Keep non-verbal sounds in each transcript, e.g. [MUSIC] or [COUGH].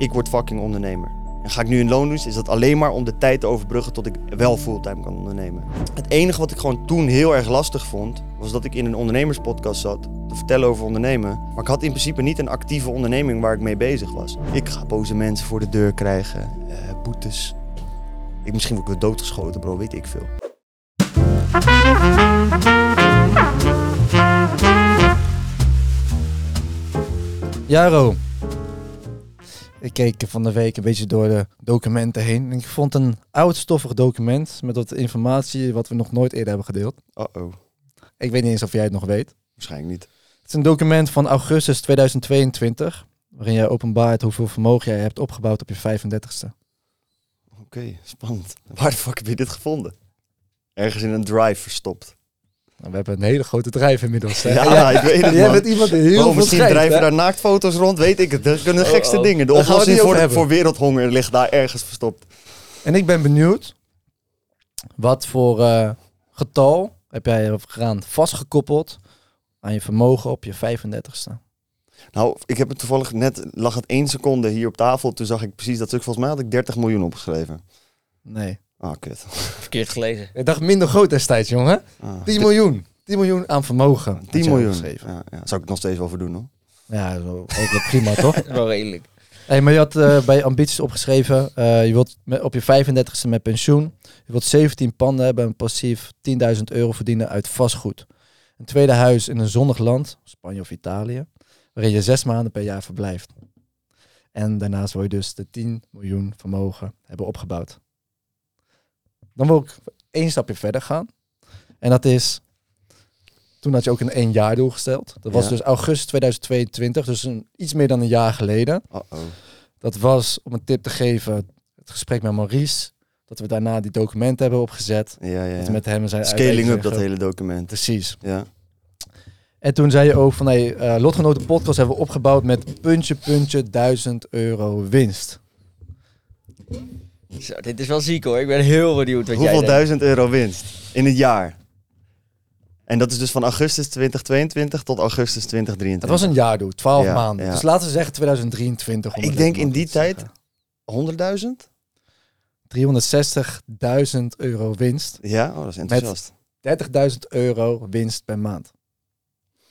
ik word fucking ondernemer. En ga ik nu in loondienst, is dat alleen maar om de tijd te overbruggen tot ik wel fulltime kan ondernemen. Het enige wat ik gewoon toen heel erg lastig vond, was dat ik in een ondernemerspodcast zat te vertellen over ondernemen. Maar ik had in principe niet een actieve onderneming waar ik mee bezig was. Ik ga boze mensen voor de deur krijgen, eh, boetes. Ik, misschien word ik wel doodgeschoten, bro, weet ik veel. Jaro. Ik keek van de week een beetje door de documenten heen. En ik vond een oud stoffig document met wat informatie wat we nog nooit eerder hebben gedeeld. Uh-oh, Ik weet niet eens of jij het nog weet. waarschijnlijk niet. Het is een document van augustus 2022, waarin jij openbaart hoeveel vermogen jij hebt opgebouwd op je 35ste. Oké, spannend. Waar de fuck heb je dit gevonden? Ergens in een drive verstopt. Nou, we hebben een hele grote drijf inmiddels. hè? Ja, ik weet het, Jij bent iemand die heel oh, veel misschien drijven hè? daar naaktfoto's rond, weet ik het. Dat kunnen de Oh, gekste oh. dingen. De oplossing voor, hebben. voor wereldhonger ligt daar ergens verstopt. En ik ben benieuwd, wat voor eh, getal heb jij vastgekoppeld aan je vermogen op je 35ste? Nou, ik heb het toevallig net, lag het één seconde hier op tafel. Toen zag ik precies dat stuk. Volgens mij had ik 30 miljoen opgeschreven. Nee. Ah, kut. Verkeerd gelezen. Ik dacht minder groot destijds, jongen. Ah, 10 miljoen. 10 miljoen aan vermogen. had 10 jij miljoen. Ja, ja. Zou ik nog steeds wel voor doen, hoor. Ja, zo, ook wel prima, toch? [LAUGHS] Wel redelijk. Hey, maar je had eh, bij je ambities opgeschreven, eh, je wilt met, op je 35ste met pensioen, je wilt 17 panden hebben en passief 10.000 euro verdienen uit vastgoed. Een tweede huis in een zonnig land, Spanje of Italië, waarin je zes maanden per jaar verblijft. En daarnaast wil je dus de 10 miljoen vermogen hebben opgebouwd. Dan wil ik één stapje verder gaan. En dat is, toen had je ook een één jaar doel gesteld. Dat was Ja. dus augustus 2022, dus een, iets meer dan een jaar geleden. Uh-oh. Dat was, om een tip te geven, het gesprek met Maurice. Dat we daarna die documenten hebben opgezet. Ja, ja, Dat met hem zijn Scaling up dat hele document. Precies. Ja. En toen zei je ook van, hey, eh, Lotgenoten podcast hebben we opgebouwd met puntje, puntje, 1000 euro winst. Zo, dit is wel ziek hoor. Ik ben heel benieuwd wat jij Hoeveel duizend euro winst in het jaar? En dat is dus van augustus 2022 tot augustus 2023. Het was een jaardoel, 12 Ja, maanden. ja. Dus laten we zeggen 2023. om Ik denk in die tijd 100.000? 360.000 euro winst. Ja, oh, dat is enthousiast. 30.000 euro winst per maand.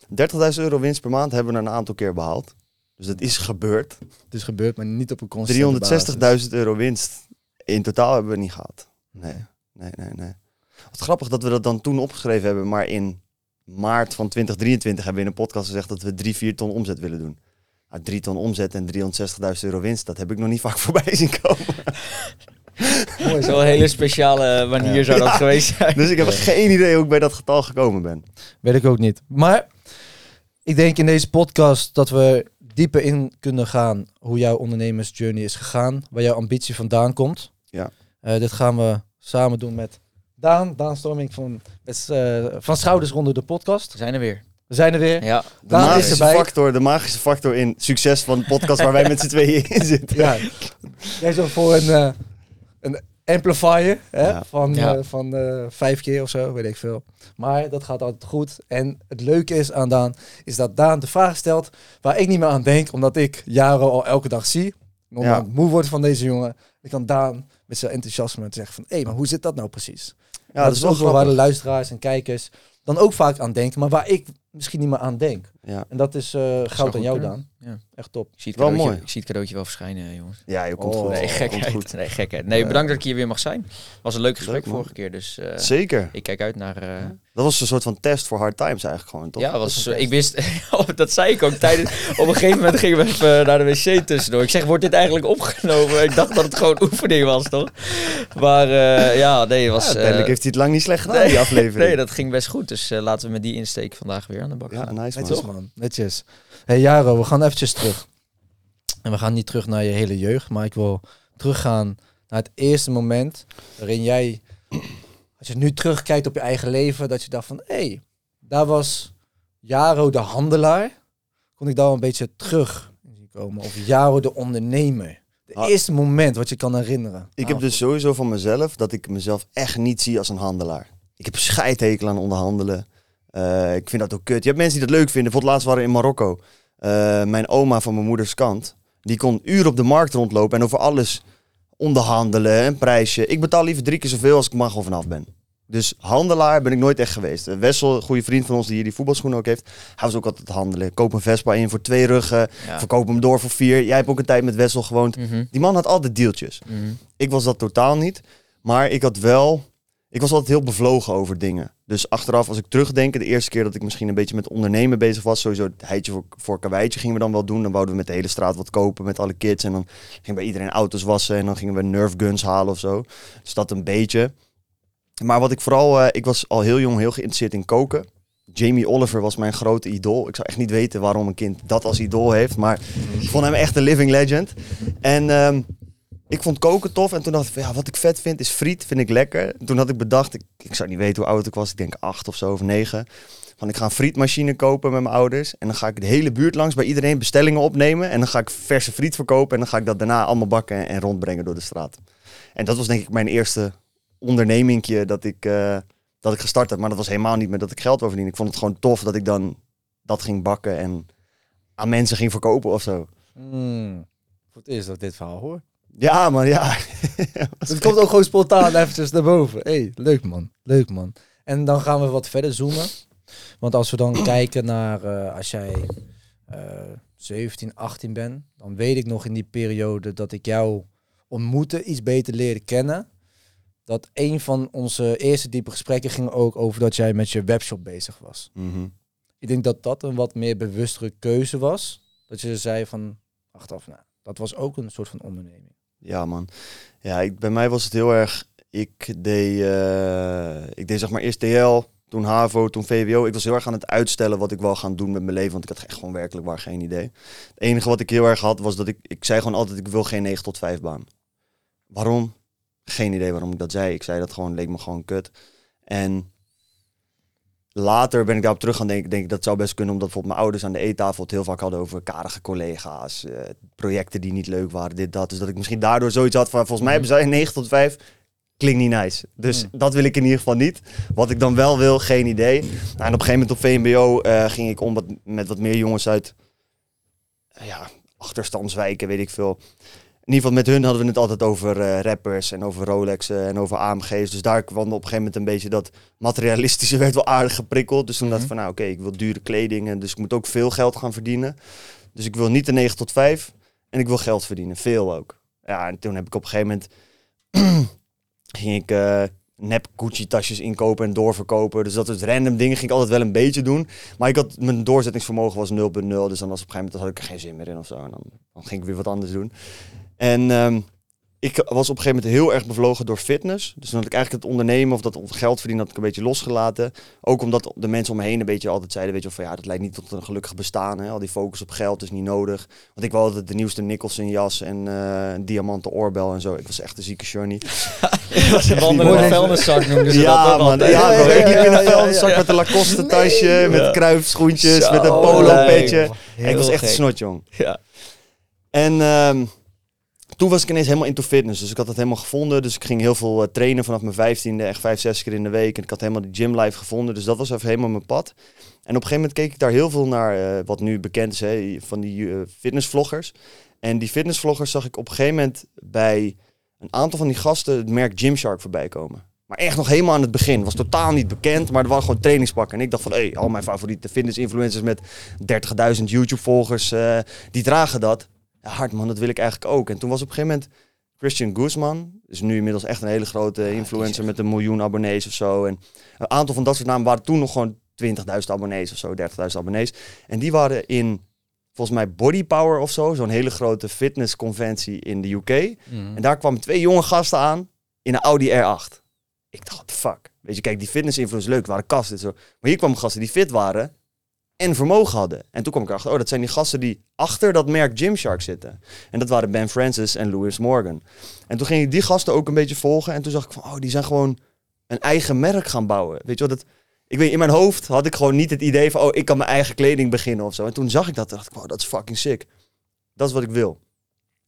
30.000 euro winst per maand hebben we een aantal keer behaald. Dus dat is gebeurd. Het is gebeurd, maar niet op een constante basis. 360.000 euro winst in totaal hebben we niet gehad. Nee, nee, nee, nee. Wat grappig dat we dat dan toen opgeschreven hebben, maar in maart van 2023 hebben we in een podcast gezegd dat we 3, 4 ton omzet willen doen. 3 ton omzet en 360.000 euro winst, dat heb ik nog niet vaak [LAUGHS] voorbij zien komen. Mooi Dat is zo. wel een hele speciale manier Ja. zou dat Ja. geweest zijn. Dus ik heb geen idee hoe ik bij dat getal gekomen ben. Weet ik ook niet. Maar ik denk in deze podcast dat we dieper in kunnen gaan hoe jouw ondernemersjourney is gegaan, waar jouw ambitie vandaan komt. Ja. Eh, dit gaan we samen doen met Daan, Daan Storming van, eh, van Schouders Ronde de podcast. We zijn er weer. We zijn er weer. Ja. De Daan is magische, erbij. factor, de magische factor in succes van de podcast waar wij met z'n [LAUGHS] tweeën in zitten. Ja. Jij zo voor een, eh, een amplifier hè, Ja. van, Ja. eh, van eh, vijf keer of zo, weet ik veel. Maar dat gaat altijd goed. En het leuke is aan Daan, is dat Daan de vraag stelt waar ik niet meer aan denk, omdat ik jaren al elke dag zie. En omdat Ja. ik moe word van deze jongen. Ik kan Daan met zijn enthousiasme zeggen van, hé, maar hoe zit dat nou precies? Ja, dat is ook wel waar de luisteraars en kijkers dan ook vaak aan denken, maar waar ik misschien niet meer aan denk. Ja. En dat is eh, goud aan jou. Daan. Ja. Echt top. Ik zie, het Wel mooi. ik zie het cadeautje wel verschijnen, jongens. ja, je komt Oh. goed. Nee, Komt gekheid. goed. Nee, gekheid. Nee, Ja. bedankt dat ik hier weer mag zijn. Was een leuk gesprek Leuk, vorige keer, dus eh, Zeker. ik kijk uit naar... eh, Dat was een soort van test voor hard times eigenlijk gewoon, toch? ja, Dat was, ik wist, [LAUGHS] oh, dat zei ik ook tijdens. Op een gegeven moment gingen we even naar de wc tussendoor. Ik zeg, wordt dit eigenlijk opgenomen? Ik dacht dat het gewoon [LAUGHS] oefening was, toch? Maar eh, ja, nee, het was. Ja, uiteindelijk heeft hij het lang niet slecht gedaan, nee, die aflevering. [LAUGHS] nee, dat ging best goed. Dus laten we met die insteek vandaag weer aan de bak Ja, gaan. nice man. Netjes man, netjes. Hey Jaro, we gaan eventjes terug. En we gaan niet terug naar je hele jeugd, maar ik wil teruggaan naar het eerste moment waarin jij, als je nu terugkijkt op je eigen leven, dat je dacht van, hé, hey, daar was Jaro de handelaar. Kon ik daar wel een beetje terug zien komen? Of Jaro de ondernemer? De Ah. eerste moment wat je kan herinneren. Ik heb dus sowieso van mezelf dat ik mezelf echt niet zie als een handelaar. Ik heb scheidhekel aan onderhandelen. Eh, ik vind dat ook kut. Je hebt mensen die dat leuk vinden. Bijvoorbeeld laatst waren we in Marokko. Eh, mijn oma van mijn moeders kant, Die kon uren op de markt rondlopen en over alles onderhandelen, een prijsje. Ik betaal liever drie keer zoveel als ik mag of vanaf ben. Dus handelaar ben ik nooit echt geweest. Eh, Wessel, een goede vriend van ons die hier die voetbalschoenen ook heeft. Hij was ook altijd handelen. Koop een Vespa in voor twee ruggen. Ja. Verkoop hem door voor vier. Jij hebt ook een tijd met Wessel gewoond. Mhm, Die man had altijd deeltjes. mhm. Ik was dat totaal niet. Maar ik had wel... Ik was altijd heel bevlogen over dingen. Dus achteraf, als ik terugdenk, de eerste keer dat ik misschien een beetje met ondernemen bezig was, sowieso het heitje voor, voor karweitje gingen we dan wel doen. Dan wouden we met de hele straat wat kopen met alle kids. En dan gingen bij iedereen auto's wassen en dan gingen we Nerf guns halen of zo. Dus dat een beetje. Maar wat ik vooral, eh, ik was al heel jong heel geïnteresseerd in koken. Jamie Oliver was mijn grote idool. Ik zou echt niet weten waarom een kind dat als idool heeft, maar ik vond hem echt een living legend. En ehm, ik vond koken tof en toen dacht ik, ja, wat ik vet vind is friet, vind ik lekker. En toen had ik bedacht, ik, ik zou niet weten hoe oud ik was, ik denk acht of zo of negen. Van ik ga een frietmachine kopen met mijn ouders en dan ga ik de hele buurt langs bij iedereen bestellingen opnemen en dan ga ik verse friet verkopen en dan ga ik dat daarna allemaal bakken en rondbrengen door de straat. En dat was denk ik mijn eerste ondernemingje dat ik, eh, dat ik gestart heb. Maar dat was helemaal niet met dat ik geld wou verdienen. Ik vond het gewoon tof dat ik dan dat ging bakken en aan mensen ging verkopen of zo. Hmm. Voor het eerst dat dit verhaal hoor. Ja, maar ja. [LAUGHS] Het komt ook gewoon spontaan eventjes naar boven. hey, leuk man. Leuk man. En dan gaan we wat verder zoomen. Want als we dan [CLEARS THROAT] kijken naar eh, als jij eh 17, 18 bent, dan weet ik nog in die periode dat ik jou ontmoette, iets beter leerde kennen. Dat een van onze eerste diepe gesprekken ging ook over dat jij met je webshop bezig was. Mhm. Ik denk dat dat een wat meer bewustere keuze was. Dat je zei van, achteraf, nou, dat was ook een soort van onderneming. Ja, man. Ja, bij mij was het heel erg. Ik deed, eh, ik deed zeg maar eerst DL, toen HAVO, toen VWO. Ik was heel erg aan het uitstellen wat ik wil gaan doen met mijn leven. Want ik had echt gewoon werkelijk waar geen idee. Het enige wat ik heel erg had, was dat ik... Ik zei gewoon altijd, ik wil geen 9 tot 5 baan. Waarom? Geen idee waarom ik dat zei. Ik zei dat gewoon, leek me gewoon kut. En later ben ik daarop terug gaan denken. Denk ik, dat zou best kunnen, omdat bijvoorbeeld mijn ouders aan de eettafel het heel vaak hadden over karige collega's. eh, projecten die niet leuk waren, dit, dat. Dus dat ik misschien daardoor zoiets had van, volgens mij hebben zij [LAUGHS] 9 tot 5. Klinkt niet nice. Dus Mm. dat wil ik in ieder geval niet. Wat ik dan wel wil, geen idee. Nou, en op een gegeven moment op VMBO eh, ging ik om met wat meer jongens uit eh, ja, achterstandswijken, weet ik veel. In ieder geval met hun hadden we het altijd over eh, rappers en over Rolexen en over AMG's. Dus daar kwam op een gegeven moment een beetje dat materialistische werd wel aardig geprikkeld. Dus toen dacht ik van nou oké, ik wil dure kleding en dus ik moet ook veel geld gaan verdienen. Dus ik wil niet de 9 tot 5 en ik wil geld verdienen, veel ook. Ja, en toen heb ik op een gegeven moment [CLEARS THROAT] ging ik eh, nep Gucci tasjes inkopen en doorverkopen. Dus dat soort random dingen ging ik altijd wel een beetje doen. Maar ik had, mijn doorzettingsvermogen was 0.0. Dus dan was op een gegeven moment had ik er geen zin meer in of zo. En dan, dan ging ik weer wat anders doen. En ehm, ik was op een gegeven moment heel erg bevlogen door fitness. Dus had ik eigenlijk het ondernemen of dat geld verdienen had ik een beetje losgelaten. Ook omdat de mensen om me heen een beetje altijd zeiden, weet je wel, van ja, dat leidt niet tot een gelukkig bestaan. Hè? Al die focus op geld is niet nodig. Want ik wilde altijd de nieuwste Nicholson jas en een diamanten oorbel en zo. Ik was echt een zieke. De [LAUGHS] wandelende vuilniszak noemden ze ja, dat man. Ja, bro. [LAUGHS] Ik liep in een vuilniszak met een Lacoste tasje, met kruifschoentjes, met een polo petje. Ik was echt een gek. snot, jong. Ja. En ehm, toen was ik ineens helemaal into fitness. Dus ik had dat helemaal gevonden. Dus ik ging heel veel eh, trainen vanaf mijn vijftiende. Echt vijf, zes keer in de week. En ik had helemaal die gym life gevonden. Dus dat was even helemaal mijn pad. En op een gegeven moment keek ik daar heel veel naar. eh, wat nu bekend is, hè, van die eh, fitnessvloggers. En die fitnessvloggers zag ik op een gegeven moment bij een aantal van die gasten het merk Gymshark voorbij komen. Maar echt nog helemaal aan het begin. Was totaal niet bekend, maar er waren gewoon trainingspakken. En ik dacht van, hé, al mijn favoriete fitness-influencers met 30.000 YouTube-volgers, die dragen dat. Ja, hard man, dat wil ik eigenlijk ook. En toen was op een gegeven moment Christian Guzman, is nu inmiddels echt een hele grote influencer met een miljoen abonnees of zo. En een aantal van dat soort namen waren toen nog gewoon 20.000 abonnees of zo, 30.000 abonnees. En die waren in, volgens mij Body Power of zo, zo'n hele grote fitnessconventie in de UK. Mhm. En daar kwamen twee jonge gasten aan in een Audi R8. Ik dacht, what the fuck? Weet je, kijk, die fitness-influencers leuk, waren kasten en zo. Maar hier kwamen gasten die fit waren en vermogen hadden. En toen kwam ik erachter, oh, dat zijn die gasten die achter dat merk Gymshark zitten. En dat waren Ben Francis en Louis Morgan. En toen ging ik die gasten ook een beetje volgen. En toen zag ik van, oh, die zijn gewoon een eigen merk gaan bouwen. Weet je wat, dat... Ik weet, in mijn hoofd had ik gewoon niet het idee van, oh, ik kan mijn eigen kleding beginnen of zo. En toen zag ik dat, dacht ik, wow, dat is fucking sick. Dat is wat ik wil.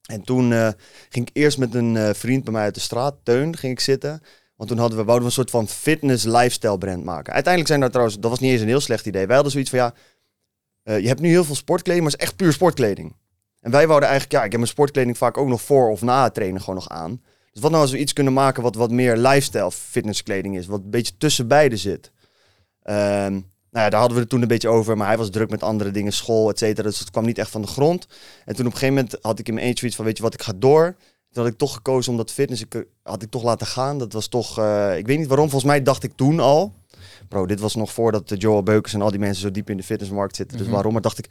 En toen eh, ging ik eerst met een eh, vriend bij mij uit de straat, Teun, ging ik zitten. Want toen hadden we, wouden we een soort van fitness lifestyle brand maken. Uiteindelijk zijn daar trouwens, dat was niet eens een heel slecht idee. Wij hadden zoiets van, ja, eh, je hebt nu heel veel sportkleding, maar het is echt puur sportkleding. En wij wouden eigenlijk, ja, ik heb mijn sportkleding vaak ook nog voor of na het trainen gewoon nog aan. Dus wat nou als we iets kunnen maken wat wat meer lifestyle fitnesskleding is, wat een beetje tussen beide zit. Ehm, nou ja, daar hadden we het toen een beetje over, maar hij was druk met andere dingen, school, et cetera. Dus het kwam niet echt van de grond. En toen op een gegeven moment had ik in mijn eentje iets van, weet je wat, ik ga door. Toen had ik toch gekozen om dat fitness, ik, had ik toch laten gaan. Dat was toch, eh, ik weet niet waarom, volgens mij dacht ik toen al. Bro, dit was nog voordat de Joel Beukers en al die mensen zo diep in de fitnessmarkt zitten. Dus Mhm. waarom? Maar dacht ik,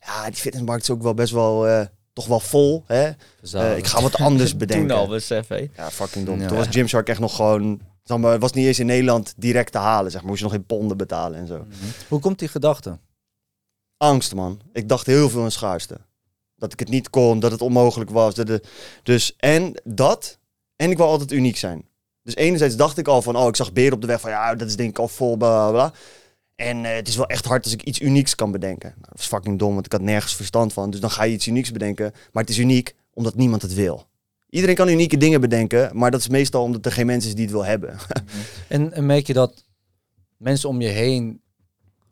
ja, die fitnessmarkt is ook wel best wel, eh, toch wel vol. Hè? Eh, ik ga wat anders [LAUGHS] bedenken. Toen al, besef, hé. Ja, fucking dom. Ja. Toen was Gymshark echt nog gewoon... zeg maar, Het was niet eens in Nederland direct te halen, zeg maar. Moest je nog in ponden betalen en zo. Hoe komt die gedachte? Angst, man. Ik dacht heel veel in schaarste. Dat ik het niet kon, dat het onmogelijk was. Dus, en dat, en ik wil altijd uniek zijn. Dus enerzijds dacht ik al van, oh, ik zag beren op de weg van, ja, dat is denk ik al vol, bla, bla. En eh, het is wel echt hard als ik iets unieks kan bedenken. Nou, dat was fucking dom, want ik had nergens verstand van. Dus dan ga je iets unieks bedenken. Maar het is uniek omdat niemand het wil. Iedereen kan unieke dingen bedenken, maar dat is meestal omdat er geen mensen is die het wil hebben. [LAUGHS] En, en merk je dat mensen om je heen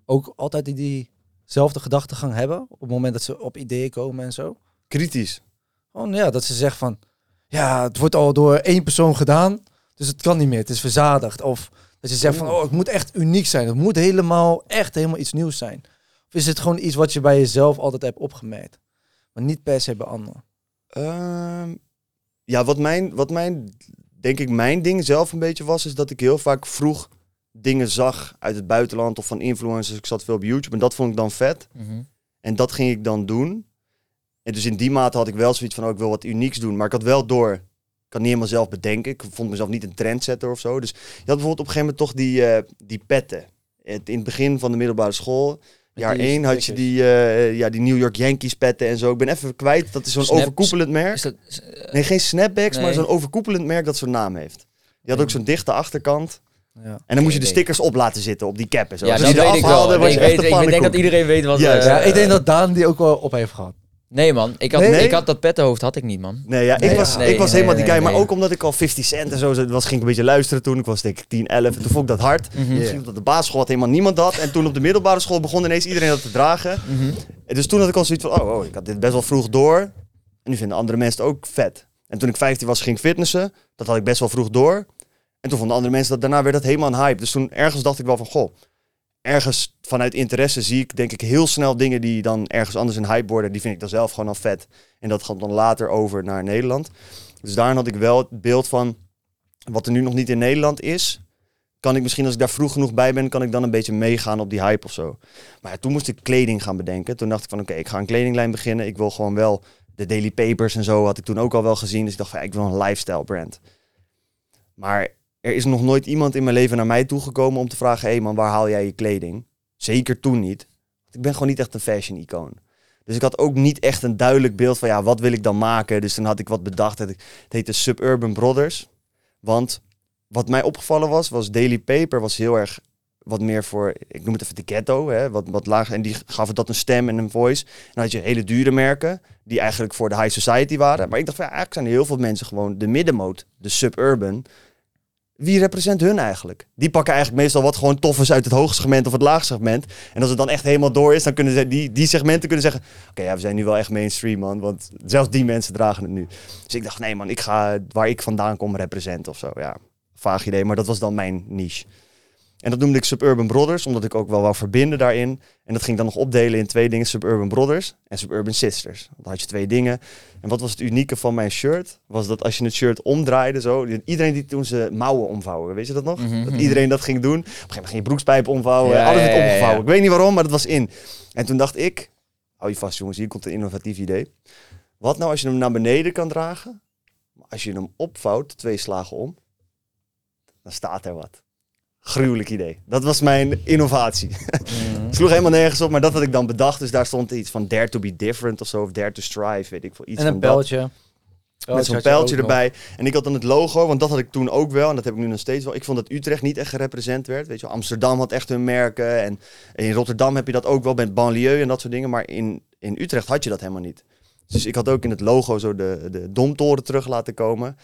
ook altijd die, diezelfde gedachtegang hebben? Op het moment dat ze op ideeën komen en zo? Kritisch. Gewoon ja, dat ze zeggen van... Ja, het wordt al door één persoon gedaan, dus het kan niet meer. Het is verzadigd. Of dat je zegt van, oh, het moet echt uniek zijn. Het moet helemaal, echt helemaal iets nieuws zijn. Of is het gewoon iets wat je bij jezelf altijd hebt opgemerkt? Maar niet per se bij anderen. Ehm, ja, wat mijn, wat mijn, denk ik, mijn ding zelf een beetje was, is dat ik heel vaak vroeg dingen zag uit het buitenland of van influencers. Ik zat veel op YouTube en dat vond ik dan vet. Mhm. En dat ging ik dan doen. En dus in die mate had ik wel zoiets van, oh, ik wil wat unieks doen. Maar ik had wel door, ik kan niet helemaal zelf bedenken. Ik vond mezelf niet een trendsetter of zo. Dus je had bijvoorbeeld op een gegeven moment toch die, eh, die petten. Het, in het begin van de middelbare school, jaar 1, had je die, eh, ja, die New York Yankees petten en zo. Ik ben even kwijt, dat is zo'n overkoepelend merk. Is dat, is- Nee, geen snapbacks, maar zo'n overkoepelend merk dat zo'n naam heeft. Die had ook zo'n dichte achterkant. Ja. En dan moest je de stickers op laten zitten op die cap en zo. ja, Dus dat als je weet ik wel. was ik, je weet, ik denk dat iedereen weet wat... Juist. eh, ja, ik denk dat Daan die ook wel op heeft gehad. Nee, man. Ik had, Nee? ik had dat pettenhoofd had ik niet, man. Nee, ja, ik Nee, was, ja. Ik was nee, helemaal die nee, guy. Maar nee. ook omdat ik al 50 cent en zo was, ging ik een beetje luisteren toen. Ik was denk ik 10, 11. En toen vond ik dat hard. Mhm. Misschien omdat de basisschool had helemaal niemand dat. En toen op de middelbare school begon ineens iedereen dat te dragen. Mhm. En dus toen had ik al zoiets van, oh, oh, ik had dit best wel vroeg door. En nu vinden andere mensen het ook vet. En toen ik 15 was, ging ik fitnessen. Dat had ik best wel vroeg door. En toen vonden andere mensen dat daarna werd dat helemaal een hype. Dus toen ergens dacht ik wel van, goh, ergens vanuit interesse zie ik denk ik heel snel dingen die dan ergens anders een hype worden. Die vind ik dan zelf gewoon al vet. En dat gaat dan later over naar Nederland. Dus daarin had ik wel het beeld van, wat er nu nog niet in Nederland is, kan ik misschien als ik daar vroeg genoeg bij ben, kan ik dan een beetje meegaan op die hype of zo. Maar toen moest ik kleding gaan bedenken. Toen dacht ik van oké, ik ga een kledinglijn beginnen. Ik wil gewoon wel de Daily Papers en zo had ik toen ook al wel gezien. Dus ik dacht van ja, ik wil een lifestyle brand. Maar er is nog nooit iemand in mijn leven naar mij toegekomen om te vragen: hé hey man, waar haal jij je kleding? Zeker toen niet. Ik ben gewoon niet echt een fashion icoon. Dus ik had ook niet echt een duidelijk beeld van ja, wat wil ik dan maken? Dus toen had ik wat bedacht. Het heette Suburban Brothers. Want wat mij opgevallen was, was Daily Paper was heel erg wat meer voor, ik noem het even de ghetto, hè, wat, wat laag. En die gaven dat een stem en een voice. En dan had je hele dure merken, die eigenlijk voor de high society waren. Maar ik dacht van, ja, eigenlijk zijn er heel veel mensen gewoon de middenmoot, de suburban. Wie represent hun eigenlijk? Die pakken eigenlijk meestal wat gewoon tof uit het hoogste segment of het laagste segment. En als het dan echt helemaal door is, dan kunnen ze die, die segmenten kunnen zeggen... Oké, ja, we zijn nu wel echt mainstream, man. Want zelfs die mensen dragen het nu. Dus ik dacht, nee man, ik ga waar ik vandaan kom representen of zo. Ja, vaag idee, maar dat was dan mijn niche. En dat noemde ik Suburban Brothers, omdat ik ook wel wou verbinden daarin. En dat ging ik dan nog opdelen in twee dingen, Suburban Brothers en Suburban Sisters. Dan had je twee dingen. En wat was het unieke van mijn shirt? Was dat als je het shirt omdraaide zo, iedereen die toen ze mouwen omvouwen, weet je dat nog? Mhm, Dat mhm. iedereen dat ging doen. Op een gegeven moment ging je broekspijp omvouwen, Ja, alles werd ja, ja. omgevouwen. Ik weet niet waarom, maar dat was in. En toen dacht ik, hou je vast jongens, hier komt een innovatief idee. Wat nou als je hem naar beneden kan dragen, maar als je hem opvouwt, twee slagen om, dan staat er wat. Gruwelijk idee. Dat was mijn innovatie. [LAUGHS] Mhm. Sloeg helemaal nergens op, maar dat had ik dan bedacht. Dus daar stond iets van dare to be different of zo. Of dare to strive, weet ik veel. Iets En een pijltje. Met zo'n pijltje erbij. En ik had dan het logo, want dat had ik toen ook wel. En dat heb ik nu nog steeds wel. Ik vond dat Utrecht niet echt gerepresent werd. Weet je. Amsterdam had echt hun merken. En in Rotterdam heb je dat ook wel met banlieue en dat soort dingen. Maar in, in Utrecht had je dat helemaal niet. Dus ik had ook in het logo zo de, de domtoren terug laten komen.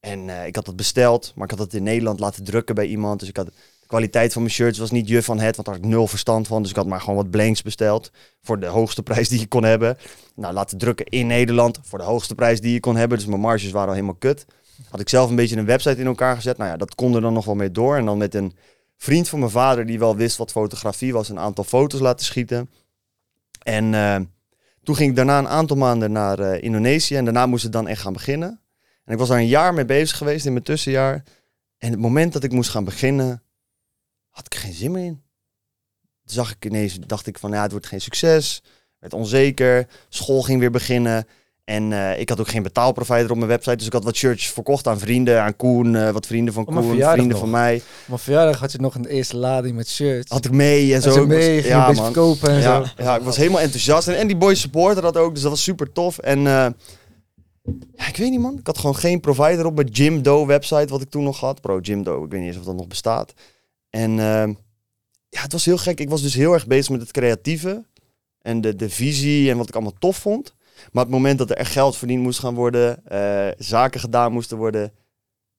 En eh, ik had dat besteld, maar ik had het in Nederland laten drukken bij iemand. Dus ik had, ik kwaliteit van mijn shirts was niet je van het, want daar had ik nul verstand van. Dus ik had maar gewoon wat blanks besteld voor de hoogste prijs die je kon hebben. Nou, laten drukken in Nederland voor de hoogste prijs die je kon hebben. Dus mijn marges waren al helemaal kut. Had ik zelf een beetje een website in elkaar gezet. Nou ja, dat kon er dan nog wel mee door. En dan met een vriend van mijn vader die wel wist wat fotografie was, een aantal foto's laten schieten. En eh, toen ging ik daarna een aantal maanden naar eh, Indonesië en daarna moest het dan echt gaan beginnen. En ik was daar een jaar mee bezig geweest in mijn tussenjaar. En het moment dat ik moest gaan beginnen, had ik geen zin meer in. Toen zag ik ineens, dacht ik van ja, het wordt geen succes. Werd onzeker. School ging weer beginnen. En eh, ik had ook geen betaalprovider op mijn website. Dus ik had wat shirtjes verkocht aan vrienden, aan Koen, eh, wat vrienden van Koen, vrienden nog. van mij. Maar verjaardag had je nog een eerste lading met shirts. Had ik mee en Had zo. je Ik was- mee, beetje verkopen en ja, zo. ja, ik was helemaal enthousiast. En, en die boys supporten dat ook, dus dat was super tof. En eh, ja, ik weet niet man, ik had gewoon geen provider op mijn Jimdo website, wat ik toen nog had. Pro Jimdo, ik weet niet eens of dat nog bestaat. En eh, ja, het was heel gek. Ik was dus heel erg bezig met het creatieve en de, de visie en wat ik allemaal tof vond. Maar het moment dat er echt geld verdiend moest gaan worden, eh, zaken gedaan moesten worden,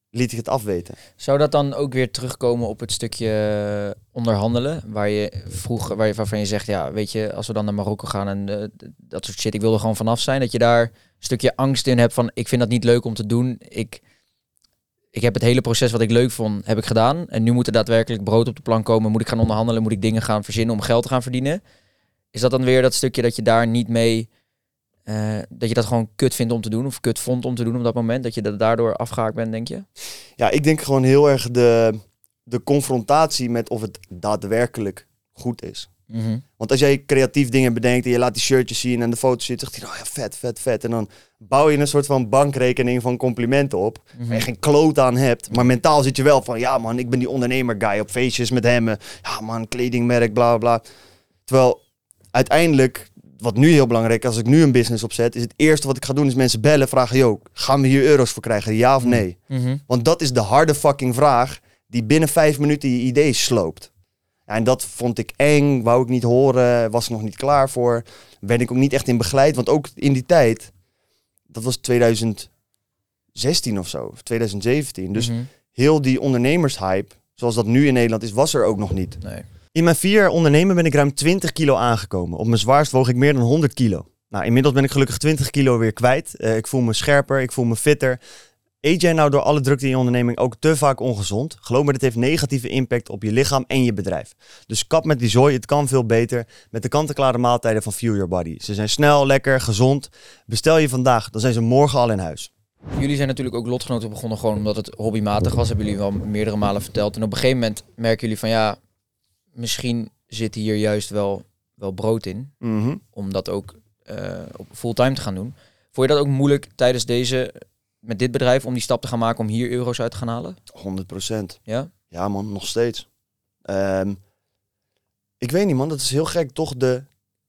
liet ik het afweten. Zou dat dan ook weer terugkomen op het stukje onderhandelen? Waar je vroeger, waar je, waarvan je zegt, ja, weet je, als we dan naar Marokko gaan en eh, dat soort shit, ik wil er gewoon vanaf zijn. Dat je daar stukje angst in hebt van, ik vind dat niet leuk om te doen. Ik, ik heb het hele proces wat ik leuk vond, heb ik gedaan. En nu moet er daadwerkelijk brood op de plank komen. Moet ik gaan onderhandelen? Moet ik dingen gaan verzinnen om geld te gaan verdienen? Is dat dan weer dat stukje dat je daar niet mee... eh, dat je dat gewoon kut vindt om te doen? Of kut vond om te doen op dat moment? Dat je er daardoor afgehaakt bent, denk je? Ja, ik denk gewoon heel erg de, de confrontatie met of het daadwerkelijk goed is. Mhm. Want als jij creatief dingen bedenkt en je laat die shirtjes zien en de foto's ziet, zegt hij, oh ja, vet, vet, vet. En dan bouw je een soort van bankrekening van complimenten op, Mhm. waar je geen kloot aan hebt. Maar mentaal zit je wel van, ja man, ik ben die ondernemer guy op feestjes met hem. Ja man, kledingmerk, bla bla. Terwijl uiteindelijk, wat nu heel belangrijk is, als ik nu een business opzet, is het eerste wat ik ga doen is mensen bellen, vragen, yo, gaan we hier euro's voor krijgen, ja of nee? Mhm. Want dat is de harde fucking vraag die binnen vijf minuten je idee sloopt. Ja, en dat vond ik eng, wou ik niet horen, was ik nog niet klaar voor. Ben ik ook niet echt in begeleid, want ook in die tijd, dat was 2016 of zo, of 2017. Dus Mhm. heel die ondernemershype, zoals dat nu in Nederland is, was er ook nog niet. Nee. In mijn vier jaar ondernemen ben ik ruim 20 kilo aangekomen. Op mijn zwaarst woog ik meer dan 100 kilo. Nou, inmiddels ben ik gelukkig 20 kilo weer kwijt. Eh, ik voel me scherper, ik voel me fitter. Eet jij nou door alle drukte in je onderneming ook te vaak ongezond? Geloof me, dit heeft negatieve impact op je lichaam en je bedrijf. Dus kap met die zooi, het kan veel beter met de kant-en-klare maaltijden van Fuel Your Body. Ze zijn snel, lekker, gezond. Bestel je vandaag, dan zijn ze morgen al in huis. Jullie zijn natuurlijk ook lotgenoten begonnen gewoon omdat het hobbymatig was. Hebben jullie wel meerdere malen verteld. En op een gegeven moment merken jullie van ja, misschien zit hier juist wel, wel brood in. Mhm. Om dat ook eh, op fulltime te gaan doen. Vond je dat ook moeilijk tijdens deze, met dit bedrijf, om die stap te gaan maken om hier euro's uit te gaan halen? 100 procent. Ja? Ja, man, nog steeds. Ehm, ik weet niet, man. Dat is heel gek. Toch de,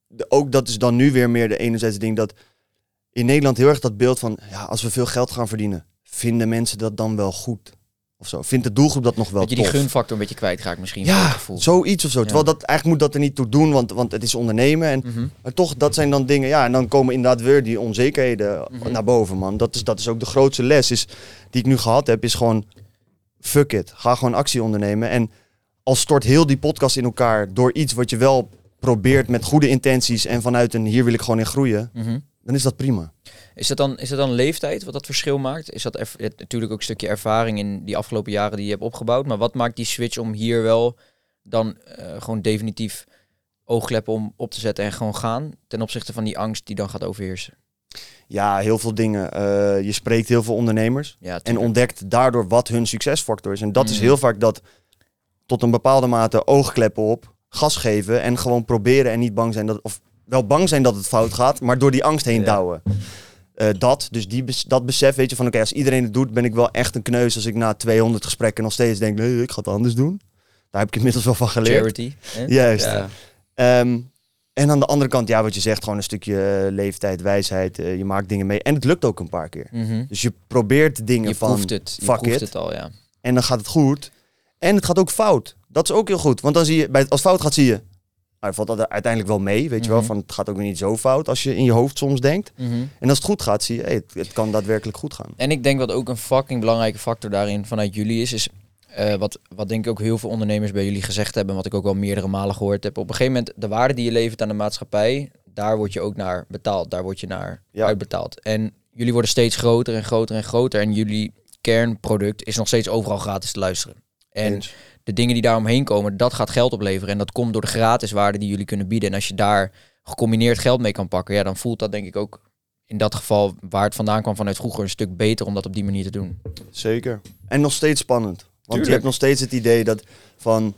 de. Ook dat is dan nu weer meer de enerzijds ding dat. In Nederland heel erg dat beeld van. Ja, als we veel geld gaan verdienen. Vinden mensen dat dan wel goed? Of zo. Vindt de doelgroep dat nog wel dat je die tof? gunfactor een beetje kwijtraakt misschien. Ja, zoiets of zo. Ja. Terwijl dat eigenlijk moet dat er niet toe doen, want, want het is ondernemen. En, Mhm. maar toch, dat zijn dan dingen. Ja, en dan komen inderdaad weer die onzekerheden Mhm. naar boven, man. Dat is, dat is ook de grootste les is, die ik nu gehad heb. Is gewoon, fuck it. Ga gewoon actie ondernemen. En al stort heel die podcast in elkaar door iets wat je wel probeert met goede intenties en vanuit een hier wil ik gewoon in groeien, Mhm. Dan is dat prima. Is dat dan, is dat dan leeftijd wat dat verschil maakt? Is dat het- natuurlijk ook een stukje ervaring in die afgelopen jaren die je hebt opgebouwd. Maar wat maakt die switch om hier wel dan eh, gewoon definitief oogkleppen om op te zetten en gewoon gaan? Ten opzichte van die angst die dan gaat overheersen. Ja, heel veel dingen. Eh, je spreekt heel veel ondernemers. Ja, En ontdekt daardoor wat hun succesfactor is. En dat is Mhm. heel vaak dat tot een bepaalde mate oogkleppen op, gas geven en gewoon proberen en niet bang zijn dat, of wel bang zijn dat het fout gaat, maar door die angst heen Ja. douwen. Eh, dat, dus die, dat besef, weet je, van oké, als iedereen het doet, ben ik wel echt een kneus als ik na 200 gesprekken nog steeds denk, nee, ik ga het anders doen. Daar heb ik inmiddels wel van geleerd. charity. hè? Juist. Ja. Ehm, en aan de andere kant, ja, wat je zegt, gewoon een stukje eh, leeftijd, wijsheid. eh, je maakt dingen mee. En het lukt ook een paar keer. Mhm. Dus je probeert dingen Je van proeft het. Je proeft it. het al, ja. en dan gaat het goed. En het gaat ook fout. Dat is ook heel goed. Want dan zie je, bij, als fout gaat, zie je. Nou, valt dat uiteindelijk wel mee, weet je wel. Mhm. Van het gaat ook weer niet zo fout als je in je hoofd soms denkt. Mhm. En als het goed gaat, zie je, hey, het, het kan daadwerkelijk goed gaan. En ik denk wat ook een fucking belangrijke factor daarin vanuit jullie is, is eh, wat, wat denk ik ook heel veel ondernemers bij jullie gezegd hebben, wat ik ook al meerdere malen gehoord heb. Op een gegeven moment, de waarde die je levert aan de maatschappij, daar word je ook naar betaald. Daar word je naar Ja. uitbetaald. En jullie worden steeds groter en groter en groter. En jullie kernproduct is nog steeds overal gratis te luisteren. En Eens. de dingen die daaromheen komen, dat gaat geld opleveren. En dat komt door de gratis waarde die jullie kunnen bieden. En als je daar gecombineerd geld mee kan pakken, ja, dan voelt dat denk ik ook in dat geval waar het vandaan kwam vanuit vroeger een stuk beter om dat op die manier te doen. Zeker. En nog steeds spannend. Want je hebt nog steeds het idee dat van...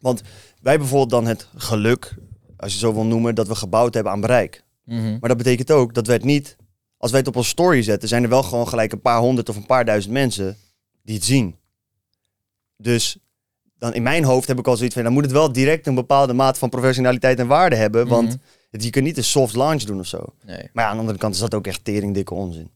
Want wij bijvoorbeeld dan het geluk, als je zo wil noemen, dat we gebouwd hebben aan bereik. Mhm. Maar dat betekent ook dat we het niet... Als wij het op een story zetten, zijn er wel gewoon gelijk een paar honderd of een paar duizend mensen die het zien. Dus dan in mijn hoofd heb ik al zoiets van, dan moet het wel direct een bepaalde mate van professionaliteit en waarde hebben. Want Mhm. het, je kunt niet een soft launch doen of zo. Nee. Maar ja, aan de andere kant is dat ook echt teringdikke onzin.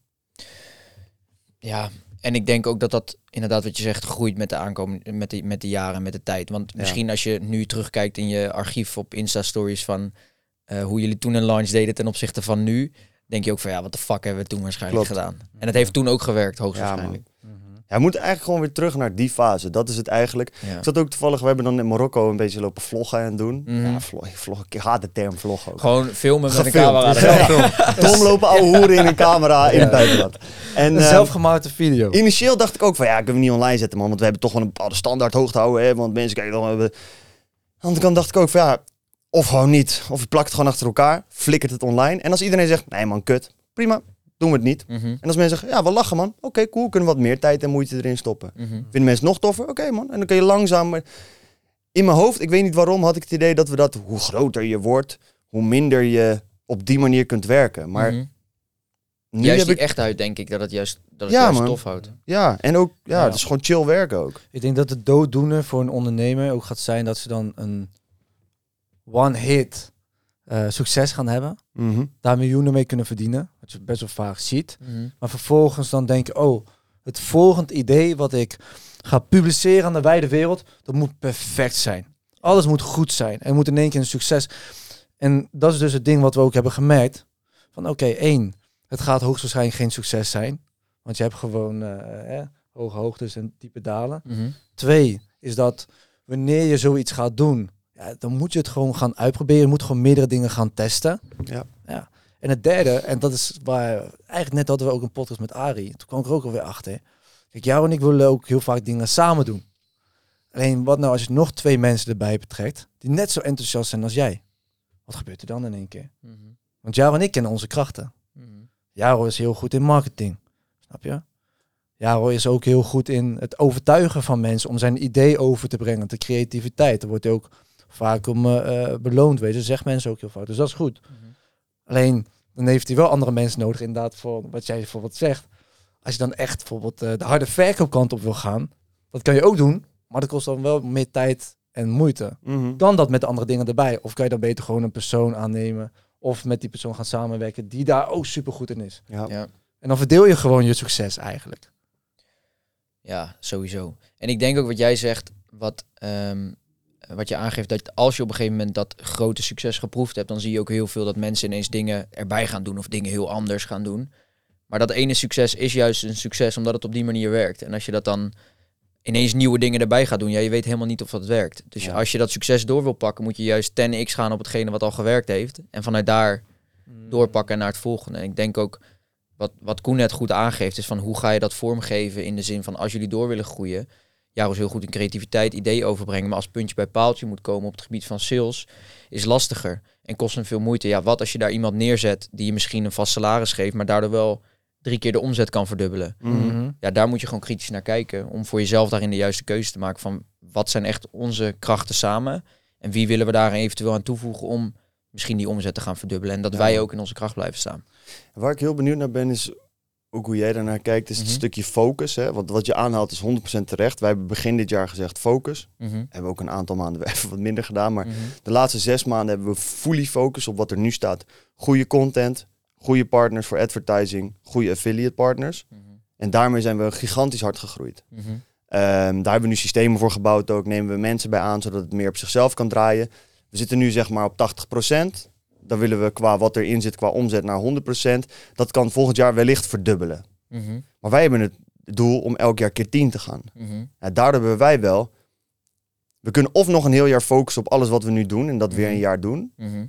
Ja, en ik denk ook dat dat inderdaad wat je zegt groeit met de aankomen, met de, met de jaren, met de tijd. Want Ja. misschien als je nu terugkijkt in je archief op Insta-stories van eh, hoe jullie toen een launch deden ten opzichte van nu, denk je ook van ja, wat de fuck hebben we toen waarschijnlijk Klopt. gedaan. En het heeft toen ook gewerkt, hoogstwaarschijnlijk. Ja, we moeten eigenlijk gewoon weer terug naar die fase. Dat is het eigenlijk. Ja. Ik zat ook toevallig, we hebben dan in Marokko een beetje lopen vloggen en doen. Mhm. Ja, vlog, ik, vlog, ik haat de term vlog ook. Gewoon filmen met een camera. Ja. Dom lopen ouwe hoeren in een camera in het buitenland. En Een ehm, zelfgemaakte video. initieel dacht ik ook van ja, kunnen we niet online zetten man. Want we hebben toch wel een bepaalde standaard hoogte houden. Hè, want mensen kijken dan... Aan de andere kant dacht ik ook van ja, of gewoon niet. Of je plakt het gewoon achter elkaar, flikkert het online. En als iedereen zegt, nee man, kut. Prima, doen we het niet. Mhm, En als mensen zeggen, ja, we lachen man. Oké, cool, kunnen we wat meer tijd en moeite erin stoppen. mhm. Vinden mensen nog toffer? Oké man. En dan kun je langzaam... maar In mijn hoofd, ik weet niet waarom, had ik het idee dat we dat... Hoe groter je wordt, hoe minder je op die manier kunt werken. Maar Mhm. nu juist heb die ik... echtheid denk ik dat het juist, dat het Ja, juist man. tof houdt. Ja, en ook... Ja, Ja. het is gewoon chill werken ook. Ik denk dat het dooddoener voor een ondernemer ook gaat zijn dat ze dan een one-hit eh, succes gaan hebben. Daar miljoenen mee kunnen verdienen. Wat je best wel vaak ziet. Mhm. Maar vervolgens dan denken, oh, het volgende idee wat ik ga publiceren aan de wijde wereld, dat moet perfect zijn. Alles moet goed zijn. En moet in één keer een succes. En dat is dus het ding wat we ook hebben gemerkt. Van oké, één, het gaat hoogstwaarschijnlijk geen succes zijn. Want je hebt gewoon eh, hoge hoogtes en diepe dalen. Mhm. Twee is dat wanneer je zoiets gaat doen, ja, dan moet je het gewoon gaan uitproberen. Je moet gewoon meerdere dingen gaan testen. Ja. ja. En het derde, en dat is waar eigenlijk net hadden we ook een podcast met Ari. Toen kwam ik er ook alweer achter. Kijk, jou en ik willen ook heel vaak dingen samen doen. Alleen wat nou als je nog twee mensen erbij betrekt die net zo enthousiast zijn als jij? Wat gebeurt er dan in één keer? Mhm. Want Jaro en ik kennen onze krachten. Mhm. Jaro is heel goed in marketing. Snap je? Jaro is ook heel goed in het overtuigen van mensen om zijn idee over te brengen. De creativiteit. Daar wordt hij ook vaak om eh, eh, beloond. Weet je, zeggen mensen ook heel vaak. Dus dat is goed. Mhm. Alleen dan heeft hij wel andere mensen nodig, inderdaad, voor wat jij bijvoorbeeld zegt. Als je dan echt bijvoorbeeld eh, de harde verkoopkant op wil gaan, dat kan je ook doen, maar dat kost dan wel meer tijd en moeite. Mhm. Dan dat met de andere dingen erbij. Of kan je dan beter gewoon een persoon aannemen of met die persoon gaan samenwerken die daar ook super goed in is. Ja. Ja. En dan verdeel je gewoon je succes eigenlijk. Ja, sowieso. En ik denk ook wat jij zegt, wat, ehm, wat je aangeeft, dat als je op een gegeven moment dat grote succes geproefd hebt, dan zie je ook heel veel dat mensen ineens dingen erbij gaan doen of dingen heel anders gaan doen. Maar dat ene succes is juist een succes omdat het op die manier werkt. En als je dat dan ineens nieuwe dingen erbij gaat doen, ja, je weet helemaal niet of dat werkt. Dus Ja. als je dat succes door wil pakken, moet je juist 10x gaan op hetgene wat al gewerkt heeft. En vanuit daar doorpakken naar het volgende. En ik denk ook, wat, wat Koen net goed aangeeft, is van hoe ga je dat vormgeven in de zin van als jullie door willen groeien. Jaro is heel goed in creativiteit, ideeën overbrengen, maar als puntje bij paaltje moet komen op het gebied van sales, is lastiger en kost hem veel moeite. Ja, wat als je daar iemand neerzet die je misschien een vast salaris geeft, maar daardoor wel drie keer de omzet kan verdubbelen. Mhm. Ja, daar moet je gewoon kritisch naar kijken om voor jezelf daarin de juiste keuze te maken van wat zijn echt onze krachten samen en wie willen we daar eventueel aan toevoegen om misschien die omzet te gaan verdubbelen en dat Ja. wij ook in onze kracht blijven staan. Waar ik heel benieuwd naar ben is ook hoe jij daarnaar kijkt, is het Mhm. stukje focus. Hè? Want wat je aanhaalt is 100% terecht. Wij hebben begin dit jaar gezegd focus. Mhm. Hebben we ook een aantal maanden [LAUGHS] even wat minder gedaan. Maar Mhm. de laatste zes maanden hebben we fully focus op wat er nu staat. Goede content, goede partners voor advertising, goede affiliate partners. En daarmee zijn we gigantisch hard gegroeid. Ehm, daar hebben we nu systemen voor gebouwd ook. Nemen we mensen bij aan, zodat het meer op zichzelf kan draaien. We zitten nu zeg maar op 80%. Dan willen we qua wat erin zit, qua omzet naar 100%. Dat kan volgend jaar wellicht verdubbelen. Mhm. Maar wij hebben het doel om elk jaar keer 10 te gaan. Mhm. Ja, daardoor hebben wij wel. We kunnen of nog een heel jaar focussen op alles wat we nu doen en dat weer Mhm. een jaar doen. Mhm.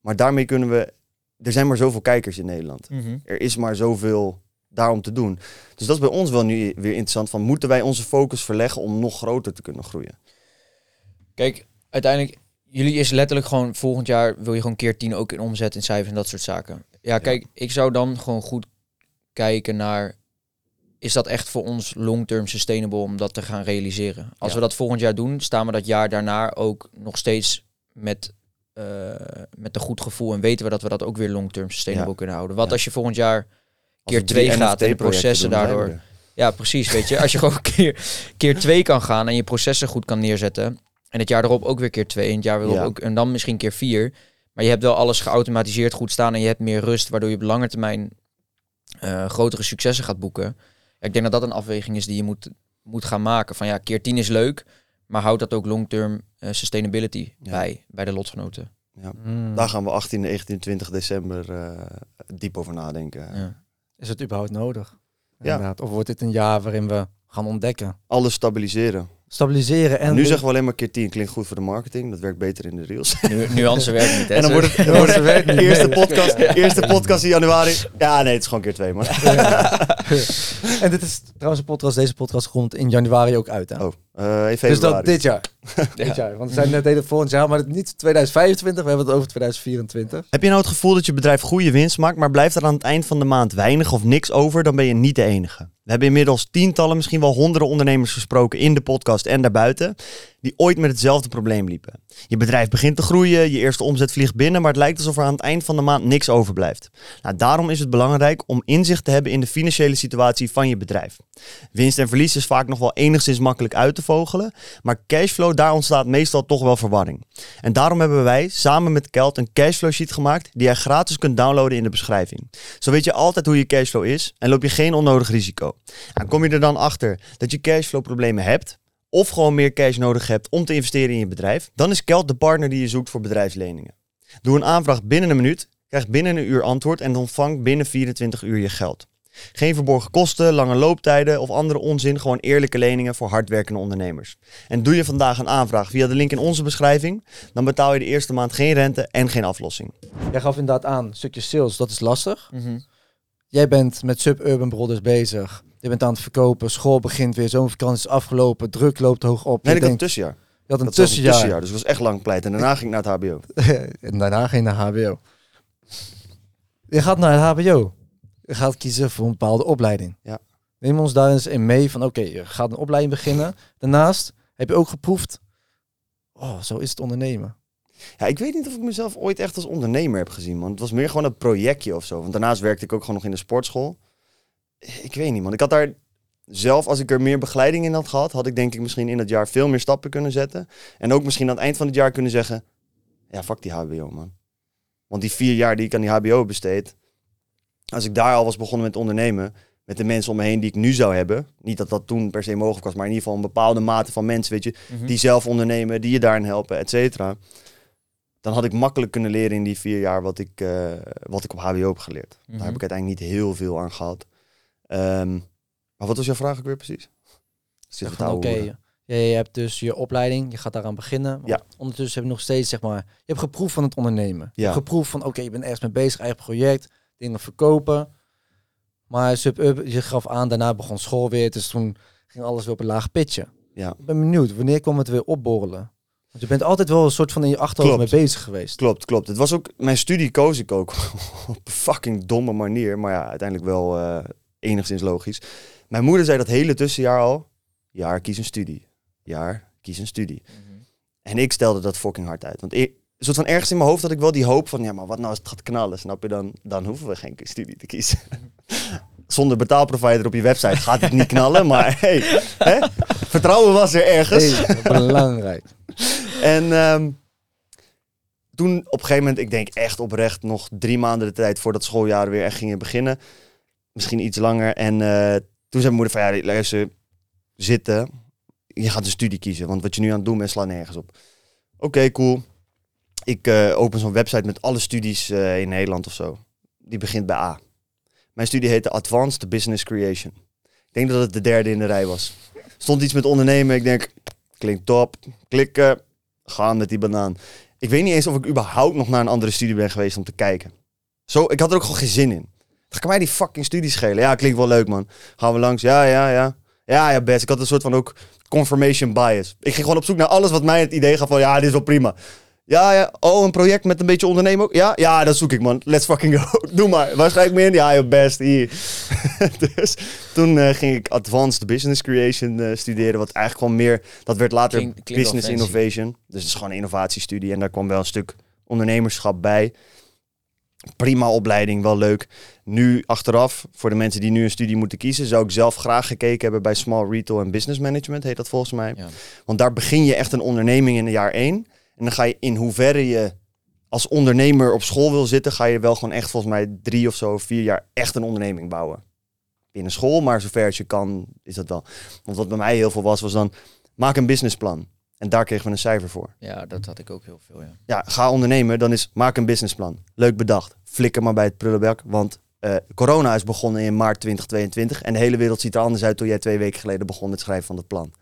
Maar daarmee kunnen we. Er zijn maar zoveel kijkers in Nederland. Er is maar zoveel daarom te doen. Dus dat is bij ons wel nu weer interessant. Van moeten wij onze focus verleggen om nog groter te kunnen groeien? Kijk, uiteindelijk, jullie is letterlijk gewoon volgend jaar wil je gewoon keer 10 ook in omzet, in cijfers en dat soort zaken. Ja, kijk, ik zou dan gewoon goed kijken naar, is dat echt voor ons long-term sustainable om dat te gaan realiseren? Als Ja. we dat volgend jaar doen, staan we dat jaar daarna ook nog steeds met, eh, met een goed gevoel en weten we dat we dat ook weer long-term sustainable Ja. kunnen houden. Wat als je volgend jaar keer twee gaat en de processen doen, daardoor... Ja, precies. Weet je, als je gewoon [LAUGHS] keer, keer twee kan gaan en je processen goed kan neerzetten. En het jaar erop ook weer keer twee. En het jaar erop Ja. ook. En dan misschien keer vier. Maar je hebt wel alles geautomatiseerd goed staan. En je hebt meer rust. Waardoor je op lange termijn eh, grotere successen gaat boeken. Ja, ik denk dat dat een afweging is die je moet, moet gaan maken. Van ja, keer tien is leuk. Maar houdt dat ook long-term eh, sustainability Ja. bij, bij de lotgenoten. Mm. Daar gaan we 18, 19, 20 december eh, diep over nadenken. Ja. Is het überhaupt nodig? Ja. Inderdaad. Of wordt dit een jaar waarin we gaan ontdekken? Alles stabiliseren. Stabiliseren en... nu zeggen we alleen maar keer 10 klinkt goed voor de marketing. Dat werkt beter in de reels. [LAUGHS] Nu, nuance werkt niet. Hè? En dan wordt het, [LAUGHS] wordt het werkt niet. eerste, podcast, eerste podcast in januari. Ja, nee, het is gewoon keer twee. Maar. [LAUGHS] en dit is trouwens een podcast, deze podcast komt in januari ook uit. Hè? Oh, eh in dus dat dit jaar. [LAUGHS] Ja. dit jaar. Want we zijn net deden volgend jaar, maar het niet 2025. We hebben het over 2024. Heb je nou het gevoel dat je bedrijf goede winst maakt, maar blijft er aan het eind van de maand weinig of niks over, dan ben je niet de enige. We hebben inmiddels tientallen, misschien wel honderden ondernemers gesproken in de podcast en daarbuiten, die ooit met hetzelfde probleem liepen. Je bedrijf begint te groeien, je eerste omzet vliegt binnen, maar het lijkt alsof er aan het eind van de maand niks overblijft. Nou, daarom is het belangrijk om inzicht te hebben in de financiële situatie van je bedrijf. Winst en verlies is vaak nog wel enigszins makkelijk uit te vogelen, maar cashflow, daar ontstaat meestal toch wel verwarring. En daarom hebben wij samen met Kelt een cashflow sheet gemaakt die jij gratis kunt downloaden in de beschrijving. Zo weet je altijd hoe je cashflow is en loop je geen onnodig risico. En kom je er dan achter dat je cashflow problemen hebt of gewoon meer cash nodig hebt om te investeren in je bedrijf, dan is Kelt de partner die je zoekt voor bedrijfsleningen. Doe een aanvraag binnen een minuut, krijg binnen een uur antwoord en ontvang binnen 24 uur je geld. Geen verborgen kosten, lange looptijden of andere onzin, gewoon eerlijke leningen voor hardwerkende ondernemers. En doe je vandaag een aanvraag via de link in onze beschrijving, dan betaal je de eerste maand geen rente en geen aflossing. Jij gaf inderdaad aan, een stukje sales, dat is lastig. Mhm. Jij bent met Suburban Brothers bezig. Je bent aan het verkopen, school begint weer, zomervakantie is afgelopen, druk loopt hoog op. Nee, je ik had een denkt, tussenjaar. je had een Dat was tussenjaar. dus ik was echt lang pleit. En daarna ging ik naar het HBO. [LAUGHS] en daarna ging je naar HBO. Je gaat naar het HBO. Gaat kiezen voor een bepaalde opleiding. Ja. Neem ons daar eens in mee van oké, je gaat een opleiding beginnen. Daarnaast heb je ook geproefd. Oh, zo is het ondernemen. Ja, ik weet niet of ik mezelf ooit echt als ondernemer heb gezien, man. Het was meer gewoon een projectje of zo. Want daarnaast werkte ik ook gewoon nog in de sportschool. Ik weet niet, man. Ik had daar zelf, als ik er meer begeleiding in had gehad, had ik denk ik misschien in dat jaar veel meer stappen kunnen zetten. En ook misschien aan het eind van het jaar kunnen zeggen, ja, fuck die HBO, man. Want die vier jaar die ik aan die HBO besteed, als ik daar al was begonnen met ondernemen, met de mensen om me heen die ik nu zou hebben, niet dat dat toen per se mogelijk was, maar in ieder geval een bepaalde mate van mensen, weet je, Mhm. die zelf ondernemen, die je daarin helpen, et cetera. Dan had ik makkelijk kunnen leren in die vier jaar wat ik, eh, wat ik op HBO heb geleerd. Mhm. Daar heb ik uiteindelijk niet heel veel aan gehad. Ehm, maar wat was jouw vraag ook weer precies? Zit het Oké, je, je hebt dus je opleiding, je gaat daaraan beginnen. Ja. Ondertussen heb je nog steeds, zeg maar, je hebt geproefd van het ondernemen. Je Ja. hebt geproefd van, oké, je bent ergens mee bezig, eigen project, dingen verkopen. Maar sub je gaf aan, daarna begon school weer, dus toen ging alles weer op een laag pitje. Ja. Ik ben benieuwd, wanneer kwam het weer opborrelen? Want je bent altijd wel een soort van in je achterhoofd Klopt. mee bezig geweest. Klopt, klopt. Het was ook, mijn studie koos ik ook [LAUGHS] op een fucking domme manier. Maar ja, uiteindelijk wel eh, enigszins logisch. Mijn moeder zei dat hele tussenjaar al. Jaar, kies een studie. Jaar, kies een studie. Mhm. En ik stelde dat fucking hard uit. Want ik, een soort van ergens in mijn hoofd had ik wel die hoop van... Ja, maar wat nou als het gaat knallen, snap je? Dan, dan hoeven we geen studie te kiezen. [LAUGHS] Zonder betaalprovider op je website gaat het niet knallen. Maar [LAUGHS] hey, hè? vertrouwen was er ergens. Hey, belangrijk. [LAUGHS] En ehm, toen op een gegeven moment, ik denk echt oprecht nog drie maanden de tijd voordat schooljaar weer echt gingen beginnen. Misschien iets langer. En eh, toen zei mijn moeder van ja, luister, zitten. Je gaat een studie kiezen, want wat je nu aan het doen bent slaat nergens op. Oké, cool. Ik eh, open zo'n website met alle studies eh, in Nederland of zo. Die begint bij A. Mijn studie heette Advanced Business Creation. Ik denk dat het de derde in de rij was. Stond iets met ondernemen. Ik denk, klinkt top. Klikken. Gaan met die banaan. Ik weet niet eens of ik überhaupt nog naar een andere studie ben geweest om te kijken. Zo, ik had er ook gewoon geen zin in. Dan kan mij die fucking studie schelen. Ja, klinkt wel leuk, man. Gaan we langs? Ja, ja, ja. Ja, ja, best. Ik had een soort van ook confirmation bias. Ik ging gewoon op zoek naar alles wat mij het idee gaf van... Ja, dit is wel prima. Ja, ja. Oh, een project met een beetje ondernemen ook? Ja, ja, dat zoek ik, man. Let's fucking go. [LAUGHS] Doe maar. Waar schrijf ik me in? Ja, joh, best. Hier. [LAUGHS] dus toen eh, ging ik Advanced Business Creation eh, studeren. Wat eigenlijk gewoon meer... Dat werd later Business. Innovation. Dus het is gewoon een innovatiestudie. En daar kwam wel een stuk ondernemerschap bij. Prima opleiding, wel leuk. Nu achteraf, voor de mensen die nu een studie moeten kiezen, zou ik zelf graag gekeken hebben bij Small Retail en Business Management, heet dat volgens mij. Ja. Want daar begin je echt een onderneming in jaar één. En dan ga je in hoeverre je als ondernemer op school wil zitten, ga je wel gewoon echt volgens mij drie of zo, vier jaar echt een onderneming bouwen. Binnen school, maar zover als je kan, is dat wel. Want wat bij mij heel veel was, was dan maak een businessplan. En daar kregen we een cijfer voor. ja, dat had ik ook heel veel, ja. Ja, ga ondernemen, dan is maak een businessplan. Leuk bedacht. Flikker maar bij het prullenbak, want eh, corona is begonnen in maart 2022 en de hele wereld ziet er anders uit toen jij twee weken geleden begon met het schrijven van het plan.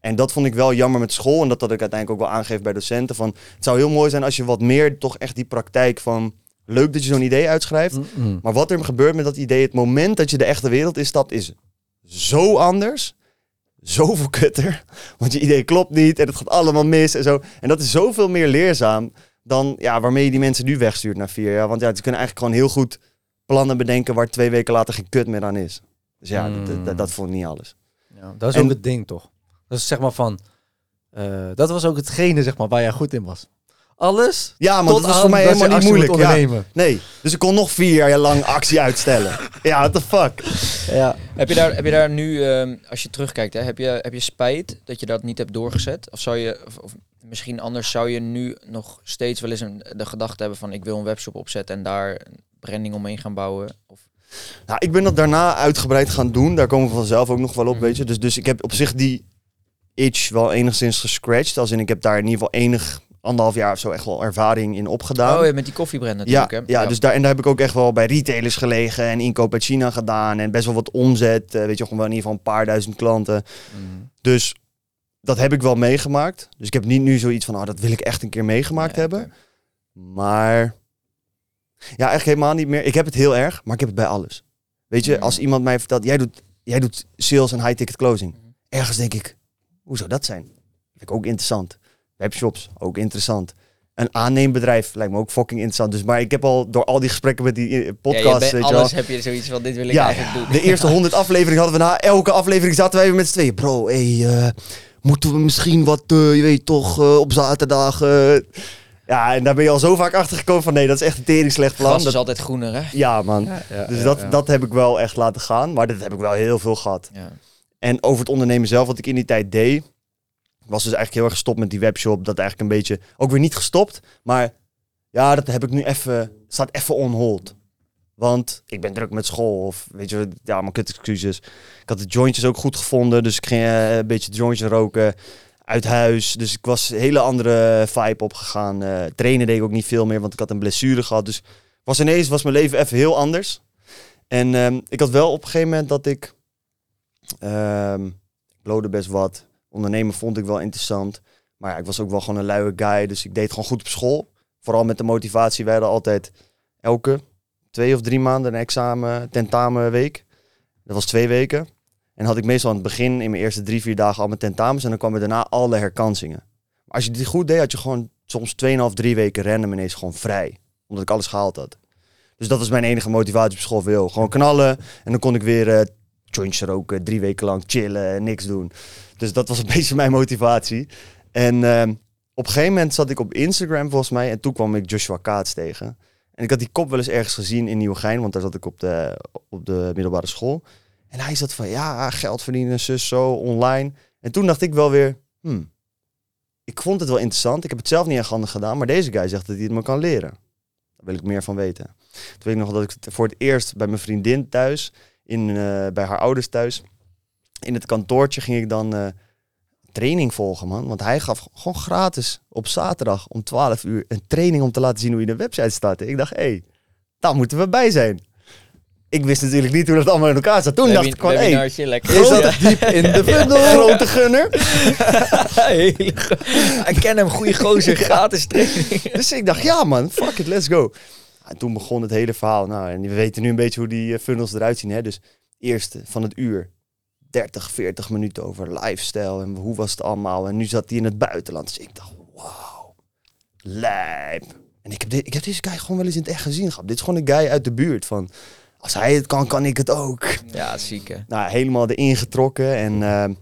En dat vond ik wel jammer met school en dat dat ik uiteindelijk ook wel aangeef bij docenten van het zou heel mooi zijn als je wat meer toch echt die praktijk van leuk dat je zo'n idee uitschrijft, Mm-mm. maar wat er gebeurt met dat idee, het moment dat je de echte wereld instapt, is zo anders. Zoveel kutter. Want je idee klopt niet en het gaat allemaal mis en zo. En dat is zoveel meer leerzaam dan ja, waarmee je die mensen nu wegstuurt na vier jaar. Want ja, ze kunnen eigenlijk gewoon heel goed plannen bedenken waar twee weken later geen kut meer aan is. Dus ja, dat, dat, dat, dat vond ik niet alles. Ja, dat is En- ook het ding, toch? Dat is zeg maar van... eh, dat was ook hetgene, zeg maar, waar jij goed in was. Alles Ja, maar dat was voor mij helemaal niet moeilijk. Ja. ondernemen. Nee, dus ik kon nog vier jaar lang actie uitstellen. ja, what the fuck. Ja. Heb je daar, heb je daar nu, ehm, als je terugkijkt, hè, heb, je, heb je spijt dat je dat niet hebt doorgezet? Of zou je, of, of misschien anders zou je nu nog steeds wel eens een, de gedachte hebben van ik wil een webshop opzetten en daar een branding omheen gaan bouwen? Of, Nou, ik ben dat daarna uitgebreid gaan doen. Daar komen we vanzelf ook nog wel op, Mhm. weet je. Dus, dus ik heb op zich die itch wel enigszins gescratcht. Als in, ik heb daar in ieder geval enig anderhalf jaar of zo echt wel ervaring in opgedaan. oh ja, met die koffiebrand ja, natuurlijk. hè? ja, dus daar, en daar heb ik ook echt wel bij retailers gelegen en inkoop uit China gedaan. En best wel wat omzet. eh, weet je, gewoon wel in ieder geval een paar duizend klanten. Mm. Dus dat heb ik wel meegemaakt. Dus ik heb niet nu zoiets van, oh, dat wil ik echt een keer meegemaakt Ja, hebben. Maar ja, eigenlijk helemaal niet meer. Ik heb het heel erg, maar ik heb het bij alles. Weet je, Mm. als iemand mij vertelt, jij doet, jij doet sales en high-ticket closing. Mhm. Ergens denk ik, hoe zou dat zijn? Vind ik ook interessant. Webshops, ook interessant. Een aanneembedrijf lijkt me ook fucking interessant. Dus, maar ik heb al door al die gesprekken met die eh, Ja, je podcast, bent- weet je wel. alles heb je zoiets van dit wil ik Ja, eigenlijk doen. De eerste 100 [LAUGHS] afleveringen hadden we na elke aflevering zaten wij weer met z'n tweeën. Bro, hey, eh, moeten we misschien wat, eh, je weet toch, eh, op zaterdag. Ja, en daar ben je al zo vaak achter gekomen van nee, dat is echt een tering slecht plan. Gras is Dat- altijd groener, hè? ja, man. Ja, ja, Dus ja, dat, ja. dat heb ik wel echt laten gaan. Maar dat heb ik wel heel veel gehad. En over het ondernemen zelf, wat ik in die tijd deed, was dus eigenlijk heel erg gestopt met die webshop. Dat eigenlijk een beetje, ook weer niet gestopt, maar ja, dat heb ik nu even, staat even on hold. Want ik ben druk met school of weet je, ja, mijn kut excuses. Ik had de jointjes ook goed gevonden, dus ik ging eh, een beetje jointjes roken uit huis. Dus ik was een hele andere vibe opgegaan. Eh trainen deed ik ook niet veel meer, want ik had een blessure gehad. Dus was ineens was mijn leven even heel anders. En ehm, ik had wel op een gegeven moment dat ik Ehm ik blode best wat. Ondernemen vond ik wel interessant. Maar ja, ik was ook wel gewoon een luie guy. Dus ik deed gewoon goed op school. Vooral met de motivatie. Wij hadden altijd elke twee of drie maanden een examen, tentamenweek. Dat was twee weken. En had ik meestal aan het begin, in mijn eerste drie, vier dagen, al mijn tentamens. En dan kwamen daarna alle herkansingen. Maar als je die goed deed, had je gewoon soms 2,5, drie weken random ineens gewoon vrij. Omdat ik alles gehaald had. Dus dat was mijn enige motivatie op school. Gewoon knallen. En dan kon ik weer eh jointjes roken, drie weken lang chillen en niks doen. Dus dat was een [LAUGHS] beetje mijn motivatie. En ehm, op een gegeven moment zat ik op Instagram volgens mij en toen kwam ik Joshua Kaats tegen. En ik had die kop wel eens ergens gezien in Nieuwegein, want daar zat ik op de, op de middelbare school. En hij zat van, ja, geld verdienen, zus, zo, online. En toen dacht ik wel weer, hmm, ik vond het wel interessant. Ik heb het zelf niet echt handig gedaan, maar deze guy zegt dat hij het me kan leren. Daar wil ik meer van weten. Toen weet ik nog dat ik voor het eerst bij mijn vriendin thuis, in, eh, bij haar ouders thuis, in het kantoortje ging ik dan eh, training volgen, man. Want hij gaf gewoon gratis op zaterdag om 12 uur een training om te laten zien hoe je een website start. Ik dacht, hé, hey, daar moeten we bij zijn. Ik wist natuurlijk niet hoe dat allemaal in elkaar zat. Toen dacht ik van, hé, lekker. is dat Ja. diep in de [LAUGHS] een grote gunner. [LAUGHS] Ik ken hem, goede gozer, [LAUGHS] gratis training. Dus ik dacht, ja man, fuck it, let's go. En toen begon het hele verhaal. Nou, en we weten nu een beetje hoe die eh, funnels eruit zien. Hè? Dus eerste van het uur, 30, 40 minuten over lifestyle en hoe was het allemaal. En nu zat hij in het buitenland. Dus ik dacht, wauw, lijp. En ik heb, dit, ik heb deze guy gewoon wel eens in het echt gezien gehad. Dit is gewoon een guy uit de buurt van, als hij het kan, kan ik het ook. Ja, zieke. Nou, helemaal erin getrokken. En eh,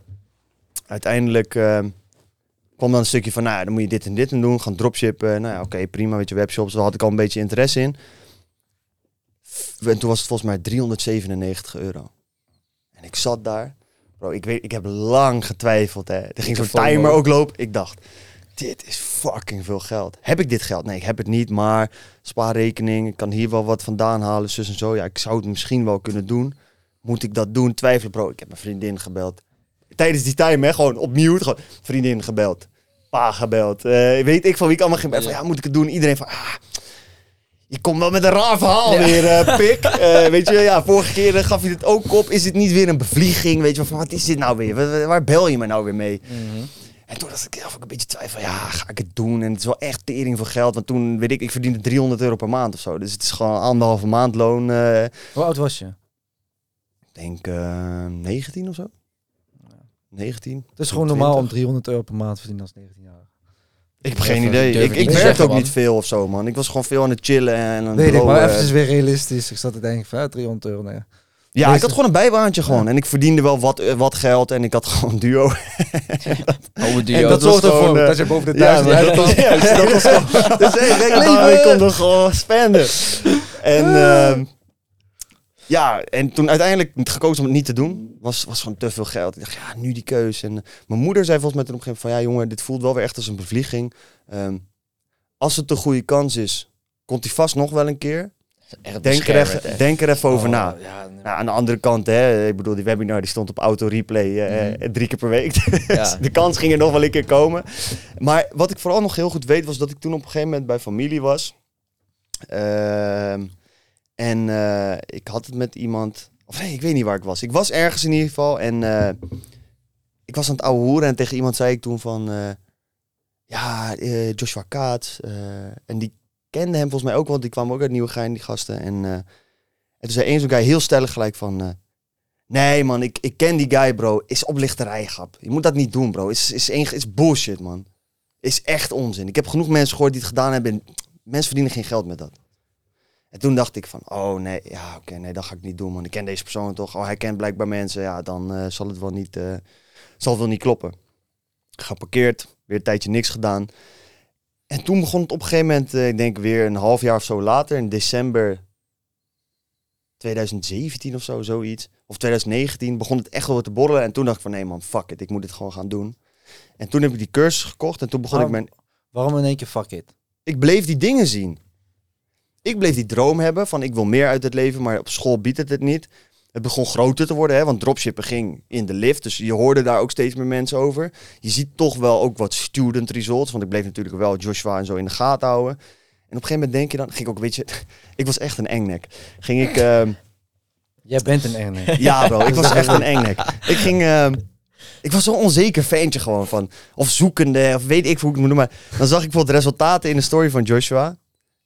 uiteindelijk eh, kwam dan een stukje van, nou, dan moet je dit en dit en doen. Gaan dropshippen. Nou ja, oké, prima. Weet je, webshops, daar had ik al een beetje interesse in. En toen was het volgens mij 397 euro. En ik zat daar. Bro, ik, weet, ik heb lang getwijfeld. Hè. Er ging zo'n timer ook lopen. Ik dacht, dit is fucking veel geld. Heb ik dit geld? Nee, ik heb het niet. Maar spaarrekening, ik kan hier wel wat vandaan halen. Zus en zo. Ja, ik zou het misschien wel kunnen doen. Moet ik dat doen? Twijfelen, bro. Ik heb mijn vriendin gebeld. Tijdens die time, hè, gewoon opnieuw. Gewoon vriendin gebeld. Pa gebeld. Eh, weet ik van wie ik allemaal ging. Van, ja, moet ik het doen? Iedereen van, ah, je komt wel met een raar verhaal weer, eh, [LAUGHS] pik. Eh, weet je, ja, vorige keer gaf je het ook op. Is het niet weer een bevlieging? Weet je, van, wat is dit nou weer? Waar, waar bel je me nou weer mee? En toen was ik zelf ook een beetje twijfel. Ja, ga ik het doen? En het is wel echt tering voor geld. Want toen, weet ik, ik verdiende 300 euro per maand of zo. Dus het is gewoon anderhalve maandloon. eh, Hoe oud was je? ik denk eh 19 of zo. 19. Het is gewoon normaal om 300 euro per maand te verdienen als 19 jaar. Ik heb geen idee. Ik, ik werkte ook man. niet veel of zo, man. Ik was gewoon veel aan het chillen en aan het Weet ik, maar even weer realistisch. Ik zat te denken van ja, 300 euro. Nee. Ja, Deze- ik had gewoon een bijbaantje gewoon. En ik verdiende wel wat, eh, wat geld en ik had gewoon duo. [LAUGHS] Oh, duo. En dat zorgt ervoor eh, dat je boven de Ja, duizend maar dat was, [LAUGHS] uitkomt. juist, [LAUGHS] dat was gewoon... Dus hey, ik kon nog gewoon spenden. En ehm, ja, en toen uiteindelijk gekozen om het niet te doen, was, was gewoon te veel geld. Ik dacht, ja, nu die keuze. En eh, mijn moeder zei volgens mij toen op een gegeven moment van, ja jongen, dit voelt wel weer echt als een bevlieging. Ehm, als het een goede kans is, komt hij vast nog wel een keer. Echt Denk er, even, echt. denk er even over Oh, na. Ja, nee. Nou, aan de andere kant, hè, ik bedoel, die webinar die stond op auto-replay eh, Mhm. eh, drie keer per week. [LAUGHS] Dus Ja. de kans ging er nog wel een keer komen. Maar wat ik vooral nog heel goed weet, was dat ik toen op een gegeven moment bij familie was. Ehm, en eh, ik had het met iemand, of ik weet niet waar ik was. Ik was ergens in ieder geval en eh, ik was aan het ouwe hoeren en tegen iemand zei ik toen van, eh, ja, Joshua Kaats. en die kende hem volgens mij ook, want die kwamen ook uit Nieuwegein, die gasten. En, en toen zei één zo'n guy heel stellig gelijk van... nee man, ik, ik ken die guy bro. Is oplichterij, grap. Je moet dat niet doen bro. Is, is, is bullshit man. Is echt onzin. Ik heb genoeg mensen gehoord die het gedaan hebben. En mensen verdienen geen geld met dat. En toen dacht ik van, oh nee, ja oké, nee, dat ga ik niet doen man. Ik ken deze persoon toch. Oh, hij kent blijkbaar mensen. Ja, dan eh, zal het wel niet, eh, zal het wel niet kloppen. Geparkeerd, weer een tijdje niks gedaan. En toen begon het op een gegeven moment, eh, ik denk weer een half jaar of zo later, in december 2017 of zo, zoiets. Of 2019 begon het echt wel te borrelen. En toen dacht ik van, nee man, fuck it, ik moet dit gewoon gaan doen. En toen heb ik die cursus gekocht en toen begon ik mijn... Waarom in één keer fuck it? Ik bleef die dingen zien. Ik bleef die droom hebben van ik wil meer uit het leven, maar op school biedt het het niet. Het begon groter te worden, hè, want dropshippen ging in de lift. Dus je hoorde daar ook steeds meer mensen over. Je ziet toch wel ook wat student results. Want ik bleef natuurlijk wel Joshua en zo in de gaten houden. En op een gegeven moment denk je dan, ging ik ook, weet je, [LAUGHS] ik was echt een engnek. Ging ik, ehm, Jij bent een enge. ja bro, ik was echt een [LAUGHS] engnek. Ik ging, ehm, ik was zo'n onzeker ventje gewoon van, of zoekende, of weet ik hoe ik het moet noemen. Maar dan zag ik bijvoorbeeld resultaten in de story van Joshua.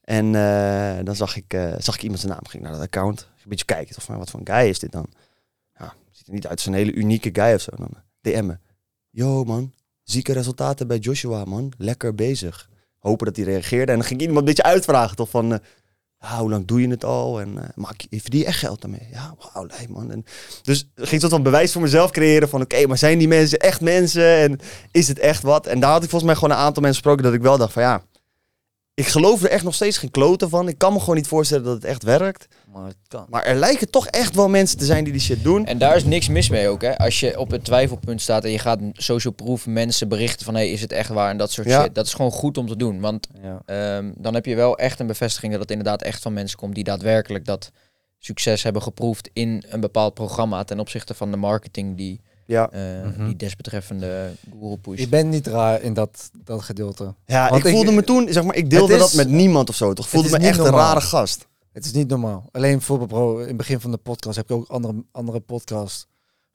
En eh, dan zag ik, eh, zag ik iemand zijn naam, ging naar dat account. Een beetje kijken, of wat voor een guy is dit dan? Ja, ziet er niet uit een hele unieke guy of zo. Dan DM'en. Yo man, zieke resultaten bij Joshua man, lekker bezig. Hopen dat hij reageerde. En dan ging iemand een beetje uitvragen toch van... eh, hoe lang doe je het al? En eh, maak je, verdien je echt geld daarmee? Ja, wauw, lijp man. En dus ik ging soort van bewijs voor mezelf creëren van... oké, maar zijn die mensen echt mensen? En is het echt wat? En daar had ik volgens mij gewoon een aantal mensen gesproken... dat ik wel dacht van ja... Ik geloof er echt nog steeds geen kloten van. Ik kan me gewoon niet voorstellen dat het echt werkt. Maar het kan. Maar er lijken toch echt wel mensen te zijn die die shit doen. En daar is niks mis mee ook, hè. Als je op het twijfelpunt staat en je gaat social proof mensen berichten van... hé, hey, is het echt waar? En dat soort Ja. shit. Dat is gewoon goed om te doen. Want Ja. ehm, dan heb je wel echt een bevestiging dat het inderdaad echt van mensen komt... die daadwerkelijk dat succes hebben geproefd in een bepaald programma... ten opzichte van de marketing die, Ja, eh, Mhm. die desbetreffende Google push. Je bent niet raar in dat, dat gedeelte. ja Want ik voelde ik- me toen, zeg maar, ik deelde is- dat met niemand of zo. Toch voelde me niet echt een rare gast. Het is niet normaal. Alleen bijvoorbeeld, bro, in het begin van de podcast heb ik ook andere, andere podcast.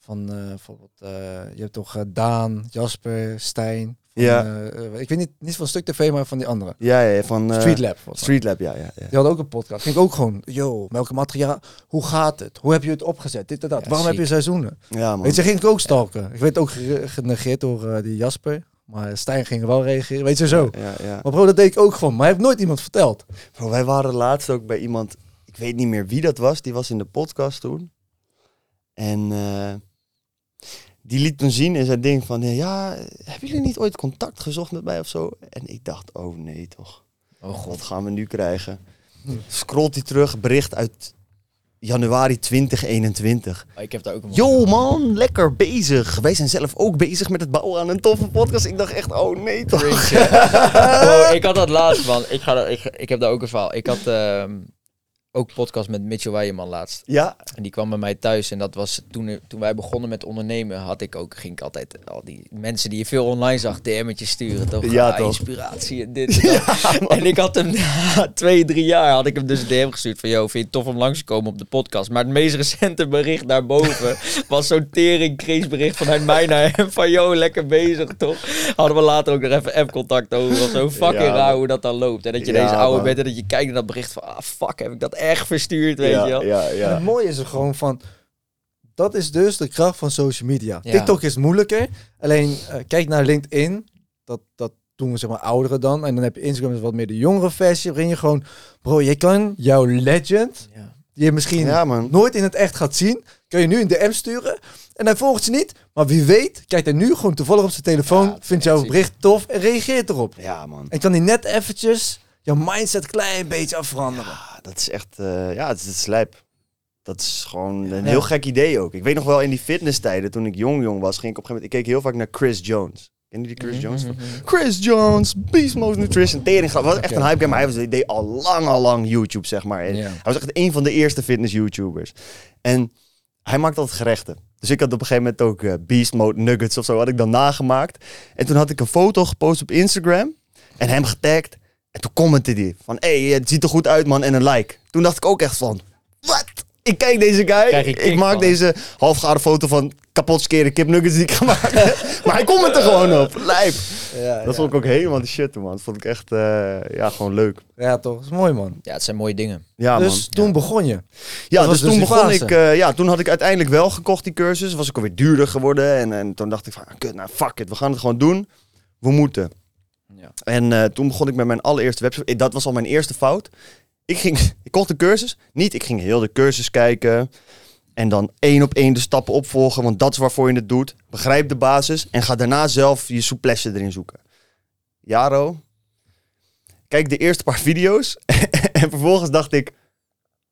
Van eh, bijvoorbeeld, eh, je hebt toch eh, Daan, Jasper, Stijn. Van, Ja. ik weet niet, niet van Stuk TV, maar van die andere. Ja, ja, van... Street Lab. Street Lab, ja, ja. ja. Die hadden ook een podcast. Ging ook gewoon, yo, welke materiaal, hoe gaat het? Hoe heb je het opgezet? Dit en dat. Ja, Waarom heb je seizoenen? Ja, man. Weet je, ging ik ook stalken. Ik werd ook ge- genegeerd door die Jasper. Maar Stijn ging wel reageren. Weet je zo. Ja, ja. Maar bro, dat deed ik ook gewoon. Maar heeft nooit iemand verteld. Bro, wij waren laatst ook bij iemand, ik weet niet meer wie dat was, die was in de podcast toen. En die liet toen zien in zijn ding van, ja, hebben jullie niet ooit contact gezocht met mij of zo? En ik dacht, oh nee toch, Oh wat god. gaan we nu krijgen? Scrolt hij terug, bericht uit januari 2021. Oh, ik heb daar ook een Yo man, lekker bezig. Wij zijn zelf ook bezig met het bouwen aan een toffe podcast. Ik dacht echt, oh nee toch. Cringe? [LAUGHS] Oh, ik had dat laatst, man. Ik, ga, ik heb daar ook een verhaal. Ik had ehm, ook podcast met Mitchell Weijeman laatst. Ja, En die kwam bij mij thuis. En dat was toen, toen wij begonnen met ondernemen, had ik ook, ging ik altijd al die mensen die je veel online zag, DM'tjes sturen. Toch? Ja, Ah, toch. Inspiratie en dit en [LAUGHS] ik had hem na [LAUGHS] twee, drie jaar had ik hem dus een DM gestuurd van, yo, vind je het tof om langs te komen op de podcast? Maar het meest recente bericht daarboven [LAUGHS] was zo'n tering bericht vanuit mij naar hem van, yo, lekker bezig, toch? Hadden we later ook nog even app-contact over. Zo fucking Ja, raar hoe dat dan loopt. En dat je Ja, deze oude man. bent en dat je kijkt naar dat bericht van, ah, fuck, heb ik dat echt verstuurd, weet ja, je wel? ja, En ja. het mooie is er gewoon van... Dat is dus de kracht van social media. Ja. TikTok is moeilijker. Alleen, eh, kijk naar LinkedIn. Dat, dat doen we zeg maar ouderen dan. En dan heb je Instagram, dat is wat meer de jongere versie. Waarin je gewoon... Bro, je kan jouw legend... Ja. Die je misschien Ja man. nooit in het echt gaat zien... Kun je nu een DM sturen. En hij volgt je niet. Maar wie weet, kijkt hij nu gewoon toevallig op zijn telefoon. Vindt echt jouw bericht tof en reageert erop. Ja man. En kan hij net eventjes jouw mindset klein beetje afveranderen. Dat is echt, eh, ja, het is, het is lijp. Dat is gewoon een Ja. heel gek idee ook. Ik weet nog wel in die fitnesstijden, toen ik jong jong was, ging ik op een gegeven moment, ik keek heel vaak naar Chris Jones. Ken je die Chris Jones? Mhm, mhm. Chris Jones, Beast Mode Nutrition, tering. Dat was echt een hype game, maar hij was, deed al lang, al lang YouTube, zeg maar. En. Hij was echt een van de eerste fitness YouTubers. En hij maakte altijd gerechten. Dus ik had op een gegeven moment ook eh, Beast Mode Nuggets of zo, had ik dan nagemaakt. En toen had ik een foto gepost op Instagram en hem getagd. En toen commentte hij van, hé, hey, het ziet er goed uit man, en een like. Toen dacht ik ook echt van, wat? Ik kijk deze guy, Krijg ik maak van. deze halfgare foto van kapot skeren kipnuggets die ik gemaakt [LAUGHS] heb. maar hij commentte gewoon op, lijp. Ja, Dat vond ik ook helemaal de shit, man. Dat vond ik echt, eh, ja, gewoon leuk. ja, toch? Dat is mooi, man. Ja, het zijn mooie dingen. Ja, man. dus toen begon je. Ja, dus dus toen begon fase. ik. eh, ja, toen had ik uiteindelijk wel gekocht die cursus. Was ik alweer duurder geworden. En, en toen dacht ik van, ah, kut, nou fuck it, we gaan het gewoon doen. We moeten. En eh, toen begon ik met mijn allereerste website. Eh, Dat was al mijn eerste fout. Ik, ging, [LAUGHS] ik kocht de cursus. Niet, ik ging heel de cursus kijken. En dan één op één de stappen opvolgen. Want dat is waarvoor je het doet. Begrijp de basis. En ga daarna zelf je souplesse erin zoeken. Jaro. Kijk de eerste paar [LAUGHS] video's. [LAUGHS] en vervolgens dacht ik...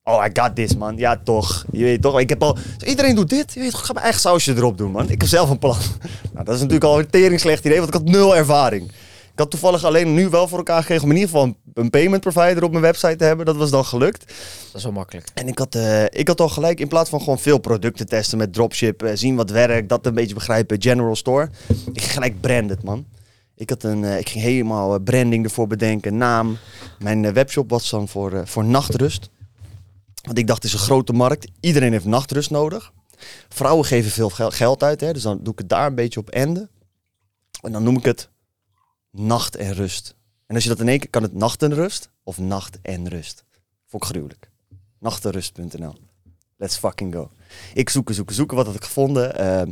Oh, I got this, man. Ja, toch. Je weet toch. Ik heb al... Iedereen doet dit. Je weet toch, ik ga mijn eigen sausje erop doen, man. Ik heb zelf een plan. nou, dat is natuurlijk al een tering slecht idee, want ik had nul ervaring. Ik had toevallig alleen nu wel voor elkaar gekregen om in ieder geval een- payment provider op mijn website te hebben. Dat was dan gelukt. Dat is wel makkelijk. En ik had, eh, ik had al gelijk, in plaats van gewoon veel producten testen met dropship, eh, zien wat werkt, dat een beetje begrijpen, general store. Ik gelijk branded, man. Ik, had een, eh, ik ging helemaal branding ervoor bedenken, naam. Mijn webshop was dan voor, voor nachtrust. Want ik dacht, het is een grote markt. Iedereen heeft nachtrust nodig. Vrouwen geven veel gel- geld uit, hè, dus dan doe ik het daar een beetje op enden. En dan noem ik het nacht en rust. En als je dat in één keer kan het nacht en rust of nacht en rust. Vond ik gruwelijk. Nachtenrust.nl. Let's fucking go. Ik zoeken, zoeken, zoeken. Wat had ik gevonden? Ehm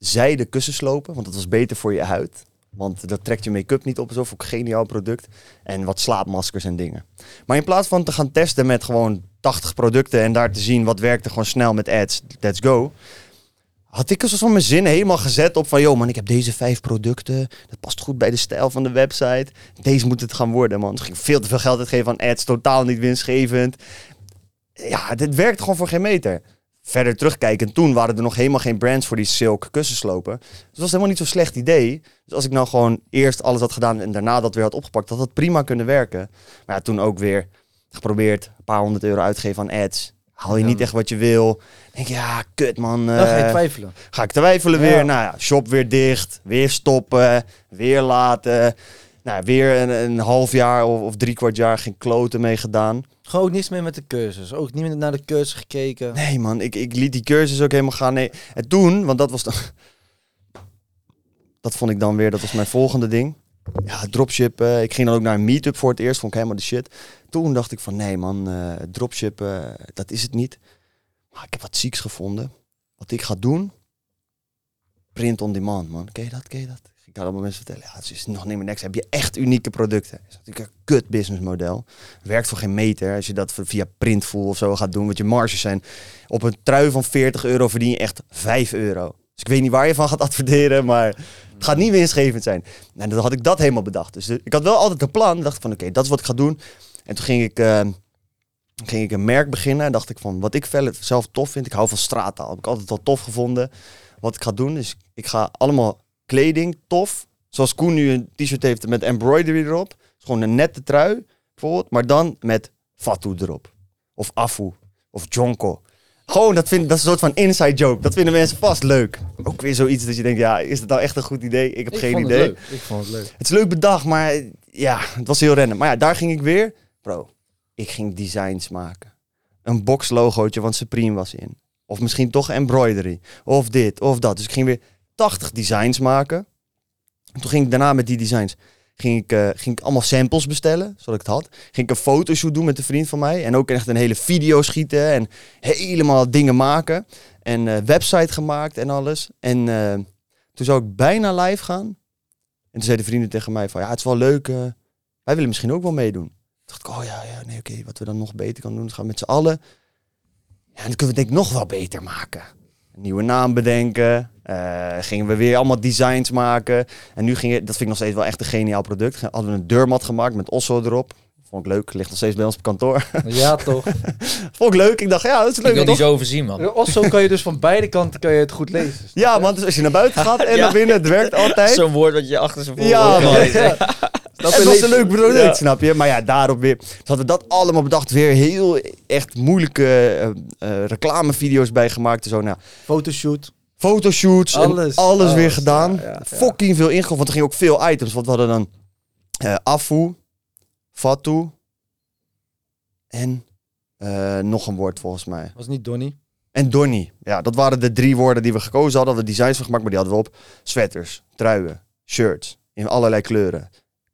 zijde kussenslopen, want dat was beter voor je huid. Want dat trekt je make-up niet op zo. Vond geniaal product. En wat slaapmaskers en dingen. Maar in plaats van te gaan testen met gewoon 80 producten en daar te zien wat werkte gewoon snel met ads, let's go. Had ik een soort van mijn zin helemaal gezet op van, joh man, ik heb deze vijf producten. Dat past goed bij de stijl van de website. Deze moet het gaan worden, man. Dus ging veel te veel geld uitgeven aan ads, totaal niet winstgevend. Ja, dit werkt gewoon voor geen meter. Verder terugkijken, toen waren er nog helemaal geen brands voor die silk kussenslopen. Dus dat was helemaal niet zo'n slecht idee. Dus als ik nou gewoon eerst alles had gedaan en daarna dat weer had opgepakt, had dat prima kunnen werken. Maar ja, toen ook weer geprobeerd, een paar honderd euro uitgeven aan ads. Haal je Ja. niet echt wat je wil. Denk je, ja, kut man. Dan ga je eh, twijfelen. Ga ik twijfelen Ja. weer? Nou ja, shop weer dicht, weer stoppen, weer laten. Nou weer een, een half jaar of, of drie kwart jaar geen kloten mee gedaan. Gewoon ook niets meer met de cursus. Ook niet meer naar de cursus gekeken. Nee man, ik, ik liet die cursus ook helemaal gaan. Nee. En toen, want dat was dan... [LAUGHS] Dat vond ik dan weer, dat was mijn volgende ding. Ja, dropshippen. Ik ging dan ook naar een meetup voor het eerst. Vond ik helemaal de shit. Toen dacht ik van, nee man, eh dropshippen, dat is het niet. Maar ik heb wat zieks gevonden. Wat ik ga doen, print on demand man. Ken je dat, ken dat? Ik had allemaal mensen vertellen, ja, het is nog niet meer niks. Heb je echt unieke producten? Dat is natuurlijk een kut businessmodel. Werkt voor geen meter. Als je dat via Printful of zo gaat doen, wat je marges zijn. Op een trui van 40 euro verdien je echt 5 euro. Dus ik weet niet waar je van gaat adverteren, maar het gaat niet winstgevend zijn. En dan had ik dat helemaal bedacht. Dus ik had wel altijd een plan. dacht van, oké, dat is wat ik ga doen. En toen ging ik, eh, ging ik een merk beginnen. En dacht ik van, wat ik zelf tof vind. Ik hou van straattaal. Heb ik altijd al tof gevonden. Wat ik ga doen is, ik ga allemaal kleding tof. Zoals Koen nu een t-shirt heeft met embroidery erop. gewoon een nette trui, bijvoorbeeld. Maar dan met Fatu erop. Of Afu. Of Jonko. Gewoon, dat, vind, dat is een soort van inside joke. Dat vinden mensen vast leuk. Ook weer zoiets dat je denkt, ja, is het nou echt een goed idee? Ik heb geen vond idee. Het leuk. Ik vond het leuk. Het is leuk bedacht, maar ja, het was heel rennen. Maar ja, daar ging ik weer. Bro, ik ging designs maken. Een boxlogootje, want Supreme was in. Of misschien toch embroidery. Of dit, of dat. Dus ik ging weer 80 designs maken. En toen ging ik daarna met die designs... Ging ik, eh, ging ik allemaal samples bestellen, zodat ik het had. Ging ik een fotoshoot doen met een vriend van mij. En ook echt een hele video schieten. En helemaal dingen maken. En eh, website gemaakt en alles. En eh, toen zou ik bijna live gaan. En toen zeiden vrienden tegen mij van, ja, het is wel leuk. wij willen misschien ook wel meedoen. Toen dacht ik, oh ja, ja nee, oké, wat we dan nog beter kunnen doen, is gaan we met z'n allen. Ja, dan kunnen we denk ik nog wel beter maken. Een nieuwe naam bedenken. Eh, gingen we weer allemaal designs maken. En nu ging dat vind ik nog steeds wel echt een geniaal product. Hadden we een deurmat gemaakt met Osso erop. Vond ik leuk, ligt nog steeds bij ons op kantoor. Ja, toch? [LAUGHS] Vond ik leuk. Ik dacht, ja, dat is Ik leuk. wil die toch? zo overzien, man. Osso kan je dus van beide kanten kan je het goed lezen. Ja, man, dus als je naar buiten [LAUGHS] gaat en Ja. naar binnen, het werkt altijd. Zo'n woord wat je achter zijn Ja, man. lezen. Ja. Snap je? Het was een leuk product, Ja. snap je? Maar ja, daarop weer. Dus hadden we dat allemaal bedacht. Weer heel echt moeilijke eh, eh, reclamevideo's bij gemaakt. en Zo, nou, Fotoshoot. Fotoshoots. en Alles, alles, weer gedaan. ja, ja, ja. Fucking veel ingekocht. Want er gingen ook veel items. Want we hadden dan eh Afu, Fatu en eh, nog een woord volgens mij. Was niet Donny. En Donny. Ja, dat waren de drie woorden die we gekozen hadden. We designs van gemaakt, maar die hadden we op sweaters, truien, shirts. In allerlei kleuren.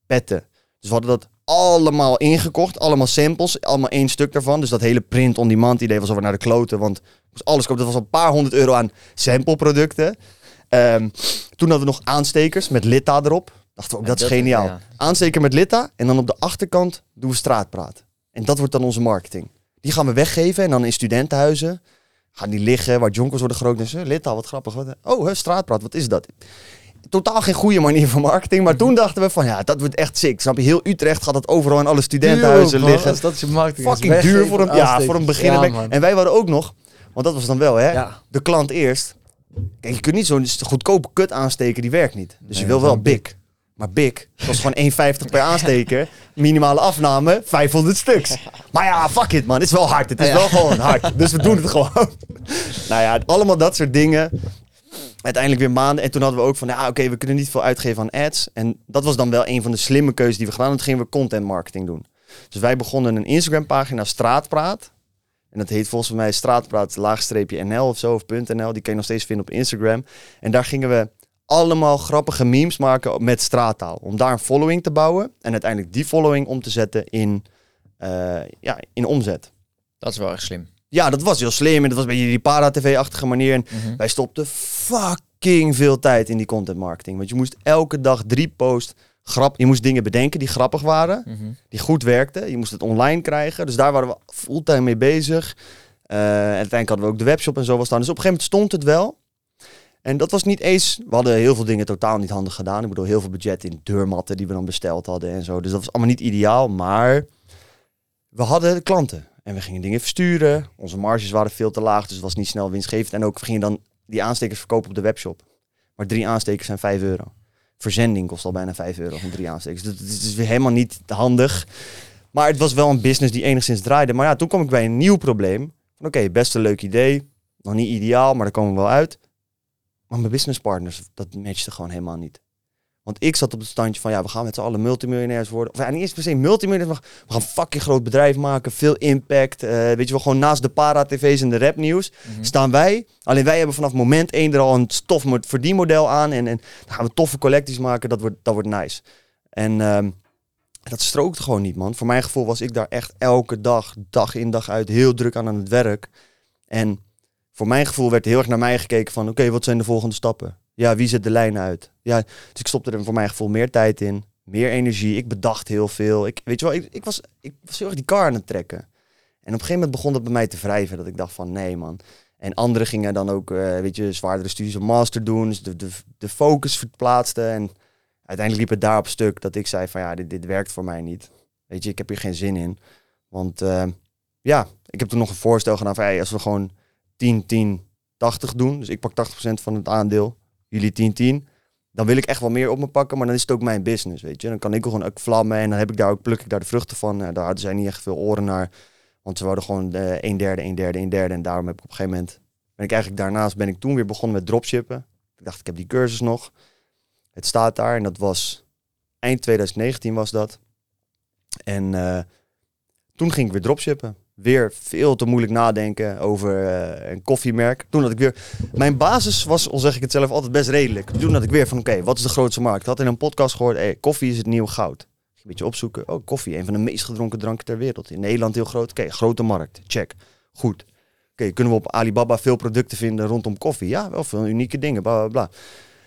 Petten. Dus we hadden dat allemaal ingekocht. Allemaal samples. Allemaal één stuk daarvan. Dus dat hele print-on-demand idee was over naar de kloten. Want moest alles kopen. Dat was een paar honderd euro aan sampleproducten. Ehm, toen hadden we nog aanstekers met Litta erop. Dachten we ook, dat is geniaal. ja. Aansteker met Litta. En dan op de achterkant doen we straatpraat. En dat wordt dan onze marketing. Die gaan we weggeven. En dan in studentenhuizen gaan die liggen waar jonkels worden gerookt. Zo, Litta, wat grappig. Wat, oh, straatpraat, wat is dat? Totaal geen goede manier van marketing. Maar toen dachten we van, ja, dat wordt echt sick. Snap je? Heel Utrecht gaat dat overal in alle studentenhuizen Duur ook, man. liggen. Dat is je marketing. Fucking duur voor een, ja, voor een beginner. Ja, en wij waren ook nog, want dat was dan wel, hè? Ja. De klant eerst. Kijk, je kunt niet zo'n goedkope kut aansteken, die werkt niet. Dus je wil wel big. Maar big, was gewoon 1,50 per aansteker. Minimale afname, 500 stuks. Maar ja, fuck it man, het is wel hard. Het is wel gewoon hard. Dus we doen het gewoon. [LAUGHS] nou ja, allemaal dat soort dingen. Uiteindelijk weer maanden. En toen hadden we ook van, ja, oké, we kunnen niet veel uitgeven aan ads. En dat was dan wel een van de slimme keuzes die we gedaan hebben. Toen gingen we content marketing doen. Dus wij begonnen een Instagram pagina, Straatpraat. En dat heet volgens mij Straatpraat laagstreepje NL of zo, of .nl. Die kan je nog steeds vinden op Instagram. En daar gingen we allemaal grappige memes maken met straattaal. Om daar een following te bouwen. En uiteindelijk die following om te zetten in, eh, ja, in omzet. Dat is wel echt slim. Ja, dat was heel slim. En dat was een beetje die para-tv-achtige manier. En Mhm. wij stopten fucking veel tijd in die content marketing. Want je moest elke dag drie posts grap. Je moest dingen bedenken die grappig waren, Mhm. die goed werkten. Je moest het online krijgen. Dus daar waren we fulltime mee bezig. Eh, en uiteindelijk hadden we ook de webshop en zo was staan. Dus op een gegeven moment stond het wel. En dat was niet eens. We hadden heel veel dingen totaal niet handig gedaan. Ik bedoel, heel veel budget in deurmatten die we dan besteld hadden en zo. Dus dat was allemaal niet ideaal. Maar we hadden klanten. En we gingen dingen versturen. Onze marges waren veel te laag, dus het was niet snel winstgevend. En ook we gingen dan die aanstekers verkopen op de webshop. Maar drie aanstekers zijn 5 euro. Verzending kost al bijna 5 euro van drie aanstekers. Dus het is weer helemaal niet handig. Maar het was wel een business die enigszins draaide. Maar ja, toen kwam ik bij een nieuw probleem. Oké, best een leuk idee. Nog niet ideaal, maar daar komen we wel uit. Maar mijn businesspartners, dat matchte gewoon helemaal niet. Want ik zat op het standje van, ja, we gaan met z'n allen multimiljonairs worden. Of ja, niet eens per se multimiljonairs, maar we gaan een fucking groot bedrijf maken. Veel impact. eh, weet je wel, gewoon naast de para-tv's en de rapnieuws Mhm. staan wij. Alleen wij hebben vanaf moment één er al een stof verdienmodel aan. En, en dan gaan we toffe collecties maken. Dat wordt, dat wordt nice. En ehm, dat strookte gewoon niet, man. Voor mijn gevoel was ik daar echt elke dag, dag in dag uit, heel druk aan aan het werk. En voor mijn gevoel werd heel erg naar mij gekeken van... oké, wat zijn de volgende stappen? Ja, wie zet de lijnen uit? Ja, dus ik stopte er voor mijn gevoel meer tijd in. Meer energie. Ik bedacht heel veel. Ik, weet je wel, ik, ik, was, ik was heel erg die kar aan het trekken. En op een gegeven moment begon dat bij mij te wrijven. Dat ik dacht van, nee man. En anderen gingen dan ook, eh, weet je, zwaardere studies een master doen. Dus de, de, de focus verplaatste. En uiteindelijk liep het daarop stuk dat ik zei van, ja, dit, dit werkt voor mij niet. Weet je, ik heb hier geen zin in. Want eh, ja, ik heb toen nog een voorstel gedaan van, hey, als we gewoon 10, 10, 80 doen. Dus ik pak 80% van het aandeel. Jullie 10, 10. Dan wil ik echt wel meer op me pakken, maar dan is het ook mijn business, weet je. Dan kan ik gewoon ook vlammen en dan heb ik daar ook, pluk ik daar de vruchten van. Eh, daar hadden zij niet echt veel oren naar. Want ze wouden gewoon eh een derde, een derde, een derde. En daarom heb ik op een gegeven moment, ben ik eigenlijk daarnaast, ben ik toen weer begonnen met dropshippen. Ik dacht, ik heb die cursus nog. Het staat daar en dat was eind 2019 was dat. En eh, toen ging ik weer dropshippen. Weer veel te moeilijk nadenken over eh, een koffiemerk. Toen had ik weer... Mijn basis was, al zeg ik het zelf, altijd best redelijk. Toen had ik weer van, oké, wat is de grootste markt? Ik had in een podcast gehoord, hey, koffie is het nieuwe goud. Een beetje opzoeken. Oh, koffie, een van de meest gedronken dranken ter wereld. In Nederland heel groot. Oké, grote markt. Check. Goed. Oké, kunnen we op Alibaba veel producten vinden rondom koffie? Ja, wel veel unieke dingen, bla bla bla.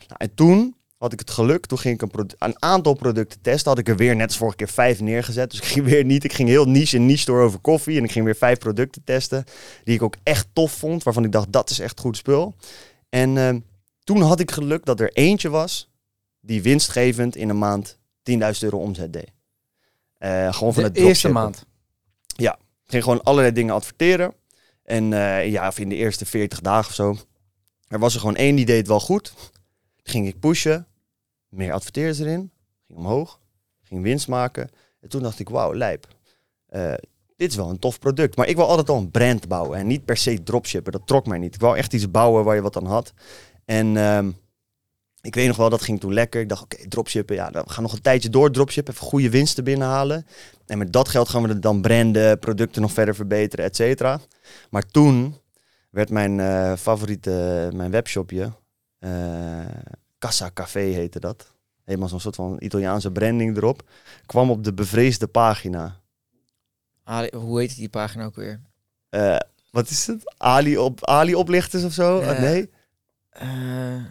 Nou, en toen had ik het geluk, toen ging ik een, een aantal producten testen. Had ik er weer net als vorige keer vijf neergezet. Dus ik ging weer niet. Ik ging heel niche en niche door over koffie. En ik ging weer vijf producten testen. Die ik ook echt tof vond. Waarvan ik dacht, dat is echt goed spul. En ehm, toen had ik geluk dat er eentje was die winstgevend in een maand 10.000 euro omzet deed. Eh, gewoon van De het eerste maand. Ik ging gewoon allerlei dingen adverteren. En eh, ja, of in de eerste 40 dagen of zo. Er was er gewoon één die deed wel goed. Ging ik pushen. Meer adverteerders erin. Ging omhoog. Ging winst maken. En toen dacht ik, wauw, lijp. Eh, dit is wel een tof product. Maar ik wil altijd al een brand bouwen. En niet per se dropshippen. Dat trok mij niet. Ik wou echt iets bouwen waar je wat aan had. En ehm, ik weet nog wel, dat ging toen lekker. Ik dacht, oké, dropshippen. Ja, we gaan nog een tijdje door dropshippen. Even goede winsten binnenhalen. En met dat geld gaan we dan branden, producten nog verder verbeteren, et cetera. Maar toen werd mijn eh, favoriete, mijn webshopje, eh Casa Café heette dat. Helemaal zo'n soort van Italiaanse branding erop. Kwam op de bevreesde pagina. Ali, hoe heet die pagina ook weer? Eh, wat is het? Ali, op, Ali oplichters of zo? Ah, nee? Eh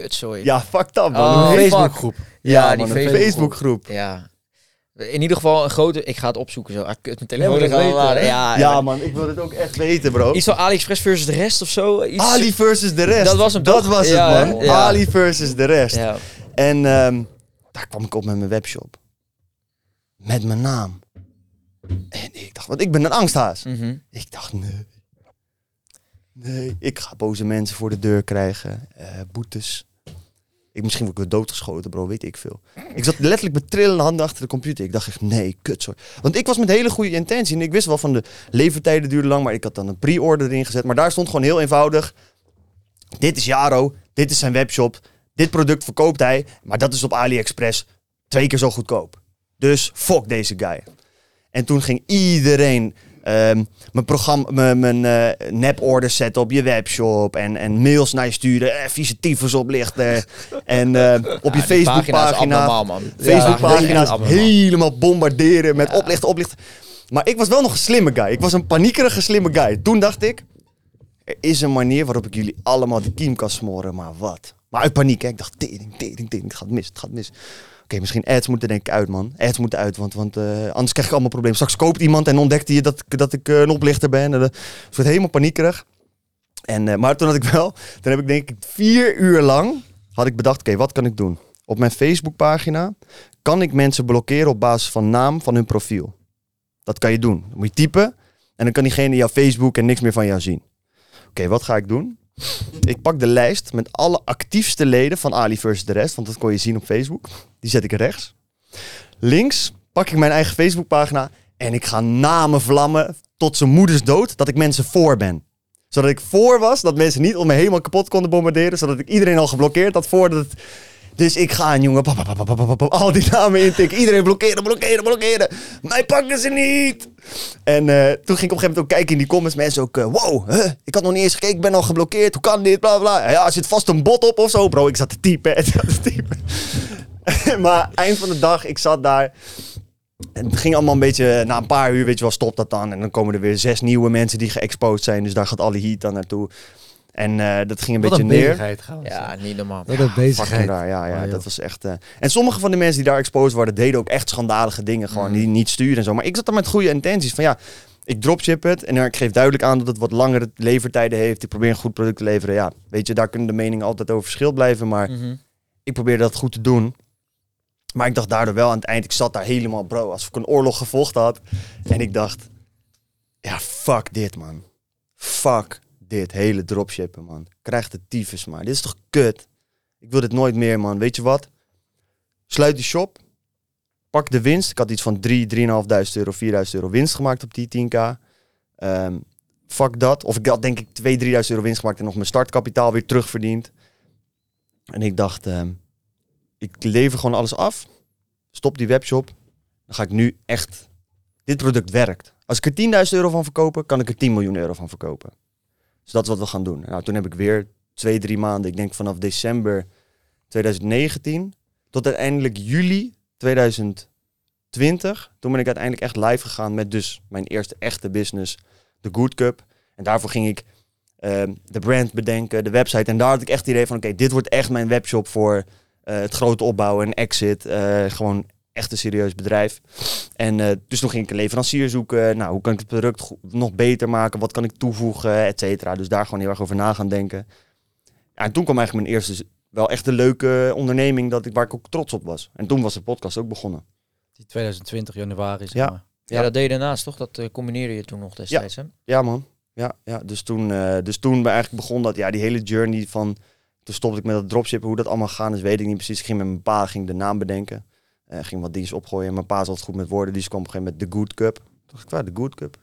kutzooi. Ja, fuck dat man. Oh, Een. Facebookgroep. Ja, man, die Facebookgroep. Facebookgroep. Ja. In ieder geval een grote... Ik ga het opzoeken zo. Ah, kut, mijn telefoon Ja, al? Ja, man, ik wil het ook echt weten bro. Iets van AliExpress versus de rest of zo. Iets... Ali versus de rest. Dat was hem Dat was het man. Ja. Ali versus de rest. En ehm, daar kwam ik op met mijn webshop. Met mijn naam. En ik dacht, want ik ben een angsthaas. Mhm. Ik dacht, nee. Nee, ik ga boze mensen voor de deur krijgen. eh, boetes. Ik, misschien word ik doodgeschoten, bro, weet ik veel. Ik zat letterlijk met trillende handen achter de computer. Ik dacht echt, nee, kut. Want ik was met hele goede intentie. En ik wist wel van de levertijden duurden lang. Maar ik had dan een pre-order erin gezet. Maar daar stond gewoon heel eenvoudig. Dit is Jaro. Dit is zijn webshop. Dit product verkoopt hij. Maar dat is op AliExpress twee keer zo goedkoop. Dus fuck deze guy. En toen ging iedereen ehm, mijn programma, mijn, eh, nep-orders zetten op je webshop. En, en mails naar je sturen. Eh, vieze tyfus oplichten. en eh, op je Ja, Facebookpagina. Facebookpagina's Ja, helemaal bombarderen met oplichten, oplichten. Maar ik was wel nog een slimme guy. Ik was een paniekerige slimme guy. Toen dacht ik, er is een manier waarop ik jullie allemaal de kiem kan smoren, maar wat? Maar uit paniek, hè. Ik dacht, tering, tering, tering, het gaat mis, het gaat mis. Oké, misschien ads moeten denk ik uit, man. Ads moeten uit, want, want eh, anders krijg ik allemaal problemen. Straks koopt iemand en ontdekt hij dat, dat ik eh, een oplichter ben. En, wordt helemaal paniekerig. En, maar toen had ik wel, toen heb ik denk ik vier uur lang, had ik bedacht, oké, wat kan ik doen? Op mijn Facebookpagina kan ik mensen blokkeren op basis van naam van hun profiel. Dat kan je doen. Dan moet je typen en dan kan diegene jouw Facebook en niks meer van jou zien. Oké, wat ga ik doen? Ik pak de lijst met alle actiefste leden van Ali versus de rest, want dat kon je zien op Facebook. Die zet ik rechts. Links pak ik mijn eigen Facebookpagina en ik ga namen vlammen tot zijn moeders dood, dat ik mensen voor ben. Zodat ik voor was, dat mensen niet om me helemaal kapot konden bombarderen, zodat ik iedereen al geblokkeerd had voordat het... Dus ik ga aan, jongen. pap, al die namen intikken. Iedereen blokkeren, blokkeren, blokkeren. Mij pakken ze niet. En eh, toen ging ik op een gegeven moment ook kijken in die comments. Mensen ook, eh, wow, huh? ik had nog niet eens gekeken. Ik ben al geblokkeerd. Hoe kan dit? Bla, bla. Ja, zit vast een bot op of zo. Bro, ik zat te typen. [LAUGHS] Ik zat te typen. [LAUGHS] maar eind van de dag, ik zat daar. En het ging allemaal een beetje, na een paar uur, weet je wel, stopt dat dan. En dan komen er weer zes nieuwe mensen die geëxposed zijn. Dus daar gaat alle heat dan naartoe. En eh, dat ging een Wat beetje een neer. Ja, niet normaal. Wat een bezigheid. Raar, ja, ja. Oh, dat was echt... eh, En sommige van de mensen die daar exposed waren, deden ook echt schandalige dingen. Gewoon Mhm. die niet sturen en zo. Maar ik zat daar met goede intenties. Van ja, ik dropship het. En ik geef duidelijk aan dat het wat langere levertijden heeft. Ik probeer een goed product te leveren. Ja, weet je, daar kunnen de meningen altijd over verschil blijven. Maar Mhm. ik probeerde dat goed te doen. Maar ik dacht daardoor wel aan het eind, ik zat daar helemaal, bro, alsof ik een oorlog gevolgd had. En ik dacht, ja, fuck dit, man. Fuck dit hele dropshippen, man. Krijg de tyfus maar. Dit is toch kut? Ik wil dit nooit meer, man. Weet je wat? Sluit die shop. Pak de winst. Ik had iets van 3, 3.500 euro, 4.000 euro winst gemaakt op die 10k. Ehm, fuck dat. Of ik had denk ik 2, 3.000 euro winst gemaakt en nog mijn startkapitaal weer terugverdiend. En ik dacht, ehm, ik lever gewoon alles af. Stop die webshop. Dan ga ik nu echt... Dit product werkt. Als ik er 10.000 euro van verkopen, kan ik er 10 miljoen euro van verkopen. Dus dat is wat we gaan doen. Nou, toen heb ik weer twee, drie maanden, ik denk vanaf december 2019 tot uiteindelijk juli 2020. Toen ben ik uiteindelijk echt live gegaan met dus mijn eerste echte business, de Good Cup. En daarvoor ging ik ehm, de brand bedenken, de website. En daar had ik echt het idee van, oké, dit wordt echt mijn webshop voor eh, het grote opbouwen en exit. Eh, gewoon echt een serieus bedrijf. En eh, dus toen ging ik een leverancier zoeken. Nou, hoe kan ik het product nog beter maken? Wat kan ik toevoegen? Et cetera. Dus daar gewoon heel erg over na gaan denken. Ja, en toen kwam eigenlijk mijn eerste, wel echt een leuke onderneming dat ik, waar ik ook trots op was. En toen was de podcast ook begonnen. Die 2020 januari, zeg Ja. maar. Ja, Ja. dat deed je daarnaast, toch? Dat eh, combineerde je toen nog destijds, hè? Ja, man. Ja, ja. Dus, toen, eh, dus toen ben eigenlijk begon dat, ja, die hele journey van... Toen stopte ik met dat dropshippen. Hoe dat allemaal gegaan is, weet ik niet precies. Ik ging met mijn pa ging de naam bedenken. Eh, ging wat dingen opgooien. En mijn pa is altijd goed met woorden. Dus kwam op een gegeven moment de Good Cup. Dacht ik, waar, de Good Cup?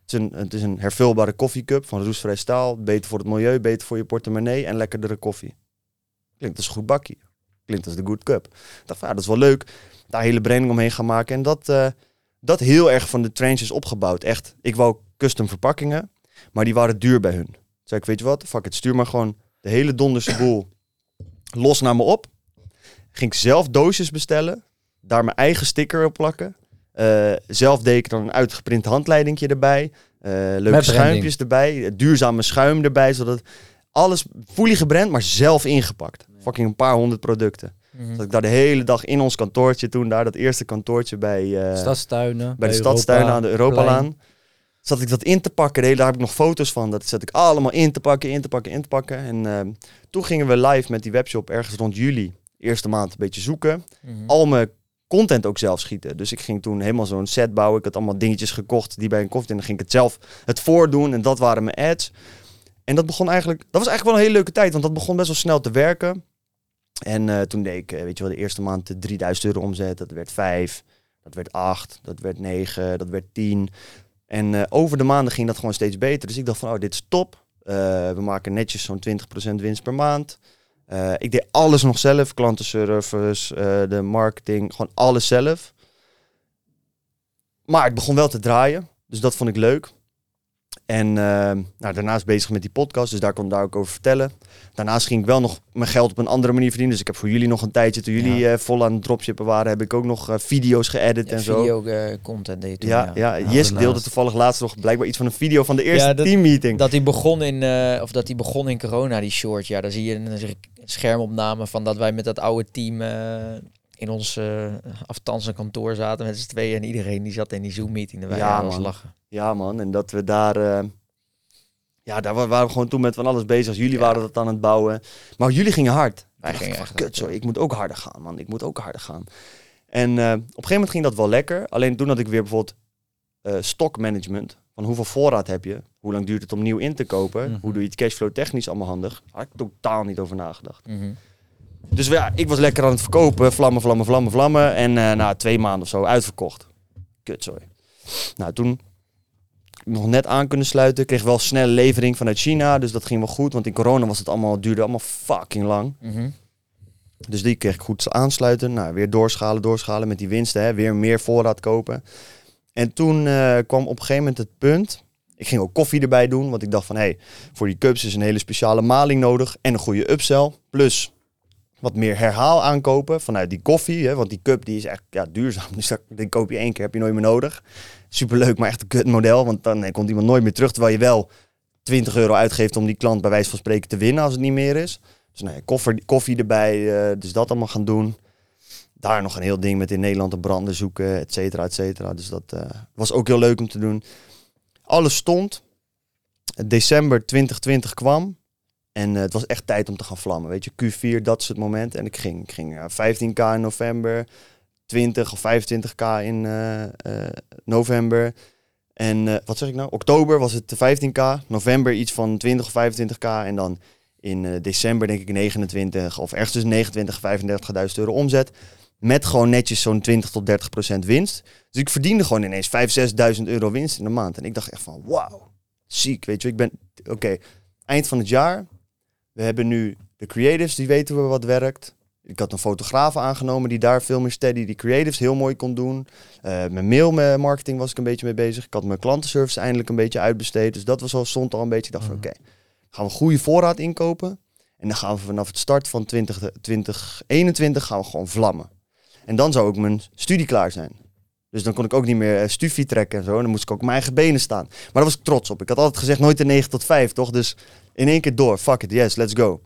Het is een, het is een hervulbare koffiecup van roestvrij staal. Beter voor het milieu, beter voor je portemonnee en lekkerdere koffie. Klinkt als een goed bakje. Klinkt als de Good Cup. Dacht, ja, dat is wel leuk. Daar hele branding omheen gaan maken. En dat, eh, dat heel erg van de trenches opgebouwd. Echt, ik wou custom verpakkingen. Maar die waren duur bij hun. Toen zei ik, weet je wat, fuck it, stuur maar gewoon de hele donderse boel los naar me op. Ging ik zelf doosjes bestellen, daar mijn eigen sticker op plakken. Eh, zelf deed ik dan een uitgeprint handleidingje erbij. Eh, leuke schuimpjes erbij, duurzame schuim erbij, zodat alles fully gebrand, maar zelf ingepakt. Fucking een paar honderd producten. Mhm. Dat ik daar de hele dag in ons kantoortje toen, daar dat eerste kantoortje bij, eh, Stadstuinen. bij de Europa, stadstuin aan de Europalaan. plein. Zat ik dat in te pakken. De hele, daar heb ik nog foto's van. Dat zet ik allemaal in te pakken, in te pakken, in te pakken. En toen gingen we live met die webshop ergens rond juli. Eerste maand een beetje zoeken. Mhm. Al mijn content ook zelf schieten. Dus ik ging toen helemaal zo'n set bouwen. Ik had allemaal dingetjes gekocht die bij een koffie. En dan ging ik het zelf het voordoen. En dat waren mijn ads. En dat begon eigenlijk... Dat was eigenlijk wel een hele leuke tijd. Want dat begon best wel snel te werken. En eh, toen deed ik, eh, weet je wel, de eerste maand de 3000 euro omzet. Dat werd 5. Dat werd 8. Dat werd 9. Dat werd 10. En eh, over de maanden ging dat gewoon steeds beter. Dus ik dacht van, oh, dit is top. We maken netjes zo'n 20% winst per maand. Eh, ik deed alles nog zelf. Klantenservice, eh, de marketing, gewoon alles zelf. Maar het begon wel te draaien. Dus dat vond ik leuk. En eh, nou, daarnaast bezig met die podcast, dus daar kon ik daar ook over vertellen. Daarnaast ging ik wel nog mijn geld op een andere manier verdienen. Dus ik heb voor jullie nog een tijdje, toen jullie eh, vol aan het dropshippen waren, heb ik ook nog eh, video's geëdit Ja, en zo. video eh, content deed je toen, Ja, ja. ja, deelde toevallig laatst nog blijkbaar iets van een video van de eerste dat- teammeeting. Dat hij begon in, of dat hij begon in corona, die short. Ja, daar zie je een, schermopname van dat wij met dat oude team in ons uh, kantoor zaten met z'n tweeën. En iedereen die zat in die Zoom-meeting. En wij Ja, man. lachen. Ja man, en dat we daar... eh, ja, daar wa- waren we gewoon toen met van alles bezig. Jullie Ja. waren dat aan het bouwen. Maar jullie gingen hard. Wij gingen echt kut ja. ik moet ook harder gaan man. Ik moet ook harder gaan. En eh, op een gegeven moment ging dat wel lekker. Alleen toen had ik weer bijvoorbeeld eh stockmanagement. Van hoeveel voorraad heb je? Hoe lang duurt het om nieuw in te kopen? Mhm. Hoe doe je het cashflow technisch allemaal handig? Daar had ik totaal niet over nagedacht. Mhm. Dus ja, ik was lekker aan het verkopen. Vlammen, vlammen, vlammen, vlammen. En na twee maanden of zo uitverkocht. Kutzooi. Nou, toen nog net aan kunnen sluiten. Kreeg wel snelle levering vanuit China. Dus dat ging wel goed. Want in corona was het allemaal, duurde allemaal fucking lang. Mhm. Dus die kreeg ik goed aansluiten. Nou, weer doorschalen, doorschalen met die winsten. Hè, weer meer voorraad kopen. En toen eh, kwam op een gegeven moment het punt. Ik ging ook koffie erbij doen. Want ik dacht van, hé, hey, voor die cups is een hele speciale maling nodig. En een goede upsell. Plus wat meer herhaal aankopen vanuit die koffie. Hè, want die cup die is echt ja, duurzaam. [LAUGHS] Dus die koop je één keer, heb je nooit meer nodig. Superleuk, maar echt een kut model. Want dan eh, komt iemand nooit meer terug. Terwijl je wel 20 euro uitgeeft om die klant bij wijze van spreken te winnen als het niet meer is. Dus nou koffie, erbij, eh, dus dat allemaal gaan doen. Daar nog een heel ding met in Nederland de branden zoeken, et cetera, et cetera. Dus dat eh, was ook heel leuk om te doen. Alles stond. December 2020 kwam. En eh, het was echt tijd om te gaan vlammen. Weet je, Q4, dat is het moment. En ik ging, ik ging eh, 15k in november, 20 of 25k in eh, eh, november. En eh, wat zeg ik nou? Oktober was het 15k. November iets van 20 of 25k. En dan in eh, december denk ik 29 of ergens tussen 29 en 35.000 euro omzet. Met gewoon netjes zo'n 20 tot 30 procent winst. Dus ik verdiende gewoon ineens 5.000, 6.000 euro winst in de maand. En ik dacht echt van wauw, ziek. Weet je, ik ben, oké, eind van het jaar. We hebben nu de creatives, die weten we wat werkt. Ik had een fotograaf aangenomen die daar veel meer steady die creatives heel mooi kon doen. Eh mijn mailmarketing was ik een beetje mee bezig. Ik had mijn klantenservice eindelijk een beetje uitbesteed. Dus dat was al, stond al een beetje. Ik dacht van Mhm. oké, gaan we goede voorraad inkopen. En dan gaan we vanaf het start van 20, 2021 gaan we gewoon vlammen. En dan zou ook mijn studie klaar zijn. Dus dan kon ik ook niet meer uh, stufie trekken en zo. En dan moest ik ook op mijn eigen benen staan. Maar daar was ik trots op. Ik had altijd gezegd nooit de 9 tot 5, toch? Dus in één keer door. Fuck it, yes, let's go.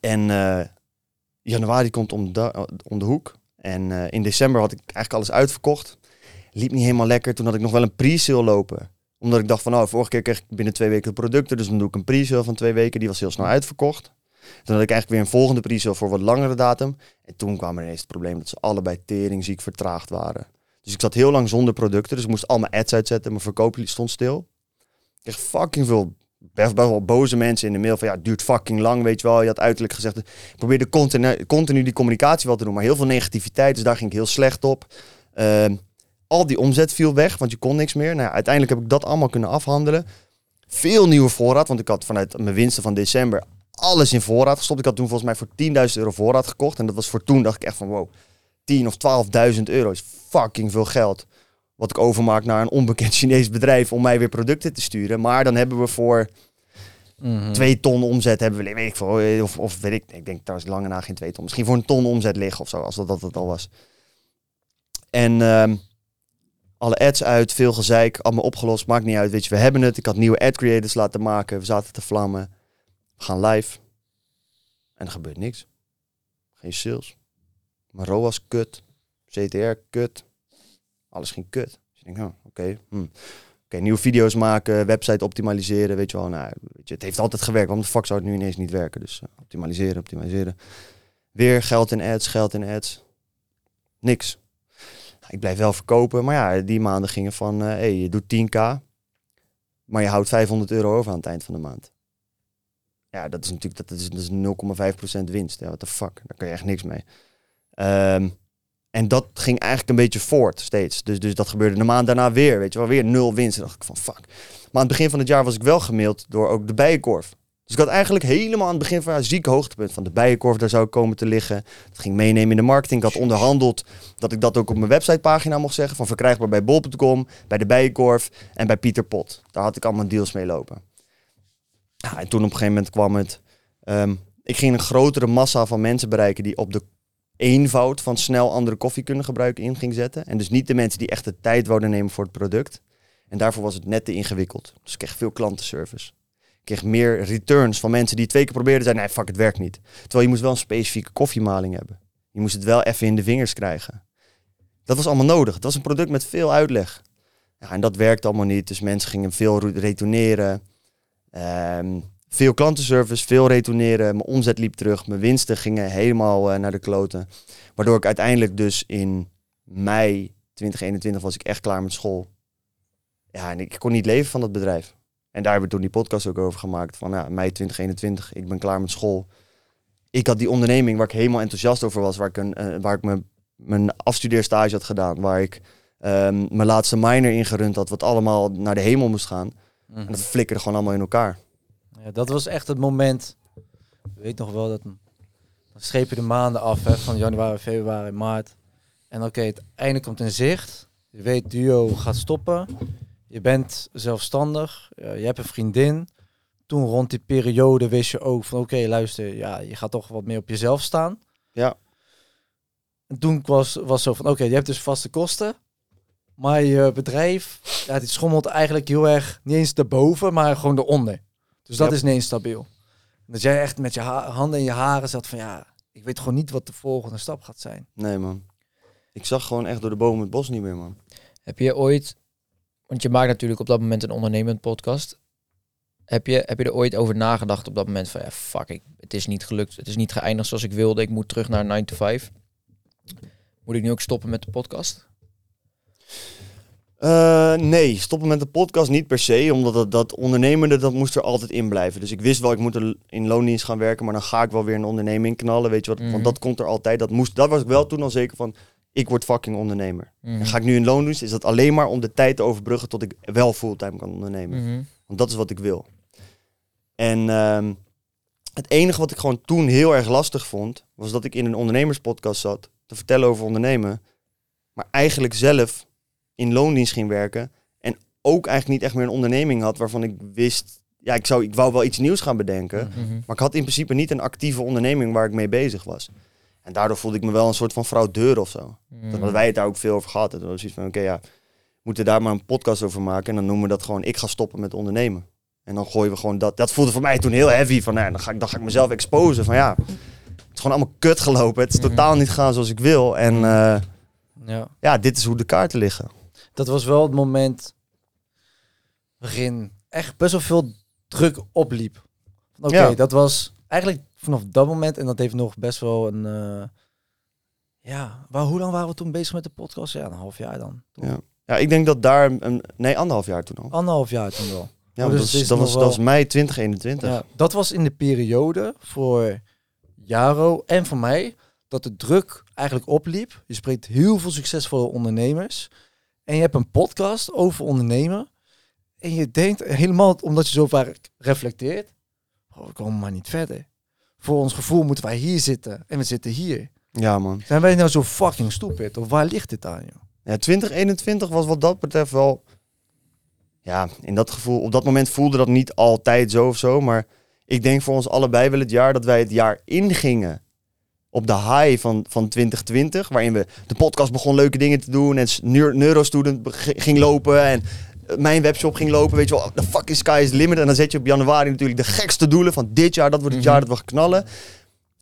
En eh, januari komt om de, hoek. En eh, in december had ik eigenlijk alles uitverkocht. Liep niet helemaal lekker. Toen had ik nog wel een pre-sale lopen. Omdat ik dacht van, nou, vorige keer kreeg ik binnen twee weken de producten. Dus dan doe ik een pre-sale van twee weken. Die was heel snel uitverkocht. Toen had ik eigenlijk weer een volgende pre-sale voor wat langere datum. En toen kwam er ineens het probleem dat ze allebei teringziek vertraagd waren. Dus ik zat heel lang zonder producten. Dus ik moest al mijn ads uitzetten. Mijn verkoop stond stil. Ik kreeg fucking veel best, best wel boze mensen in de mail van ja, het duurt fucking lang, weet je wel. Je had uiterlijk gezegd, ik probeerde continu, die communicatie wel te doen, maar heel veel negativiteit, dus daar ging ik heel slecht op. Ehm, al die omzet viel weg, want je kon niks meer. Nou, uiteindelijk heb ik dat allemaal kunnen afhandelen. Veel nieuwe voorraad, want ik had vanuit mijn winsten van december alles in voorraad gestopt. Ik had toen volgens mij voor 10.000 euro voorraad gekocht. En dat was voor toen, dacht ik echt van wow, 10 of 12.000 euro is fucking veel geld. Wat ik overmaak naar een onbekend [LAUGHS] Chinees bedrijf om mij weer producten te sturen. Maar dan hebben we voor Mhm. twee ton omzet hebben we, weet ik veel, of, of weet ik, ik denk trouwens lange na geen twee ton. Misschien voor een ton omzet liggen of zo, als dat dat het al was. En ehm, alle ads uit, veel gezeik, allemaal opgelost, maakt niet uit, weet je, we hebben het. Ik had nieuwe ad creators laten maken, we zaten te vlammen. We gaan live. En er gebeurt niks. Geen sales. Mijn ROAS kut. CTR kut. Alles ging kut. Dus ik denk, oh, oké. hm. Oké, nieuwe video's maken, website optimaliseren, weet je wel. Nou, weet je, het heeft altijd gewerkt. Waarom de fuck zou het nu ineens niet werken? Dus eh, optimaliseren, optimaliseren. Weer geld in ads, geld in ads. Niks. Nou, ik blijf wel verkopen. Maar ja, die maanden gingen van, hé, hey, je doet 10k. Maar je houdt 500 euro over aan het eind van de maand. Ja, dat is natuurlijk dat is, dat is 0,5% winst. Ja, what the fuck, daar kan je echt niks mee. Ehm, en dat ging eigenlijk een beetje voort steeds. Dus, dus dat gebeurde de maand daarna weer. Weet je wel, weer nul winst. En dacht ik van fuck. Maar aan het begin van het jaar was ik wel gemaild door ook de Bijenkorf. Dus ik had eigenlijk helemaal aan het begin van een ziek hoogtepunt van de Bijenkorf. Daar zou ik komen te liggen. Dat ging meenemen in de marketing. Ik had onderhandeld dat ik dat ook op mijn websitepagina mocht zeggen. Van verkrijgbaar bij bol.com, bij de Bijenkorf en bij Pieter Pot. Daar had ik allemaal deals mee lopen. Ja, en toen op een gegeven moment kwam het... ehm, ik ging een grotere massa van mensen bereiken die op de eenvoud van snel andere koffie kunnen gebruiken in ging zetten. En dus niet de mensen die echt de tijd wouden nemen voor het product. En daarvoor was het net te ingewikkeld. Dus ik kreeg veel klantenservice. Ik kreeg meer returns van mensen die twee keer probeerden. Zeiden, nee, fuck, het werkt niet. Terwijl je moest wel een specifieke koffiemaling hebben. Je moest het wel even in de vingers krijgen. Dat was allemaal nodig. Het was een product met veel uitleg. Ja, en dat werkte allemaal niet. Dus mensen gingen veel re- retourneren. Ehm, veel klantenservice, veel retourneren. Mijn omzet liep terug. Mijn winsten gingen helemaal eh, naar de kloten. Waardoor ik uiteindelijk dus in mei 2021 was ik echt klaar met school. Ja, en ik kon niet leven van dat bedrijf. En daar hebben we toen die podcast ook over gemaakt. Van ja, mei 2021, ik ben klaar met school. Ik had die onderneming waar ik helemaal enthousiast over was. Waar ik, een, eh, waar ik mijn, mijn afstudeerstage had gedaan. Waar ik ehm, mijn laatste minor ingerund had. Wat allemaal naar de hemel moest gaan. Mhm. En dat flikkerde gewoon allemaal in elkaar. Ja, dat was echt het moment. Ik weet nog wel dat, Dan streep je de maanden af, hè, van januari, februari, maart. En oké, het einde komt in zicht. Je weet, duo gaat stoppen. Je bent zelfstandig. eh, je hebt een vriendin. Toen rond die periode wist je ook van oké, luister, ja, je gaat toch wat meer op jezelf staan. Ja. En toen was, was zo van oké, je hebt dus vaste kosten. Maar je bedrijf, ja, die schommelt eigenlijk heel erg niet eens erboven, maar gewoon eronder. Dus dat is niet stabiel. Dat jij echt met je ha- handen in je haren zat van ja, ik weet gewoon niet wat de volgende stap gaat zijn. Nee, man. Ik zag gewoon echt door de bomen het bos niet meer, man. Heb je ooit, want je maakt natuurlijk op dat moment een ondernemend podcast. Heb je, heb je er ooit over nagedacht op dat moment van ja, fuck, ik, het is niet gelukt. Het is niet geëindigd zoals ik wilde. Ik moet terug naar 9 to 5. Moet ik nu ook stoppen met de podcast? Eh, nee, stoppen met de podcast niet per se, omdat dat, dat ondernemende, dat moest er altijd in blijven. Dus ik wist wel, ik moet er in loondienst gaan werken, maar dan ga ik wel weer een onderneming knallen, weet je wat. Mhm. Want dat komt er altijd, dat moest, daar was ik wel toen al zeker van, ik word fucking ondernemer. Mhm. En ga ik nu in loondienst, is dat alleen maar om de tijd te overbruggen tot ik wel fulltime kan ondernemen. Mhm. Want dat is wat ik wil. En ehm, het enige wat ik gewoon toen heel erg lastig vond, was dat ik in een ondernemerspodcast zat te vertellen over ondernemen. Maar eigenlijk zelf in loondienst ging werken. En ook eigenlijk niet echt meer een onderneming had waarvan ik wist, ja, ik, zou, ik wou wel iets nieuws gaan bedenken. Mhm. Maar ik had in principe niet een actieve onderneming waar ik mee bezig was. En daardoor voelde ik me wel een soort van fraudeur of zo. Mhm. Toen hadden wij het daar ook veel over gehad. Toen was zoiets van, oké, ja, we moeten daar maar een podcast over maken. En dan noemen we dat gewoon, ik ga stoppen met ondernemen. En dan gooien we gewoon dat. Dat voelde voor mij toen heel heavy. Van, nou, dan, ga ik, dan ga ik mezelf exposen. Van ja, het is gewoon allemaal kut gelopen. Het is Mhm. totaal niet gaan zoals ik wil. En eh, Ja. ja, dit is hoe de kaarten liggen. Dat was wel het moment waarin echt best wel veel druk opliep. Oké, Ja. dat was eigenlijk vanaf dat moment en dat heeft nog best wel een... eh, ja, waar, hoe lang waren we toen bezig met de podcast? Ja, een half jaar dan. Ja. Ja, ik denk dat daar, een, nee, anderhalf jaar toen al. Anderhalf jaar toen wel. Ja, Oh, dus dat, is dat, was, dat was mei 2021. Ja, dat was in de periode voor Jaro en voor mij dat de druk eigenlijk opliep. Je spreekt heel veel succesvolle ondernemers en je hebt een podcast over ondernemen en je denkt helemaal omdat je zo vaak reflecteert, oh, we komen maar niet verder. Voor ons gevoel moeten wij hier zitten en we zitten hier. Ja, man. Zijn wij nou zo fucking stupid? Of waar ligt dit aan, joh? Ja, 2021 was wat dat betreft wel. Ja, in dat gevoel. Op dat moment voelde dat niet altijd zo of zo. Maar ik denk voor ons allebei wel het jaar dat wij het jaar ingingen. Op de high van, van 2020. Waarin we de podcast begon leuke dingen te doen. En Neur- Neurostudent ging lopen. En eh, mijn webshop ging lopen. Weet je wel, the fucking sky is the limit. En dan zet je op januari natuurlijk de gekste doelen van dit jaar. Dat wordt het Mhm. jaar dat we gaan knallen.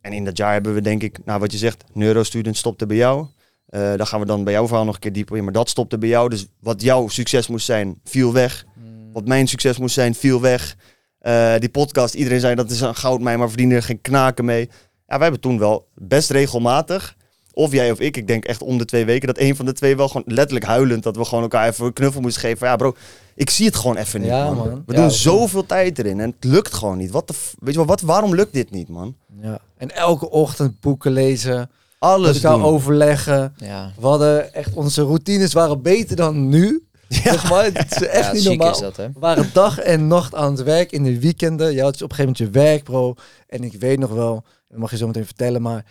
En in dat jaar hebben we denk ik, nou wat je zegt, Neurostudent stopte bij jou. Eh daar gaan we dan bij jouw verhaal nog een keer dieper in. Maar dat stopte bij jou. Dus wat jouw succes moest zijn, viel weg. Wat mijn succes moest zijn, viel weg. Eh, die podcast, iedereen zei dat is een goudmijn, maar verdienen er geen knaken mee. Ja, wij hebben toen wel best regelmatig, of jij of ik, ik denk echt om de twee weken, dat een van de twee wel gewoon letterlijk huilend, dat we gewoon elkaar even een knuffel moesten geven. Van, ja bro, ik zie het gewoon even niet, Ja, man. man. We Ja, doen zoveel tijd erin en het lukt gewoon niet. Wat de Weet je wel, wat, waarom lukt dit niet, man? Ja. En elke ochtend boeken lezen, met Alles elkaar doen. overleggen. Ja, We hadden echt, onze routines waren beter dan nu. Zeg maar, het is echt ja niet normaal. is dat, hè? We waren dag en nacht aan het werk in de weekenden. Je had op een gegeven moment je werk, bro. En ik weet nog wel, dat mag je zo meteen vertellen, maar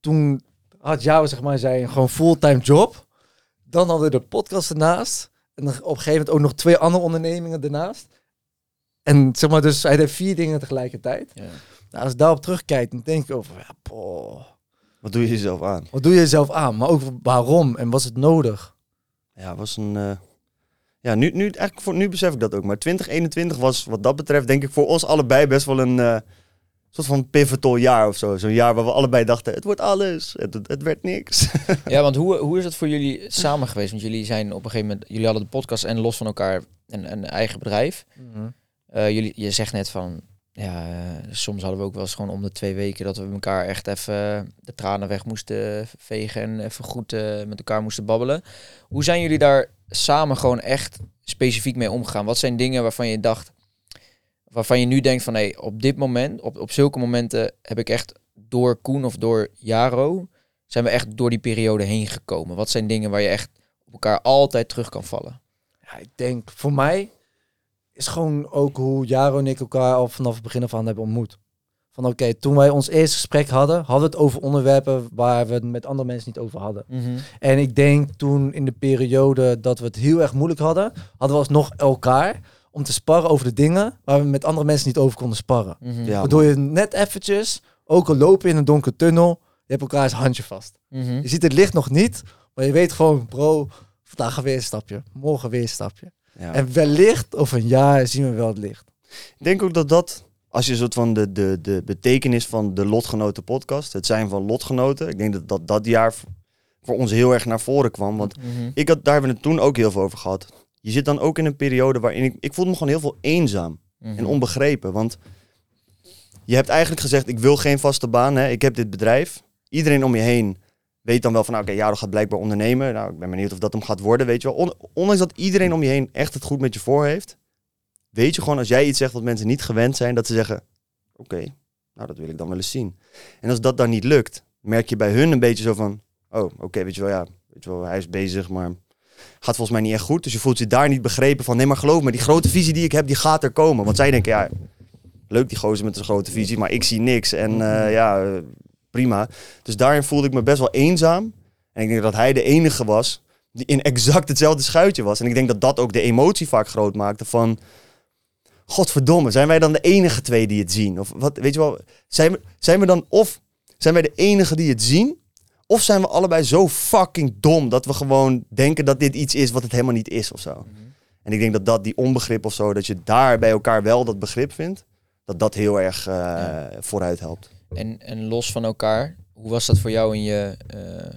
toen had jou, zeg maar, zei gewoon fulltime job. Dan hadden we de podcast ernaast. En dan op een gegeven moment ook nog twee andere ondernemingen ernaast. En zeg maar, dus hij deed vier dingen tegelijkertijd. Ja. Nou, als ik daarop terugkijk, dan denk ik over, ja, poh, Wat doe je jezelf aan? wat doe je jezelf aan? Maar ook waarom en was het nodig? Ja, was een. eh, Ja, nu, nu, eigenlijk voor, nu besef ik dat ook. Maar 2021 was wat dat betreft, denk ik, voor ons allebei best wel een eh, soort van pivotal jaar of zo. Zo'n jaar waar we allebei dachten: het wordt alles. Het, het, het werd niks. [LAUGHS] Ja, want hoe, hoe is het voor jullie samen geweest? Want jullie zijn op een gegeven moment, jullie hadden de podcast en los van elkaar een, een eigen bedrijf. Eh, jullie, je zegt net van, ja, eh, soms hadden we ook wel eens gewoon om de twee weken dat we elkaar echt even de tranen weg moesten vegen en even goed eh, met elkaar moesten babbelen. Hoe zijn jullie daar samen gewoon echt specifiek mee omgegaan? Wat zijn dingen waarvan je dacht, waarvan je nu denkt van, hé, op dit moment, op, op zulke momenten heb ik echt door Koen of door Jaro, zijn we echt door die periode heen gekomen? Wat zijn dingen waar je echt op elkaar altijd terug kan vallen? Ja, ik denk voor mij is gewoon ook hoe Jaro en ik elkaar al vanaf het begin af aan hebben ontmoet. Van oké, toen wij ons eerste gesprek hadden, hadden we het over onderwerpen waar we het met andere mensen niet over hadden. Mhm. En ik denk toen in de periode dat we het heel erg moeilijk hadden, hadden we alsnog elkaar om te sparren over de dingen waar we met andere mensen niet over konden sparren. Mhm. Ja, Waardoor je net eventjes, ook al lopen in een donkere tunnel, je hebt elkaars handje vast. Mhm. Je ziet het licht nog niet, maar je weet gewoon, bro, vandaag weer een stapje, morgen weer een stapje. Ja. En wellicht over een jaar zien we wel het licht. Ik denk ook dat dat, als je een soort van de, de, de betekenis van de Lotgenoten podcast, het zijn van lotgenoten, ik denk dat dat, dat jaar voor ons heel erg naar voren kwam. Want Mhm. ik had, daar hebben we het toen ook heel veel over gehad. Je zit dan ook in een periode waarin ik, ik voelde me gewoon heel veel eenzaam Mhm. en onbegrepen. Want je hebt eigenlijk gezegd, ik wil geen vaste baan, hè. ik heb dit bedrijf. Iedereen om je heen weet dan wel van, nou, oké, Jaro gaat blijkbaar ondernemen. Nou, ik ben benieuwd of dat hem gaat worden, weet je wel. On- ondanks dat iedereen om je heen echt het goed met je voor heeft, weet je gewoon als jij iets zegt wat mensen niet gewend zijn, dat ze zeggen, oké, nou, dat wil ik dan wel eens zien. En als dat dan niet lukt, merk je bij hun een beetje zo van, oh, oké, weet je wel, ja, weet je wel, hij is bezig, maar gaat volgens mij niet echt goed. Dus je voelt je daar niet begrepen van, nee, maar geloof me, die grote visie die ik heb, die gaat er komen. Want zij denken, ja, leuk die gozer met zijn grote visie, maar ik zie niks. En eh, ja, prima. Dus daarin voelde ik me best wel eenzaam. En ik denk dat hij de enige was die in exact hetzelfde schuitje was. En ik denk dat dat ook de emotie vaak groot maakte van... Godverdomme, zijn wij dan de enige twee die het zien? Of wat, weet je wel, zijn we, zijn we dan of zijn wij de enige die het zien? Of zijn we allebei zo fucking dom dat we gewoon denken dat dit iets is wat het helemaal niet is of zo? Mhm. En ik denk dat dat die onbegrip of zo, dat je daar bij elkaar wel dat begrip vindt, dat dat heel erg eh, Ja. vooruit helpt. En, en los van elkaar, hoe was dat voor jou in je eh,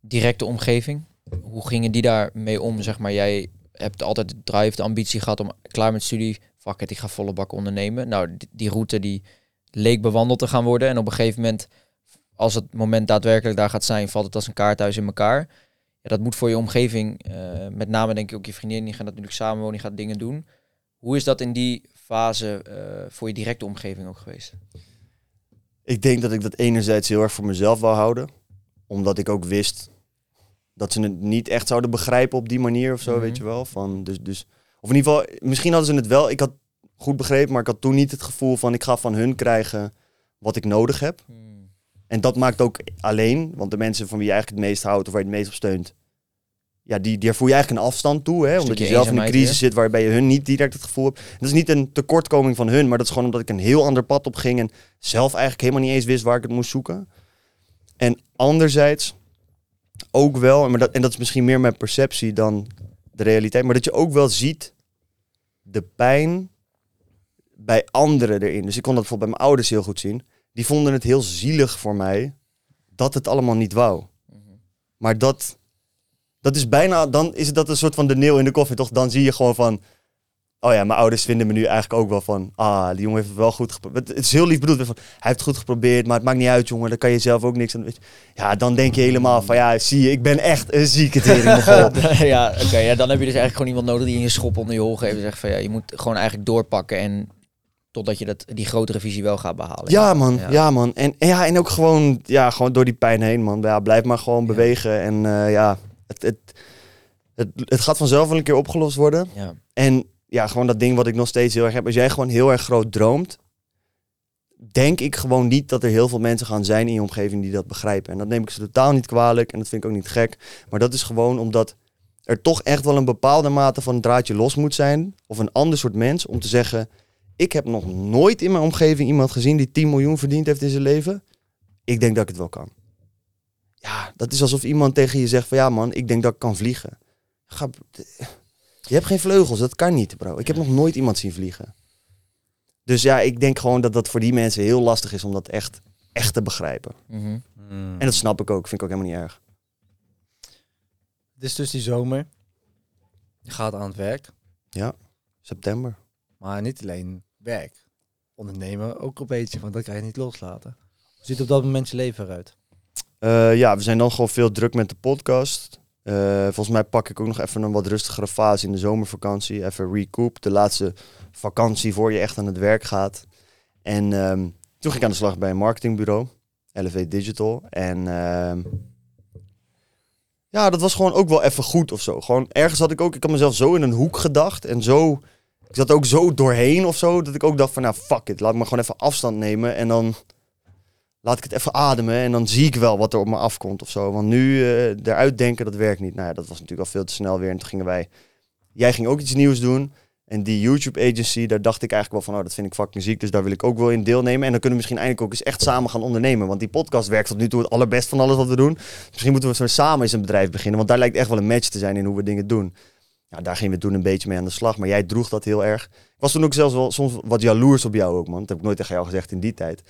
directe omgeving? Hoe gingen die daarmee om? Zeg maar, jij hebt altijd de drive, de ambitie gehad om klaar met studie. Fuck it, ik ga volle bak ondernemen. Nou, die, route die leek bewandeld te gaan worden. En op een gegeven moment, als het moment daadwerkelijk daar gaat zijn, valt het als een kaarthuis in elkaar. Ja, dat moet voor je omgeving, eh, met name denk ik ook je vriendin, die gaat natuurlijk samenwonen, die gaat dingen doen. Hoe is dat in die fase eh, voor je directe omgeving ook geweest? Ik denk dat ik dat enerzijds heel erg voor mezelf wou houden, omdat ik ook wist dat ze het niet echt zouden begrijpen op die manier of zo, Mhm. weet je wel. Van, dus, dus, of in ieder geval, misschien hadden ze het wel, ik had goed begrepen, maar ik had toen niet het gevoel van ik ga van hun krijgen wat ik nodig heb. Hmm. En dat maakt ook alleen, want de mensen van wie je eigenlijk het meest houdt of waar je het meest op steunt, ja, die, die voel je eigenlijk een afstand toe. Hè? Omdat je zelf in een crisis zit waarbij je hun niet direct het gevoel hebt. Dat is niet een tekortkoming van hun, maar dat is gewoon omdat ik een heel ander pad op ging en zelf eigenlijk helemaal niet eens wist waar ik het moest zoeken. En anderzijds ook wel, maar dat, en dat is misschien meer mijn perceptie dan de realiteit, maar dat je ook wel ziet de pijn bij anderen erin. Dus ik kon dat bijvoorbeeld bij mijn ouders heel goed zien. Die vonden het heel zielig voor mij dat het allemaal niet wou. Mhm. Maar dat, dat is bijna, dan is dat een soort van de neel in de koffie, toch? Dan zie je gewoon van, oh ja, mijn ouders vinden me nu eigenlijk ook wel van, ah, die jongen heeft het wel goed geprobeerd. Het is heel lief bedoeld, van, hij heeft het goed geprobeerd, maar het maakt niet uit, jongen, daar kan je zelf ook niks aan. Ja, dan denk je helemaal van, ja, zie je, ik ben echt een zieke teringmogol. [LAUGHS] ja, oké. ja, dan heb je dus eigenlijk gewoon iemand nodig die in je schop onder je hol geeft. En zegt van ja, je moet gewoon eigenlijk doorpakken en totdat je dat, die grotere visie wel gaat behalen. Ja, man. Ja. Ja, man. En, en ja, en ook gewoon, ja, gewoon door die pijn heen, man. Ja, blijf maar gewoon bewegen. En eh, ja, het, het, het, het gaat vanzelf wel een keer opgelost worden. Ja. En ja, gewoon dat ding wat ik nog steeds heel erg heb. Als jij gewoon heel erg groot droomt, denk ik gewoon niet dat er heel veel mensen gaan zijn in je omgeving die dat begrijpen. En dat neem ik ze totaal niet kwalijk en dat vind ik ook niet gek. Maar dat is gewoon omdat er toch echt wel een bepaalde mate van draadje los moet zijn. Of een ander soort mens om te zeggen... Ik heb nog nooit in mijn omgeving iemand gezien die 10 miljoen verdiend heeft in zijn leven. Ik denk dat ik het wel kan. Ja, dat is alsof iemand tegen je zegt van ja man, ik denk dat ik kan vliegen. Ga, je hebt geen vleugels, dat kan niet bro. Ik heb nog nooit iemand zien vliegen. Dus ja, ik denk gewoon dat dat voor die mensen heel lastig is om dat echt, echt te begrijpen. Mhm. En dat snap ik ook, vind ik ook helemaal niet erg. Het is dus die zomer. Je gaat aan het werk. September. Maar niet alleen werk. Ondernemen ook een beetje, want dat kan je niet loslaten. Hoe ziet op dat moment je leven eruit? Eh, ja, we zijn dan gewoon veel druk met de podcast. Eh, volgens mij pak ik ook nog even een wat rustigere fase in de zomervakantie. Even recoup. De laatste vakantie voor je echt aan het werk gaat. En ehm, toen ging ik aan de slag bij een marketingbureau. LV Digital. En ehm, ja, dat was gewoon ook wel even goed of zo. Gewoon ergens had ik ook, ik had mezelf zo in een hoek gedacht. En zo ik zat ook zo doorheen of zo, dat ik ook dacht van, nou fuck it, laat me gewoon even afstand nemen en dan laat ik het even ademen en dan zie ik wel wat er op me afkomt of zo. Want nu eh, eruit denken, dat werkt niet. Nou ja, dat was natuurlijk al veel te snel weer en toen gingen wij, jij ging ook iets nieuws doen. En die YouTube agency, daar dacht ik eigenlijk wel van, oh, dat vind ik fucking ziek, dus daar wil ik ook wel in deelnemen. En dan kunnen we misschien eindelijk ook eens echt samen gaan ondernemen. Want die podcast werkt tot nu toe het allerbest van alles wat we doen. Dus misschien moeten we zo samen eens een bedrijf beginnen, want daar lijkt echt wel een match te zijn in hoe we dingen doen. Ja, daar gingen we toen een beetje mee aan de slag, maar jij droeg dat heel erg. Ik was toen ook zelfs wel soms wat jaloers op jou ook, man. Dat heb ik nooit tegen jou gezegd in die tijd.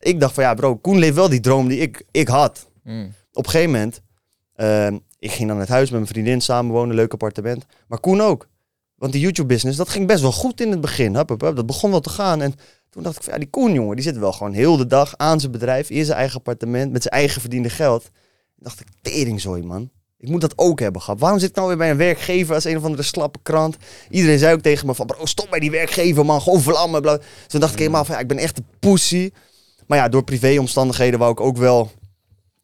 Ik dacht van, ja bro, Koen leeft wel die droom die ik, ik had. Mm. Op een gegeven moment, eh, ik ging dan het huis met mijn vriendin samenwonen, leuk appartement. Maar Koen ook. Want die YouTube-business, dat ging best wel goed in het begin. Hup, hup, hup, dat begon wel te gaan. En toen dacht ik van, ja, die Koen, jongen, die zit wel gewoon heel de dag aan zijn bedrijf, in zijn eigen appartement, met zijn eigen verdiende geld. En dacht ik, teringzooi, man. Ik moet dat ook hebben gehad. Waarom zit ik nou weer bij een werkgever als een of andere slappe krant? Iedereen zei ook tegen me van, bro, stop bij die werkgever, man. Gewoon vlammen. Bla. Dus toen dacht ik helemaal van, ja, ik ben echt een pussy. Maar ja, door privéomstandigheden wou ik ook wel...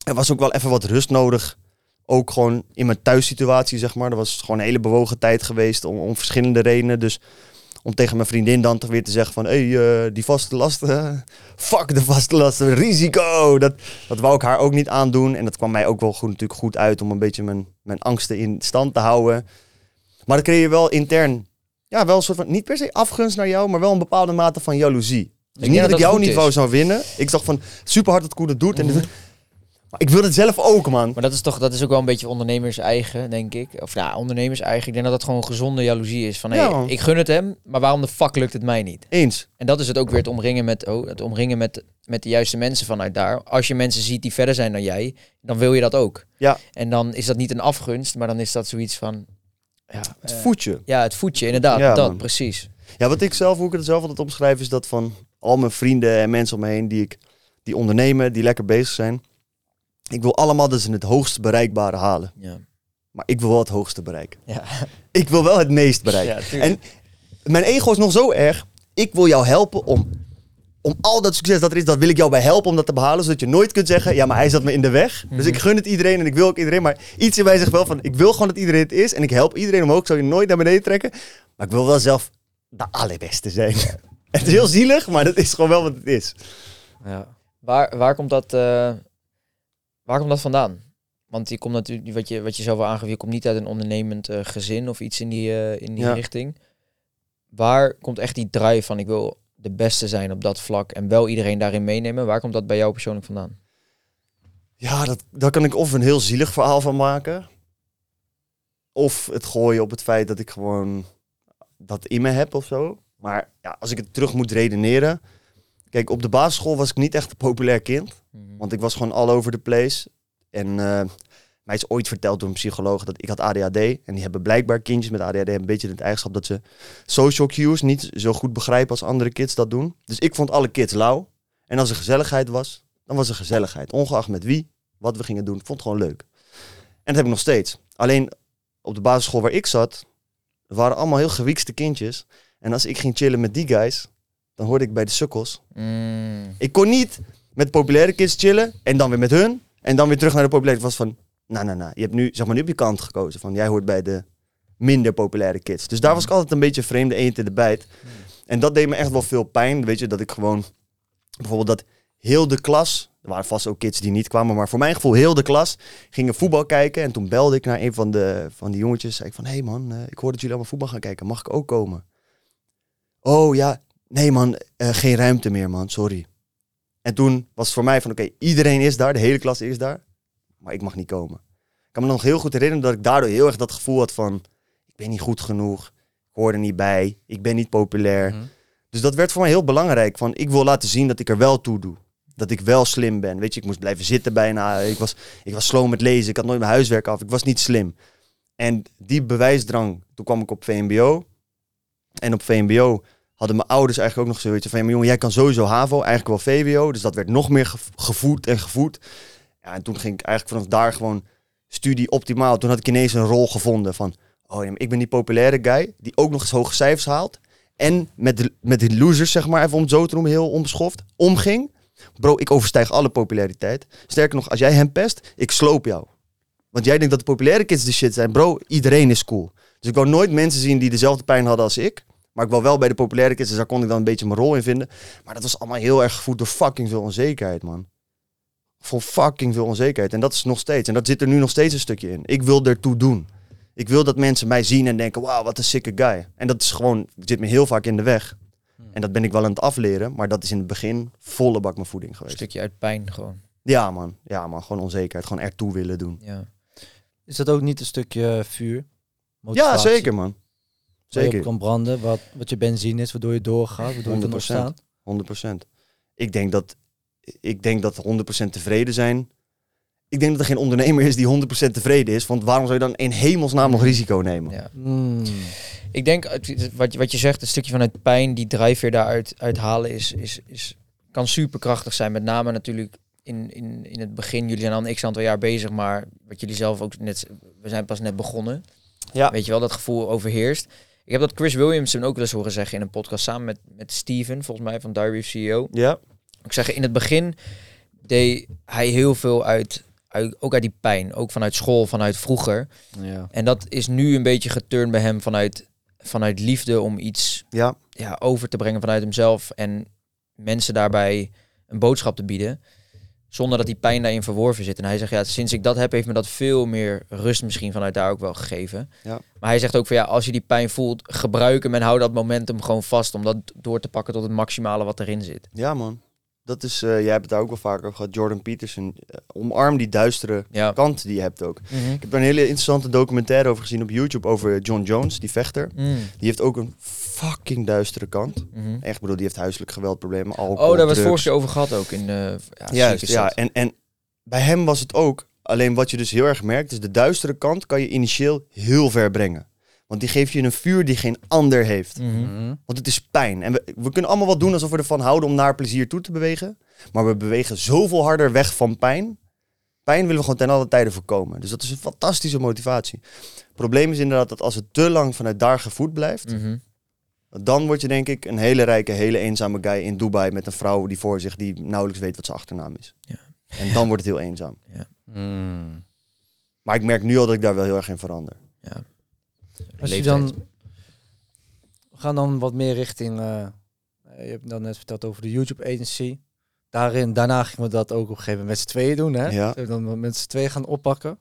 Er was ook wel even wat rust nodig. Ook gewoon in mijn thuissituatie, zeg maar. Dat was gewoon een hele bewogen tijd geweest om, om verschillende redenen. Dus om tegen mijn vriendin dan toch weer te zeggen van... Hé, eh, die vaste lasten, [LAUGHS] fuck de vaste lasten, risico. Dat, dat wou ik haar ook niet aandoen. En dat kwam mij ook wel goed, natuurlijk goed uit om een beetje mijn, mijn angsten in stand te houden. Maar dan kreeg je wel intern, ja, wel een soort van, niet per se afgunst naar jou, maar wel een bepaalde mate van jaloezie. Dus niet dat ik jou niet wou zou winnen. Ik dacht van, super hard dat Koen het doet. En Mhm. dit- maar ik wil het zelf ook, man. Maar dat is toch dat is ook wel een beetje ondernemers eigen, denk ik. Of ja, ondernemers eigen. Ik denk dat dat gewoon gezonde jaloezie is. Van hé, Ja, man. ik gun het hem, maar waarom de fuck lukt het mij niet? Eens. En dat is het ook weer het omringen met, oh, het omringen met, met de juiste mensen vanuit daar. Als je mensen ziet die verder zijn dan jij, dan wil je dat ook. Ja. En dan is dat niet een afgunst, maar dan is dat zoiets van. Ja, Het eh, voetje. ja het voetje, inderdaad. Ja, dat, man. precies. Ja, wat ik zelf, hoe ik het zelf altijd omschrijf, is dat van al mijn vrienden en mensen om me heen die, ik, die ondernemen, die lekker bezig zijn. Ik wil allemaal dus het hoogst bereikbare halen. Ja. Maar ik wil wel het hoogste bereiken. Ja. [LAUGHS] Ik wil wel het meest bereiken. Ja, en mijn ego is nog zo erg. Ik wil jou helpen om, om al dat succes dat er is, dat wil ik jou bij helpen om dat te behalen. Zodat je nooit kunt zeggen, ja, maar hij zat me in de weg. Dus Mhm. ik gun het iedereen en ik wil ook iedereen. Maar iets in mij zegt wel van, ik wil gewoon dat iedereen het is. En ik help iedereen omhoog. Ik zou je nooit naar beneden trekken. Maar ik wil wel zelf de allerbeste zijn. Het is heel zielig, maar dat is gewoon wel wat het is. Ja. Waar, waar, komt dat, eh, waar komt dat vandaan? Want je komt natuurlijk, wat je, wat je zelf al aangeeft, je komt niet uit een ondernemend eh, gezin of iets in die, eh, in die Ja. richting. Waar komt echt die drive van ik wil de beste zijn op dat vlak en wel iedereen daarin meenemen? Waar komt dat bij jou persoonlijk vandaan? Ja, dat, daar kan ik of een heel zielig verhaal van maken. Of het gooien op het feit dat ik gewoon dat in me heb of zo. Maar ja, als ik het terug moet redeneren. Kijk, op de basisschool was ik niet echt een populair kind. Want ik was gewoon all over the place. En eh, mij is ooit verteld door een psycholoog dat ik had ADHD. En die hebben blijkbaar kindjes met ADHD een beetje het eigenschap dat ze social cues niet zo goed begrijpen als andere kids dat doen. Dus ik vond alle kids lauw. En als er gezelligheid was, dan was er gezelligheid. Ongeacht met wie, wat we gingen doen. Vond het gewoon leuk. En dat heb ik nog steeds. Alleen op de basisschool waar ik zat, waren allemaal heel gewiekste kindjes. En als ik ging chillen met die guys, dan hoorde ik bij de sukkels. Mm. Ik kon niet met populaire kids chillen en dan weer met hun. En dan weer terug naar de populaire. Het was van, nou, nou, nou. Je hebt nu, zeg maar, nu op je kant gekozen. Van, jij hoort bij de minder populaire kids. Dus daar was ik altijd een beetje vreemde eend in de bijt. En dat deed me echt wel veel pijn. Weet je, dat ik gewoon... Bijvoorbeeld dat heel de klas... Er waren vast ook kids die niet kwamen. Maar voor mijn gevoel, heel de klas gingen voetbal kijken. En toen belde ik naar een van, de, van die jongetjes. Zei ik van, hé hey man, eh, ik hoor dat jullie allemaal voetbal gaan kijken. Mag ik ook komen? Oh ja, nee man, eh, geen ruimte meer man, sorry. En toen was het voor mij van, oké, iedereen is daar, de hele klas is daar, maar ik mag niet komen. Ik kan me nog heel goed herinneren dat ik daardoor heel erg dat gevoel had van, ik ben niet goed genoeg, ik hoor er niet bij, ik ben niet populair. Mhm. Dus dat werd voor mij heel belangrijk, van ik wil laten zien dat ik er wel toe doe. Dat ik wel slim ben. Weet je, ik moest blijven zitten bijna. Ik was, ik was slow met lezen. Ik had nooit mijn huiswerk af. Ik was niet slim. En die bewijsdrang, toen kwam ik op VMBO. En op VMBO hadden mijn ouders eigenlijk ook nog zoiets van... Ja, maar jongen, jij kan sowieso HAVO, eigenlijk wel VWO. Dus dat werd nog meer gev- gevoed en gevoed. Ja, en toen ging ik eigenlijk vanaf daar gewoon studie optimaal. Toen had ik ineens een rol gevonden van... Oh ja, ik ben die populaire guy die ook nog eens hoge cijfers haalt. En met de, met de losers, zeg maar, even om het zo te heel onbeschoft, omging. Bro, ik overstijg alle populariteit. Sterker nog, als jij hem pest, ik sloop jou. Want jij denkt dat de populaire kids de shit zijn. Bro, iedereen is cool. Dus ik wou nooit mensen zien die dezelfde pijn hadden als ik. Maar ik wil wel bij de populaire kids, dus daar kon ik dan een beetje mijn rol in vinden. Maar dat was allemaal heel erg gevoed door fucking veel onzekerheid, man. Vol fucking veel onzekerheid. En dat is nog steeds. En dat zit er nu nog steeds een stukje in. Ik wil ertoe doen. Ik wil dat mensen mij zien en denken, wauw, wat een sikke guy. En dat is gewoon, zit me heel vaak in de weg. En dat ben ik wel aan het afleren, maar dat is in het begin volle bak mijn voeding Een geweest. stukje uit pijn gewoon. Ja man, ja man, gewoon onzekerheid, gewoon ertoe willen doen. Ja. Is dat ook niet een stukje vuur? Ja, Motivatie? zeker man. Zeker, kan branden, wat, wat je benzine is, waardoor je doorgaat, waardoor je er nog 100%. staat. 100%. Ik denk dat, ik denk dat 100% tevreden zijn. Ik denk dat er geen ondernemer is die 100% tevreden is, want waarom zou je dan in hemelsnaam nog risico nemen? ja. Mm. Ik denk, het- wat, je- wat je zegt, een stukje vanuit pijn, die drijfveer daaruit uit halen, is, is, is, kan superkrachtig zijn. Met name natuurlijk in, in, in het begin. Jullie zijn al een x aantal jaar bezig, maar wat jullie zelf ook net, we zijn pas net begonnen. Ja. Weet je wel, dat gevoel overheerst. Ik heb dat Chris Williamson ook wel eens horen zeggen in een podcast samen met, met Steven, volgens mij, van Diary of CEO. Ja, Ik zeg, in het begin deed hij heel veel uit, uit, ook uit die pijn. Ook vanuit school, vanuit vroeger. Ja. En dat is nu een beetje geturnd bij hem vanuit, vanuit liefde om iets ja, ja, over te brengen vanuit hemzelf. En mensen daarbij een boodschap te bieden. Zonder dat die pijn daarin verworven zit. En hij zegt, ja, sinds ik dat heb, heeft me dat veel meer rust misschien vanuit daar ook wel gegeven. Ja. Maar hij zegt ook van ja, als je die pijn voelt, gebruik hem en hou dat momentum gewoon vast. Om dat door te pakken tot het maximale wat erin zit. ja man. Dat is, eh, jij hebt het daar ook wel vaker over gehad, Jordan Peterson. eh, omarm die duistere Ja. kant die je hebt ook. Ik heb daar een hele interessante documentaire over gezien op YouTube over John Jones, die vechter. Mm. Die heeft ook een fucking duistere kant. Mhm. Echt, ik bedoel, die heeft huiselijk geweldproblemen, alcohol, Oh, daar hebben we het drugs. vorige keer over gehad ook. In, eh ja, Juist, ja. En, en bij hem was het ook, alleen wat je dus heel erg merkt, is de duistere kant kan je initieel heel ver brengen. Want die geeft je een vuur die geen ander heeft. Mhm. Mhm. Want het is pijn. En we, we kunnen allemaal wat doen alsof we ervan houden om naar plezier toe te bewegen. Maar we bewegen zoveel harder weg van pijn. Pijn willen we gewoon ten alle tijde voorkomen. Dus dat is een fantastische motivatie. Het probleem is inderdaad dat als het te lang vanuit daar gevoed blijft, Dan word je denk ik een hele rijke, hele eenzame guy in Dubai met een vrouw die voor zich die nauwelijks weet wat zijn achternaam is. Ja. En dan wordt het heel eenzaam. [LAUGHS] Mm. Maar ik merk nu al dat ik daar wel heel erg in verander. Als je dan... We gaan dan wat meer richting... eh, je hebt dan net verteld over de YouTube agency. Daarin, daarna gingen we dat ook op een gegeven moment met z'n tweeën doen. Hè? Ja. Dan met z'n tweeën gaan oppakken.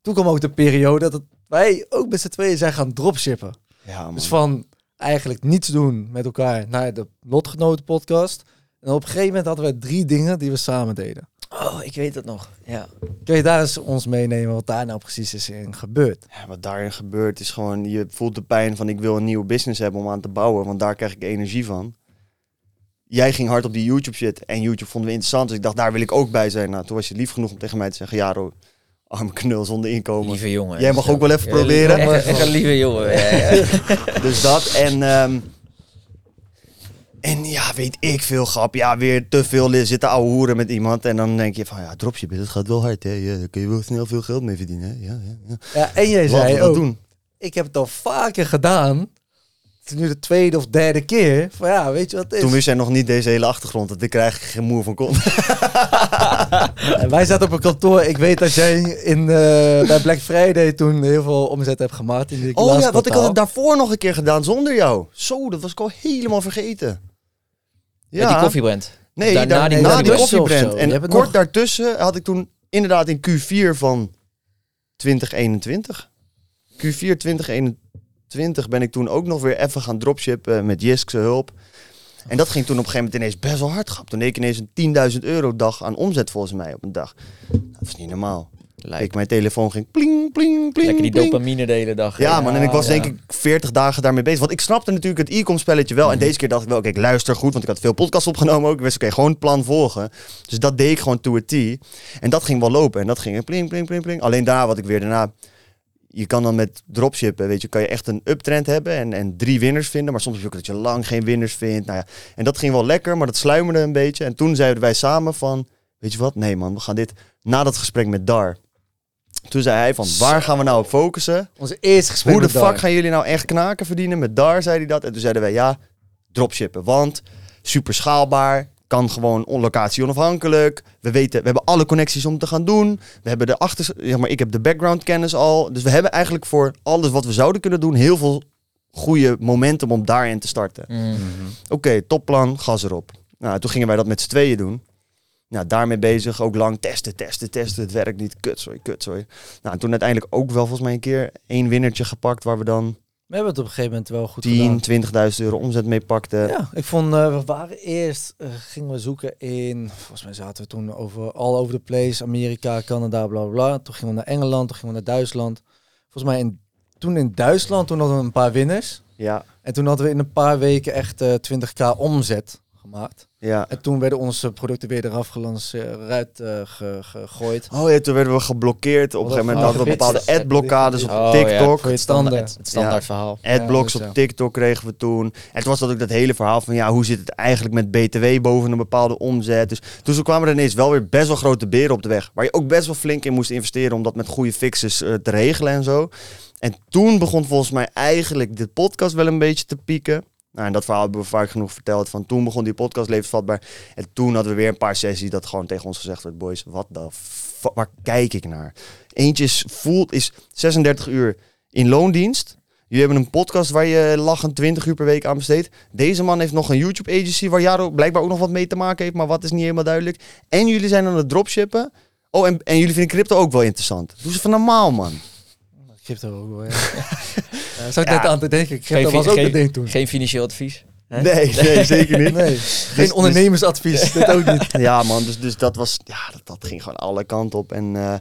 Toen kwam ook de periode dat wij ook met z'n tweeën zijn gaan dropshippen. Ja, man. Dus van eigenlijk niets doen met elkaar naar de Lotgenoten podcast. En op een gegeven moment hadden we drie dingen die we samen deden. Oh, ik weet het nog. Ja. Kun je daar eens ons meenemen wat daar nou precies is in gebeurd? Ja, wat daarin gebeurt is gewoon, je voelt de pijn van ik wil een nieuwe business hebben om aan te bouwen, want daar krijg ik energie van. Jij ging hard op die YouTube shit en YouTube vonden we interessant, dus ik dacht daar wil ik ook bij zijn. Nou, toen was je lief genoeg om tegen mij te zeggen, Jaro, arme knul zonder inkomen. Lieve jongen. Jij mag ook wel even Ja, proberen. Echt, echt een lieve jongen. Ja, ja. [LAUGHS] Dus dat en... ehm, en ja, weet ik veel grap. Ja, weer te veel zitten ouwe hoeren met iemand. En dan denk je van, ja, dropship, dat gaat wel hard, hè. Ja, daar kun je wel snel veel geld mee verdienen, hè. Ja, ja, ja. Ja, en jij Laten zei ook, doen. ik heb het al vaker gedaan. Het is nu de tweede of derde keer. Van ja, weet je wat het is? Toen wist jij nog niet deze hele achtergrond. Dat ik krijg geen moer van kon. En [LAUGHS] wij zaten op een kantoor. Ik weet dat jij in, eh, bij Black Friday toen heel veel omzet hebt gemaakt. In die Oh ja, wat ik had het daarvoor nog een keer gedaan zonder jou. Zo, dat was ik al helemaal vergeten. Met die koffiebrand. Nee, Daarna daarna die die, na die koffiebrand En kort nog- daartussen had ik toen inderdaad in Q4 van 2021. Q4 2021 ben ik toen ook nog weer even gaan dropshippen met Jisk's hulp. En dat ging toen op een gegeven moment ineens best wel hard. Grap. Toen deed ik ineens een 10.000 euro dag aan omzet volgens mij op een dag. Dat was niet normaal. Lijkt. Ik, mijn telefoon ging pling, pling, pling, Lekker die pling. dopamine de hele dag. Ja, man. En ik was ja. denk ik 40 dagen daarmee bezig. Want ik snapte natuurlijk het e-com spelletje wel. En deze keer dacht ik wel, oké, ik luister goed. Want ik had veel podcasts opgenomen ook. Ik wist, oké, gewoon het plan volgen. Dus dat deed ik gewoon to a T. En dat ging wel lopen. En dat ging pling, pling, pling, pling. Alleen daar wat ik weer daarna... Je kan dan met dropshippen, weet je, kan je echt een uptrend hebben en, en drie winners vinden. Maar soms heb je ook dat je lang geen winners vindt. Nou ja, en dat ging wel lekker, maar dat sluimerde een beetje. En toen zeiden wij samen van, weet je wat? Nee man, we gaan dit na dat gesprek met Dar. Toen zei hij van, waar gaan we nou op focussen? Onze eerste gesprek Hoe de fuck Dar. gaan jullie nou echt knaken verdienen? Met DAR zei hij dat. En toen zeiden wij ja, dropshippen. Want super schaalbaar, kan gewoon on locatie onafhankelijk. We weten, we hebben alle connecties om te gaan doen. We hebben de achter, zeg maar, ik heb de background kennis al. Dus we hebben eigenlijk voor alles wat we zouden kunnen doen heel veel goede momentum om daarin te starten. Mm. Oké, topplan, gas erop. Nou, toen gingen wij dat met z'n tweeën doen. Nou, daarmee bezig, ook lang testen, testen, testen. Het werkt niet, kut, sorry, kut, sorry. Nou, en toen uiteindelijk ook wel volgens mij een keer één winnertje gepakt... waar we dan We hebben het op een gegeven moment wel goed gedaan. 10, 20.000 euro omzet mee pakten. Ja, ik vond, eh, we waren eerst, eh, gingen we zoeken in, volgens mij zaten we toen over, all over the place, Amerika, Canada, bla bla. Toen gingen we naar Engeland, toen gingen we naar Duitsland. Volgens mij in, toen in Duitsland, toen hadden we een paar winners. Ja, En toen hadden we in een paar weken echt eh 20k omzet gemaakt. ja. En toen werden onze producten weer eraf gelanceerd, eh, ge- gegooid. Oh ja, toen werden we geblokkeerd. Op een gegeven moment hadden we bepaalde adblokkades op Oh, ja. TikTok. Je Standaard, het standaard Ja. verhaal. Adblocks Ja, dus op. TikTok kregen we toen. En toen was dat ook dat hele verhaal van ja, hoe zit het eigenlijk met BTW boven een bepaalde omzet. Dus toen kwamen er ineens wel weer best wel grote beren op de weg. Waar je ook best wel flink in moest investeren om dat met goede fixes eh, te regelen en zo. En toen begon volgens mij eigenlijk de podcast wel een beetje te pieken. Nou, en dat verhaal hebben we vaak genoeg verteld. Van toen begon die podcast levensvatbaar. En toen hadden we weer een paar sessies dat gewoon tegen ons gezegd werd: Boys, wat de waar kijk ik naar? Eentje is, voelt, is 36 uur in loondienst. Jullie hebben een podcast waar je lachend 20 uur per week aan besteedt. Deze man heeft nog een YouTube agency waar Jaro blijkbaar ook nog wat mee te maken heeft, maar wat is niet helemaal duidelijk. En jullie zijn aan het dropshippen. Oh, en, en jullie vinden crypto ook wel interessant. Doe ze van normaal, man. Crypto ook wel, ja. [LAUGHS] Ja, Zou ik Ja. net aan te denken. Crypto Geen, was ook geen- een ding toen. geen financieel advies. Hè? Nee, nee, [LAUGHS] zeker niet. Nee, geen ondernemersadvies. dit ook niet. [LAUGHS] Ja, man, dus, dus dat was, ja, dat, dat ging gewoon alle kanten op. En eh,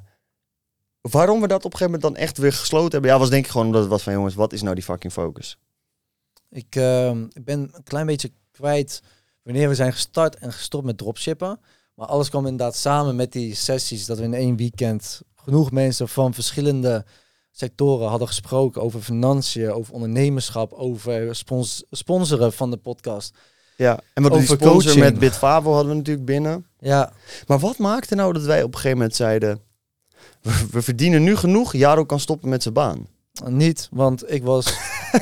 waarom we dat op een gegeven moment dan echt weer gesloten hebben, ja, was denk ik gewoon omdat het was van, jongens, wat is nou die fucking focus? Ik ehm, ik ben een klein beetje kwijt wanneer we zijn gestart en gestopt met dropshippen. Maar alles kwam inderdaad samen met die sessies dat we in één weekend genoeg mensen van verschillende sectoren hadden gesproken over financiën, over ondernemerschap, over spons sponsoren van de podcast. Ja, en wat die Over sponsor coaching. met Bitfavo hadden we natuurlijk binnen. Ja, Maar wat maakte nou dat wij op een gegeven moment zeiden, we verdienen nu genoeg, Jaro kan stoppen met zijn baan? Niet, want ik was. [LAUGHS] eh,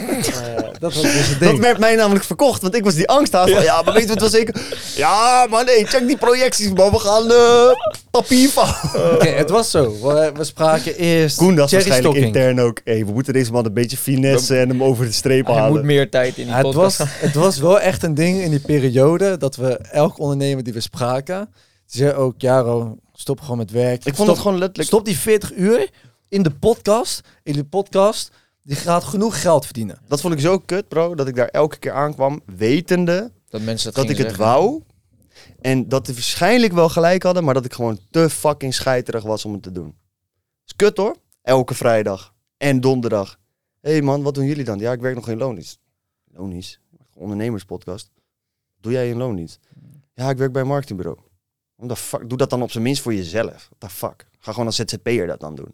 dat was dus het Dat werd mij namelijk verkocht, want ik was die angst aan van, ja, maar weten we het wel zeker? Ja, maar nee, check die projecties, maar we gaan eh papier van. Oké, het was zo. We, we spraken eerst. Koen dacht cherry waarschijnlijk stocking. intern ook, hey, we moeten deze man een beetje finesse en hem over de streep Hij halen. moet meer tijd in die Ja, het, podcast. was, het was wel echt een ding in die periode dat we elk ondernemer die we spraken, zei ook, Jaro, stop gewoon met werk. Ik vond stop, het gewoon letterlijk... stop die 40 uur in de podcast. In de podcast, die gaat genoeg geld verdienen. Dat vond ik zo kut, bro, dat ik daar elke keer aankwam, wetende Dat mensen dat, dat ik het wou. En dat die waarschijnlijk wel gelijk hadden, maar dat ik gewoon te fucking scheiterig was om het te doen. is kut hoor. Elke vrijdag en donderdag. Hé hey man, wat doen jullie dan? Ja, ik werk nog in loondienst. Loondienst? Ondernemerspodcast. Doe jij in loondienst? Ja, ik werk bij een marketingbureau. What the fuck? Doe dat dan op zijn minst voor jezelf. What the fuck? Ga gewoon als ZZP'er dat dan doen.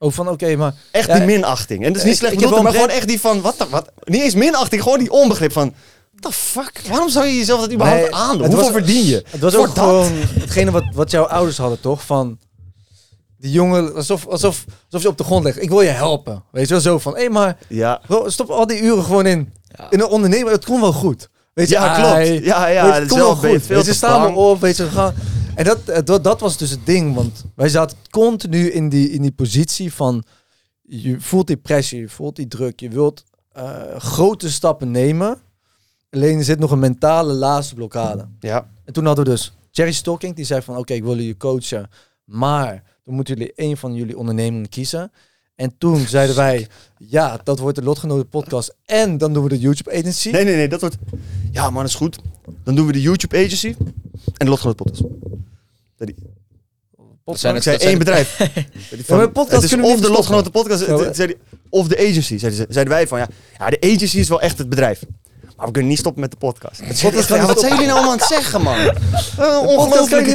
Ook van, oké, maar Echt Ja, die minachting. En dat is niet ik- slecht bedoeld, maar gewoon echt die van, wat, de- wat? Niet eens minachting, gewoon die onbegrip van, what the fuck? Waarom zou je jezelf dat überhaupt Nee, aandoen? het Hoeveel was- verdien je? het was ook dat? gewoon hetgene wat, wat jouw ouders hadden, toch? Van die jongen, alsof, alsof, alsof je op de grond legt. Ik wil je helpen. Weet je wel, zo van, hé, maar Ja, bro, stop al die uren gewoon in. Ja. In een ondernemer, het komt wel goed. Weet je, ja ai, klopt. Ja, ja, Weet het komt wel goed. veel Weet je, staan we bang. op, weet je, gaan. En dat, eh, dat, dat was dus het ding, want wij zaten continu in die, in die positie van, je voelt die pressie, je voelt die druk, je wilt eh, grote stappen nemen. Alleen er zit nog een mentale laatste blokkade. Ja, En toen hadden we dus Jerry Stocking, die zei van, oké, ik wil jullie coachen, maar dan moeten jullie één van jullie ondernemingen kiezen. En toen zeiden wij, ja, dat wordt de Lotgenoten podcast en dan doen we de YouTube agency. nee, nee, nee, dat wordt... Ja man, is goed. Dan doen we de YouTube agency en de Lotgenoot podcast. Dat Podcast. zijn Ik het, zei dat zijn één bedrijf. [LAUGHS] Van, podcast het is of de. Lotgenoten podcast, het- of de agency. Zeiden, ze- zeiden wij van, ja, ja, de agency is wel echt het bedrijf. Maar we kunnen niet stoppen met de podcast. Het podcast kan ja, niet wat zijn jullie nou allemaal aan het zeggen, man? [LAUGHS]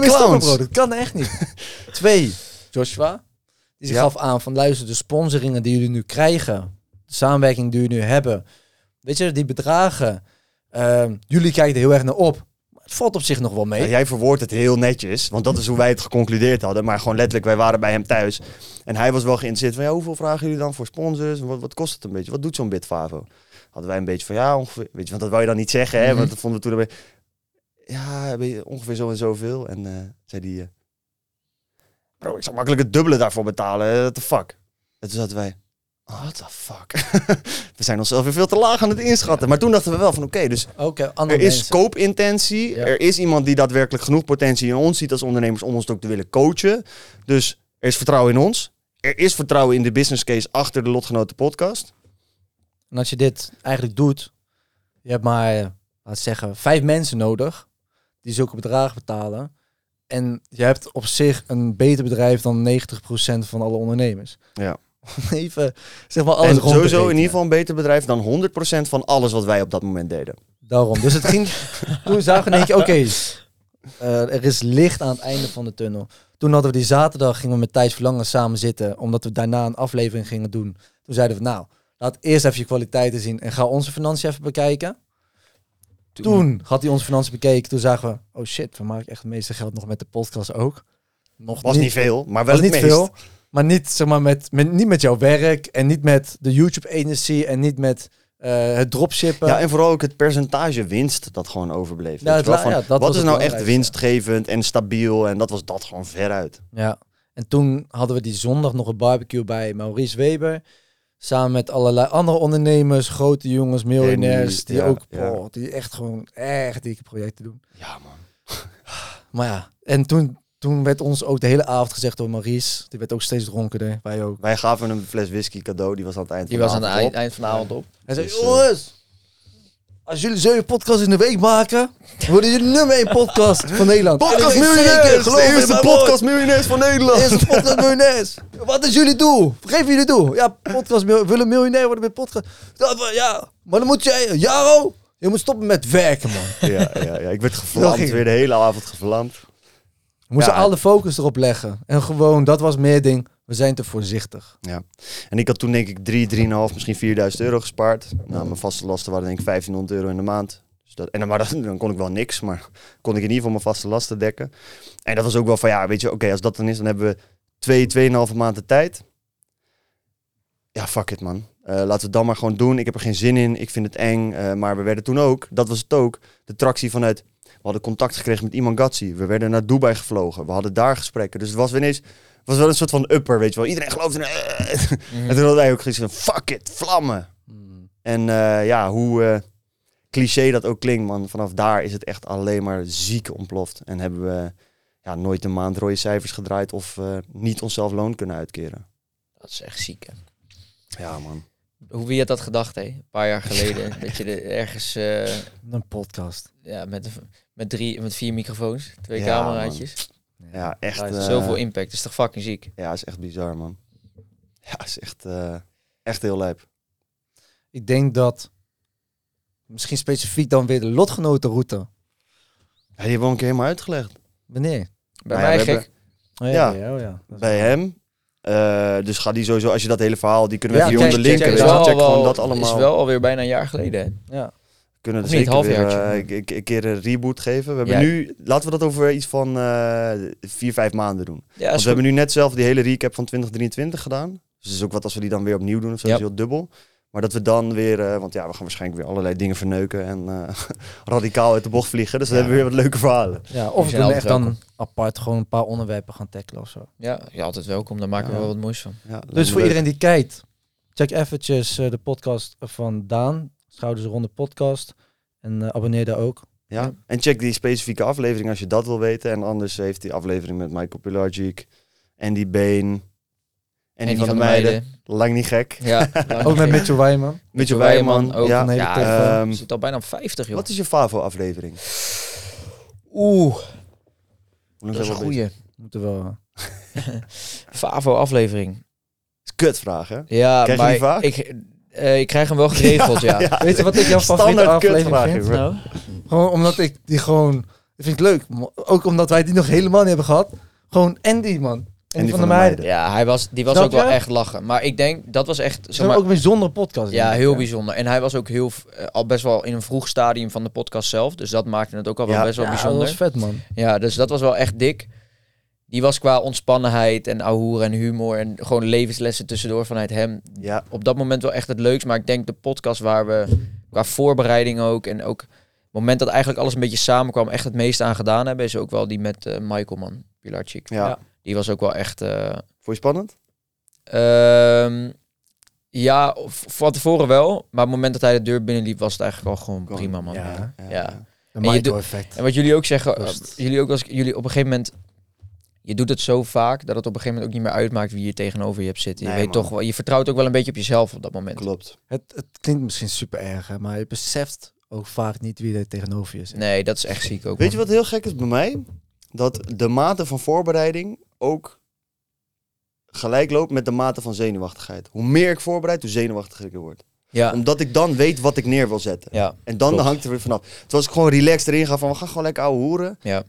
Stoppen, bro. clowns. Dat kan echt niet. [LAUGHS] Twee, Joshua. Die gaf aan van luister, de sponsoringen die jullie nu krijgen, de samenwerking die jullie nu hebben. Weet je, die bedragen, ehm, jullie kijken er heel erg naar op. Valt op zich nog wel mee. Ja, jij verwoordt het heel netjes, want dat is hoe wij het geconcludeerd hadden. Maar gewoon letterlijk, wij waren bij hem thuis. En hij was wel geïnteresseerd van, ja, hoeveel vragen jullie dan voor sponsors? Wat, wat kost het een beetje? Wat doet zo'n Bitfavo? Hadden wij een beetje van, ja, ongeveer, weet je, want dat wou je dan niet zeggen, hè? Mhm. Want dat vonden we toen erbij. Ja, weet je, ongeveer zo en zoveel. En eh zei die, eh, bro, ik zou makkelijk het dubbele daarvoor betalen. What the fuck? En toen zaten wij, what the fuck. [LAUGHS] we zijn onszelf weer veel te laag aan het inschatten. Maar toen dachten we wel van oké, dus er is mensen. Ja. Er is iemand die daadwerkelijk genoeg potentie in ons ziet als ondernemers om ons ook te willen coachen. Dus er is vertrouwen in ons. Er is vertrouwen in de business case achter de Lotgenoten podcast. En als je dit eigenlijk doet, je hebt maar, eh, laat zeggen, vijf mensen nodig die zulke bedragen betalen. En je hebt op zich een beter bedrijf dan 90% van alle ondernemers. Ja. [LAUGHS] Even, zeg maar alles en rond te sowieso in ieder geval een beter bedrijf dan 100% van alles wat wij op dat moment deden. Daarom. Dus het ging. [LAUGHS] toen zagen we denk je, oké, eh, er is licht aan het einde van de tunnel. Toen hadden we die zaterdag, gingen we met Thijs Verlangen samen zitten, omdat we daarna een aflevering gingen doen. Toen zeiden we, nou, laat eerst even je kwaliteiten zien en ga onze financiën even bekijken. Toen had hij onze financiën bekeken, toen zagen we, oh shit, we maken echt het meeste geld nog met de podcast ook. Nog Was niet veel, maar wel was het niet meest. veel. Maar niet, zeg maar, met, met, niet met jouw werk en niet met de YouTube-energie en niet met eh, het dropshippen. Ja, en vooral ook het percentage winst dat gewoon overbleef. Ja, la- van, ja, dat wat is nou echt winstgevend en stabiel? En dat was dat gewoon veruit. Ja, en toen hadden we die zondag nog een barbecue bij Maurice Weber. Samen met allerlei andere ondernemers, grote jongens, miljonairs. Die ja, ook, die echt gewoon echt dikke projecten doen. Ja, man. Maar ja, en toen, toen werd ons ook de hele avond gezegd door Maurice. Die werd ook steeds dronkerder, wij ook. Wij gaven hem een fles whisky cadeau. Die was aan het eind Die van was de aan het eind, van de avond op. Hij zei, Dus, eh, jongens, als jullie zeven podcasts in de week maken, worden jullie nummer één podcast van Nederland. Podcast Miljonairs! De eerste podcast Miljonairs van Nederland! Eerste podcast miljonairs. [LAUGHS] Wat is jullie doel? Vergeef jullie doel. Ja, podcast willen miljonair worden met podcast. Ja, maar dan moet jij, Jaro, je moet stoppen met werken, man. ja, ja, ja, ik werd gevlamd. Weer de hele avond gevlamd. We moesten Ja. alle focus erop leggen. En gewoon, dat was meer ding. We zijn te voorzichtig. En ik had toen denk ik 3, 3,5, misschien 4000 euro gespaard. Nou, mijn vaste lasten waren denk ik 1500 euro in de maand. Dus dat, en dan, maar dat, dan kon ik wel niks, maar kon ik in ieder geval mijn vaste lasten dekken. En dat was ook wel van, ja, weet je, oké, als dat dan is, dan hebben we twee, tweeënhalve maanden tijd. Ja, fuck it man. Eh, laten we het dan maar gewoon doen. Ik heb er geen zin in. Ik vind het eng. Eh, maar we werden toen ook, dat was het ook, de tractie vanuit... We hadden contact gekregen met iemand Gatsi. We werden naar Dubai gevlogen. We hadden daar gesprekken. Dus het was ineens... Het was wel een soort van upper, weet je wel. Iedereen geloofde in... En toen hadden wij ook gezien van, fuck it, vlammen. En eh, ja, hoe eh, cliché dat ook klinkt, man. Vanaf daar is het echt alleen maar ziek ontploft. En hebben we ja, nooit een maand rode cijfers gedraaid of eh, niet onszelf loon kunnen uitkeren. Dat is echt ziek, hè. Ja, man. Hoe wie had dat gedacht, hè? Een paar jaar geleden. [LAUGHS] dat je er ergens Een podcast. Ja, met, met, drie, met vier microfoons, twee Ja, cameraatjes. Ja, echt. Ja, eh, Zoveel impact. Dat is toch fucking ziek? Ja, is echt bizar, man. Ja, is echt, eh, echt heel lijp. Ik denk dat, misschien specifiek dan weer de lotgenotenroute. Ja, die hebben we al een keer helemaal uitgelegd. Wanneer? Bij Nou ja, mij gek. Oh, Ja. ja, oh, ja. Is Bij hem. Eh, dus ga die sowieso, als je dat hele verhaal, die kunnen we Ja, even hieronder check- linken. check- check wel, gewoon dat allemaal. is wel alweer bijna een jaar geleden. hè? Ja. Kunnen we niet, zeker weer halfjaartje. eh, een- keer een reboot geven. We hebben Ja. nu, laten we dat over iets van eh, vier, vijf maanden doen. Ja, Want we hebben nu net zelf die hele recap van 2023 gedaan. Dus het is ook wat als we die dan weer opnieuw doen of zo, Ja. is heel dubbel. Maar dat we dan weer, eh, want ja, we gaan waarschijnlijk weer allerlei dingen verneuken en eh, [LAUGHS] radicaal uit de bocht vliegen. Dus dan Ja. hebben we weer wat leuke verhalen. ja, of we echt dan apart gewoon een paar onderwerpen gaan tackelen of zo. Ja, ja, altijd welkom. Daar maken we wel wat moois van. Dus voor leuk. iedereen die kijkt, check eventjes eh, de podcast van Daan. Schouders Ronde podcast. En eh, abonneer daar ook. Ja, en check die specifieke aflevering als je dat wil weten. En anders heeft die aflevering met Michael Pilarczyk, Andy Been en die van, de meiden. Lang niet gek. Ja, [LAUGHS] Ook met Mitchell Wijman. Mitchell Wijman Wijman. ook. Ja. Een hele Ja, toffe. Ehm, zit al bijna op 50, joh. wat is je Favo-aflevering? Oeh, dat is een goeie. Moeten wel. [LAUGHS] Favo-aflevering. is kutvraag, hè? Ja, Krijg je maar die vaak? Ik, eh, ik krijg hem wel geregeld, ja. [LAUGHS] Weet je wat ik jouw favoriete Standaard aflevering vind? Nou, Gewoon omdat ik die gewoon... Dat vind ik leuk. Ook omdat wij die nog helemaal niet hebben gehad. Gewoon Andy, man. Andy, van, de meiden. ja, hij was, die was Snap ook wel echt lachen. Maar ik denk, dat was echt... Zeg maar, ook een bijzondere podcast. ja, heel bijzonder. En hij was ook heel, eh, al best wel in een vroeg stadium van de podcast zelf. Dus dat maakte het ook al wel Ja. best wel Ja, bijzonder. dat was vet, man. Ja, dus dat was wel echt dik. Die was qua ontspannenheid en ouwehoeren en humor en gewoon levenslessen tussendoor vanuit hem. Ja, Op dat moment wel echt het leukst. Maar ik denk de podcast waar we qua voorbereiding ook en ook het moment dat eigenlijk alles een beetje samenkwam, echt het meeste aan gedaan hebben, is ook wel die met eh, Michael man, Pilarczyk. ja. Ja. Die was ook wel echt. eh, Vond je spannend? ehm, Ja, van tevoren wel. Maar op het moment dat hij de deur binnenliep, was het eigenlijk al gewoon prima, man. ja. Ja. Een En. En wat jullie ook zeggen, jullie ook als jullie op een gegeven moment, je doet het zo vaak dat het op een gegeven moment ook niet meer uitmaakt wie je tegenover je hebt zitten. Je weet man. toch wel, je vertrouwt ook wel een beetje op jezelf op dat moment. Klopt. Het, het klinkt misschien super erg, hè, maar je beseft ook vaak niet wie er tegenover je zit. Nee, dat is echt ziek ook. Weet je wat heel gek is bij mij? Dat de mate van voorbereiding ook gelijk loopt met de mate van zenuwachtigheid. Hoe meer ik voorbereid, hoe zenuwachtiger ik word. Ja, Omdat ik dan weet wat ik neer wil zetten. ja, En dan Klopt. hangt er weer vanaf. Terwijl als ik gewoon relaxed erin ga van we gaan gewoon lekker ouwe hoeren. ja.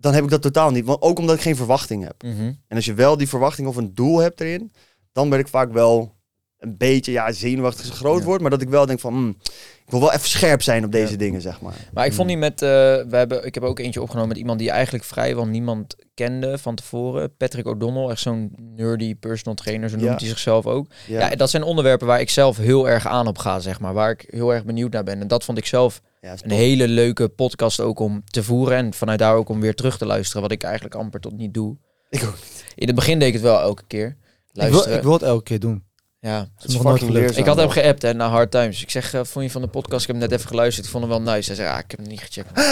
Dan heb ik dat totaal niet. Want ook omdat ik geen verwachting heb. Mhm. En als je wel die verwachting of een doel hebt erin, dan ben ik vaak wel een beetje, ja, zenuwachtig een groot Ja. woord, maar dat ik wel denk van, hmm, ik wil wel even scherp zijn op deze Ja. dingen, zeg maar. Maar ik vond die met, eh, we hebben, ik heb ook eentje opgenomen met iemand die eigenlijk vrijwel niemand kende van tevoren. Patrick O'Donnell, echt zo'n nerdy personal trainer, zo noemt Ja. hij zichzelf ook. Ja, Ja. dat zijn onderwerpen waar ik zelf heel erg aan op ga, zeg maar. Waar ik heel erg benieuwd naar ben. En dat vond ik zelf ja, een hele leuke podcast ook om te voeren. En vanuit daar ook om weer terug te luisteren. Wat ik eigenlijk amper tot niet doe. Ik ook. In het begin deed ik het wel elke keer. Ik wil, Luisteren. ik wil het elke keer doen. ja. Het is nog nooit. Ik had hem geappt hè, na Hard Times. Ik zeg, eh, vond je van de podcast? Ik heb hem net even geluisterd. Ik vond hem wel nice. Hij zei, ah, ik heb hem niet gecheckt. [LAUGHS]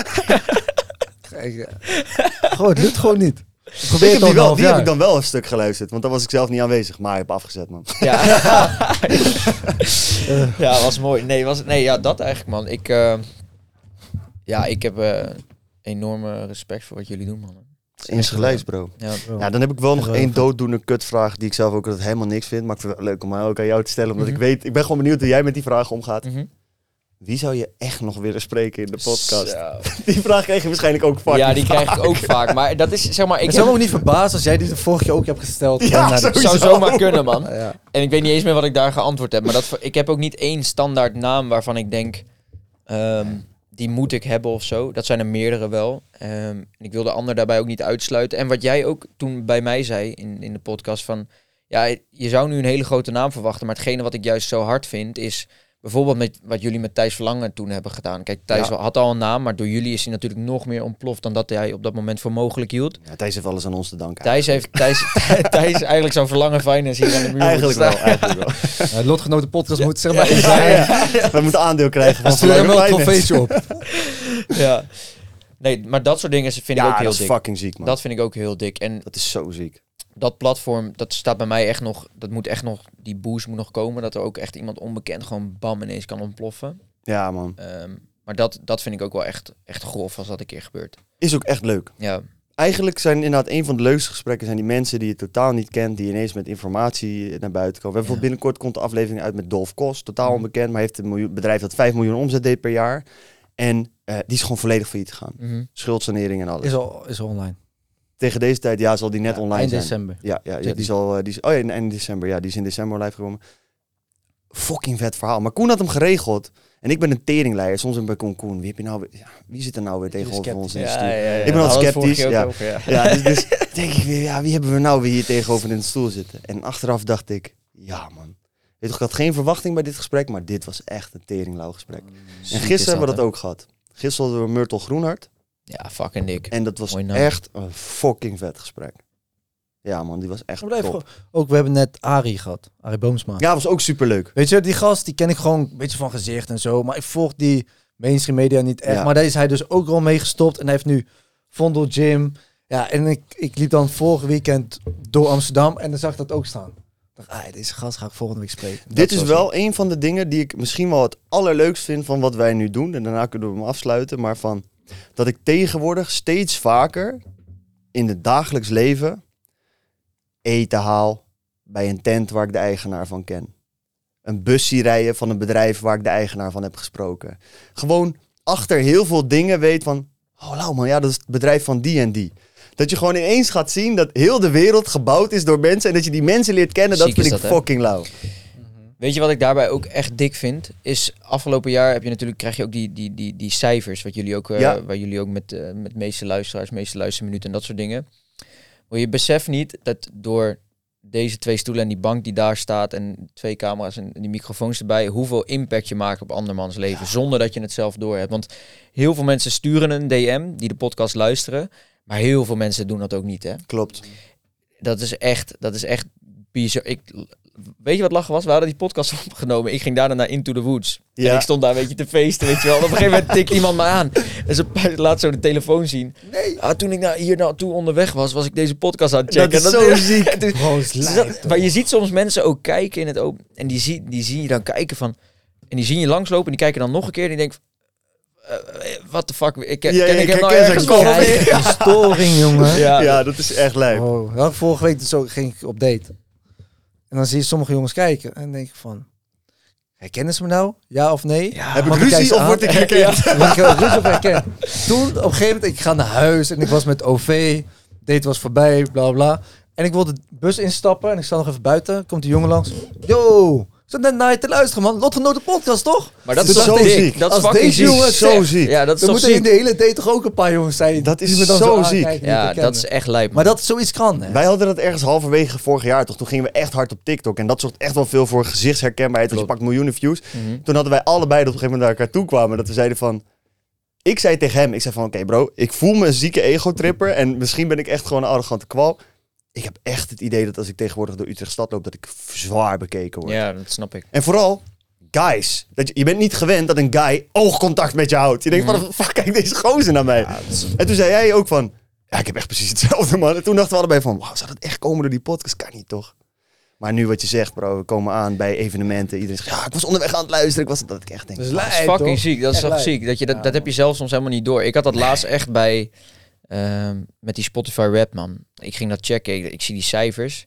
Gewoon, het lukt gewoon niet. Ik probeer heb het al die, wel, die heb ik dan wel een stuk geluisterd, want dan was ik zelf niet aanwezig, maar ik heb afgezet, man. Ja, [LAUGHS] [LAUGHS] ja was mooi. Nee, was, nee, ja, dat eigenlijk, man. Ik, eh, ja, ik heb eh, enorme respect voor wat jullie doen, man. Insgelijks, bro. Ja. Ja, dan heb ik wel nog één dooddoende kutvraag die ik zelf ook altijd helemaal niks vind, maar ik vind het wel leuk om mij ook aan jou te stellen, omdat Mhm. ik weet, ik ben gewoon benieuwd hoe jij met die vraag omgaat. Mhm. Wie zou je echt nog willen spreken in de podcast? [LAUGHS] Die vraag kreeg je waarschijnlijk ook vaak. Ja, die krijg ik ook [LAUGHS] vaak. Maar dat is, zeg maar, ik heb, zou me niet verbazen als jij die de vorige keer ook hebt gesteld. Ja, sowieso. zou zomaar kunnen, man. Ja. En ik weet niet eens meer wat ik daar geantwoord heb. Maar dat, ik heb ook niet één standaard naam waarvan ik denk... ehm, die moet ik hebben of zo. Dat zijn er meerdere wel. En ik wil de ander daarbij ook niet uitsluiten. En wat jij ook toen bij mij zei in, in de podcast van... Ja, je zou nu een hele grote naam verwachten. Maar hetgene wat ik juist zo hard vind is... Bijvoorbeeld met wat jullie met Thijs Verlangen toen hebben gedaan. Kijk, Thijs Ja. had al een naam, maar door jullie is hij natuurlijk nog meer ontploft dan dat hij op dat moment voor mogelijk hield. Ja, Thijs heeft alles aan ons te danken. Thijs heeft Thijs, [LAUGHS] Thijs eigenlijk zo'n Verlangen Finance hier aan de muur. Eigenlijk wel, eigenlijk wel. [LAUGHS] Ja, lotgenoten podcast moet zeg maar Ja, in ja, zijn. Ja, We moeten aandeel krijgen van Stuur hem wel een trofeetje op. [LAUGHS] Ja. Nee, maar dat soort dingen vind ik ook heel dat is dik. fucking ziek, man. Dat vind ik ook heel dik. En Dat is zo ziek. Dat platform, dat staat bij mij echt nog, dat moet echt nog, die boost moet nog komen. Dat er ook echt iemand onbekend gewoon bam ineens kan ontploffen. Ja, man. Ehm, maar dat, dat vind ik ook wel echt, echt grof als dat een keer gebeurt. Is ook echt leuk. Ja, Eigenlijk zijn inderdaad een van de leukste gesprekken zijn die mensen die je totaal niet kent, die ineens met informatie naar buiten komen. We hebben Ja. binnenkort komt de aflevering uit met Dolf Kost, totaal Mhm. onbekend, maar heeft een miljoen, bedrijf dat 5 miljoen omzet deed per jaar. En eh, die is gewoon volledig failliet gegaan. Mhm. Schuldsanering en alles. Is al, is al online. Tegen deze tijd, ja, zal die net Ja, online eind zijn. december. Ja, ja, ja die zal, eh, die oh ja, in december. Ja, die is in december live gekomen. Fucking vet verhaal. Maar Koen had hem geregeld. En ik ben een teringleier. Soms ben ik Koen, Koen, wie, heb je nou ja, wie zit er nou weer tegenover ons in de studio? Ik ben altijd vorige sceptisch, ja. over, ja. Ja, dus, dus [LAUGHS] denk ik weer, ja, wie hebben we nou weer hier tegenover in de stoel zitten? En achteraf dacht ik, ja man. Weet je, ik had geen verwachting bij dit gesprek, maar dit was echt een teringlauw gesprek. En Ziek is gisteren hebben we dat ook gehad. Gisteren hadden we Myrtle Groenhart. Ja, fucking dik. En dat was Mooi naam. echt een fucking vet gesprek. Ja man, die was echt Maar blijf top. gewoon- Ook, we hebben net Arie gehad. Arie Boomsma. Ja, was ook superleuk. Weet je, die gast, die ken ik gewoon een beetje van gezicht en zo. Maar ik volg die mainstream media niet echt. Ja. Maar daar is hij dus ook al mee gestopt. En hij heeft nu Vondel Gym. Ja, en ik, ik liep dan vorig weekend door Amsterdam. En dan zag ik dat ook staan. Ik dacht, ah, deze gast ga ik volgende week spreken. Dat Dit is wel een van de dingen die ik misschien wel het allerleukst vind van wat wij nu doen. En daarna kunnen we hem afsluiten. Maar van dat ik tegenwoordig steeds vaker in het dagelijks leven eten haal bij een tent waar ik de eigenaar van ken. Een bus zie rijden van een bedrijf waar ik de eigenaar van heb gesproken. Gewoon achter heel veel dingen weet van... Oh, lauw man, ja, dat is het bedrijf van die en die. Dat je gewoon ineens gaat zien dat heel de wereld gebouwd is door mensen... en dat je die mensen leert kennen, dat vind ik dat, fucking lauw. Weet je wat ik daarbij ook echt dik vind? Is afgelopen jaar heb je natuurlijk krijg je ook die, die, die, die cijfers, wat jullie ook, eh, waar jullie ook met, eh met meeste luisteraars, meeste luisterminuten en dat soort dingen. Maar je beseft niet dat door deze twee stoelen en die bank die daar staat en twee camera's en die microfoons erbij, hoeveel impact je maakt op andermans leven zonder dat je het zelf doorhebt. Want heel veel mensen sturen een DM die de podcast luisteren, maar heel veel mensen doen dat ook niet. Hè? Klopt. Dat is echt, dat is echt bizar. Ik, weet je wat lachen was? We hadden die podcast [LAUGHS] opgenomen. Ik ging daarna naar Into the Woods. Ja. En ik stond daar een beetje te feesten, weet je wel. En op een gegeven moment tikt iemand me aan. En ze laat zo de telefoon zien. Nee. Ah, toen ik nou hier naartoe onderweg was, was ik deze podcast aan het Dat checken. is En zo ziek. En toen- Bro, is maar je ziet soms mensen ook kijken in het open. En die, zie, die zie je dan kijken van... En die zien je langslopen en die kijken dan nog een keer. En die denken... Wat de fuck? Ik, ken Ja, ja, ken ik ik hem nou ergens van? Kijk, [LAUGHS] een storing, jongen. Ja. Ja, dat is echt lijp. Oh, ja, vorige week dus ook ging ik op date. En dan zie je sommige jongens kijken. En denk ik van... Herkennen ze me nou? Ja of nee? Ja. Heb ik [LAUGHS] ruzie of word ik herkend? Ja, ik heb ruzie op herkend. Toen, op een gegeven moment, ik ga naar huis en ik was met OV. Date was voorbij, bla bla. En ik wilde de bus instappen en ik sta nog even buiten. Komt die jongen langs. Yo, zat net naar je te luisteren, man. Lotgenoten podcast, toch? Maar dat is zo dik? ziek. Dat is Als deze ziek. jongen Zo zegt, ziek. Ja, dat is moeten in de hele date toch ook een paar jongens zijn. Dat is die me dan zo aankijken, ziek. Ja, dat is echt lijp. Maar dat zoiets kan, hè? Wij hadden dat ergens halverwege vorig jaar toch. Toen gingen we echt hard op TikTok. En dat zorgt echt wel veel voor gezichtsherkenbaarheid. Want je pakt miljoenen views. Mhm. Toen hadden wij allebei dat op een gegeven moment naar elkaar toe kwamen. Dat we zeiden van... Ik zei tegen hem, ik zei van oké bro, ik voel me een zieke ego-tripper. En misschien ben ik echt gewoon een arrogante kwal. Ik heb echt het idee dat als ik tegenwoordig door Utrecht stad loop, dat ik zwaar bekeken word. Ja, dat snap ik. En vooral, guys. Dat je, je bent niet gewend dat een guy oogcontact met je houdt. Je denkt, Mhm. wat de fuck, kijk deze gozer naar mij. En toen zei jij ook van, ja, ik heb echt precies hetzelfde, man. En toen dachten we allebei van, wauw, zou dat echt komen door die podcast? Kan niet, toch? Maar nu wat je zegt, bro, we komen aan bij evenementen. Iedereen zegt, ja, ik was onderweg aan het luisteren. Ik was dat ik echt denk, Dat is Dat is lijp, fucking toch? ziek. Dat is Echt ziek. Dat, je dat, Ja, dat heb je zelf soms helemaal niet door. Ik had dat laatst echt bij ehm, met die Spotify rap, man. Ik ging dat checken. Ik, ik zie die cijfers.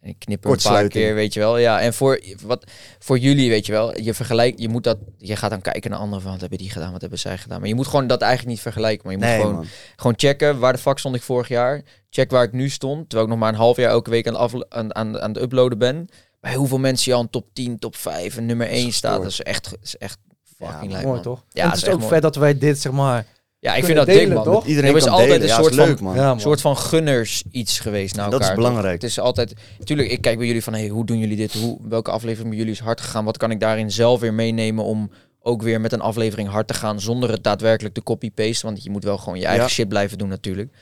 En ik knip er een paar keer, weet je wel. Ja, en voor, wat, voor jullie, weet je wel. Je vergelijkt, je moet dat, je gaat dan kijken naar anderen van wat hebben die gedaan, wat hebben zij gedaan. Maar je moet gewoon dat eigenlijk niet vergelijken. Maar je moet nee, gewoon, man. gewoon checken waar de fuck stond ik vorig jaar. Check waar ik nu stond. Terwijl ik nog maar een half jaar elke week aan, het afle- aan, aan, aan het uploaden ben. Bij hoeveel mensen je al een top 10, top 5 en nummer 1 staat. Dat is echt, dat is echt fucking lijp, Mooi, man. toch? Ja, en het is is echt ook mooi. vet dat wij dit, zeg maar... Ja, ik vind dat dik, delen, man. toch? Iedereen er is kan altijd delen. een Ja, soort van, leuk, man. Ja, een soort van gunners iets geweest naar Dat is elkaar. belangrijk. Het is altijd... Tuurlijk, ik kijk bij jullie van, hey, hoe doen jullie dit? Hoe, welke aflevering bij jullie is hard gegaan? Wat kan ik daarin zelf weer meenemen om ook weer met een aflevering hard te gaan zonder het daadwerkelijk te copy-paste? Want je moet wel gewoon je eigen Ja. shit blijven doen natuurlijk.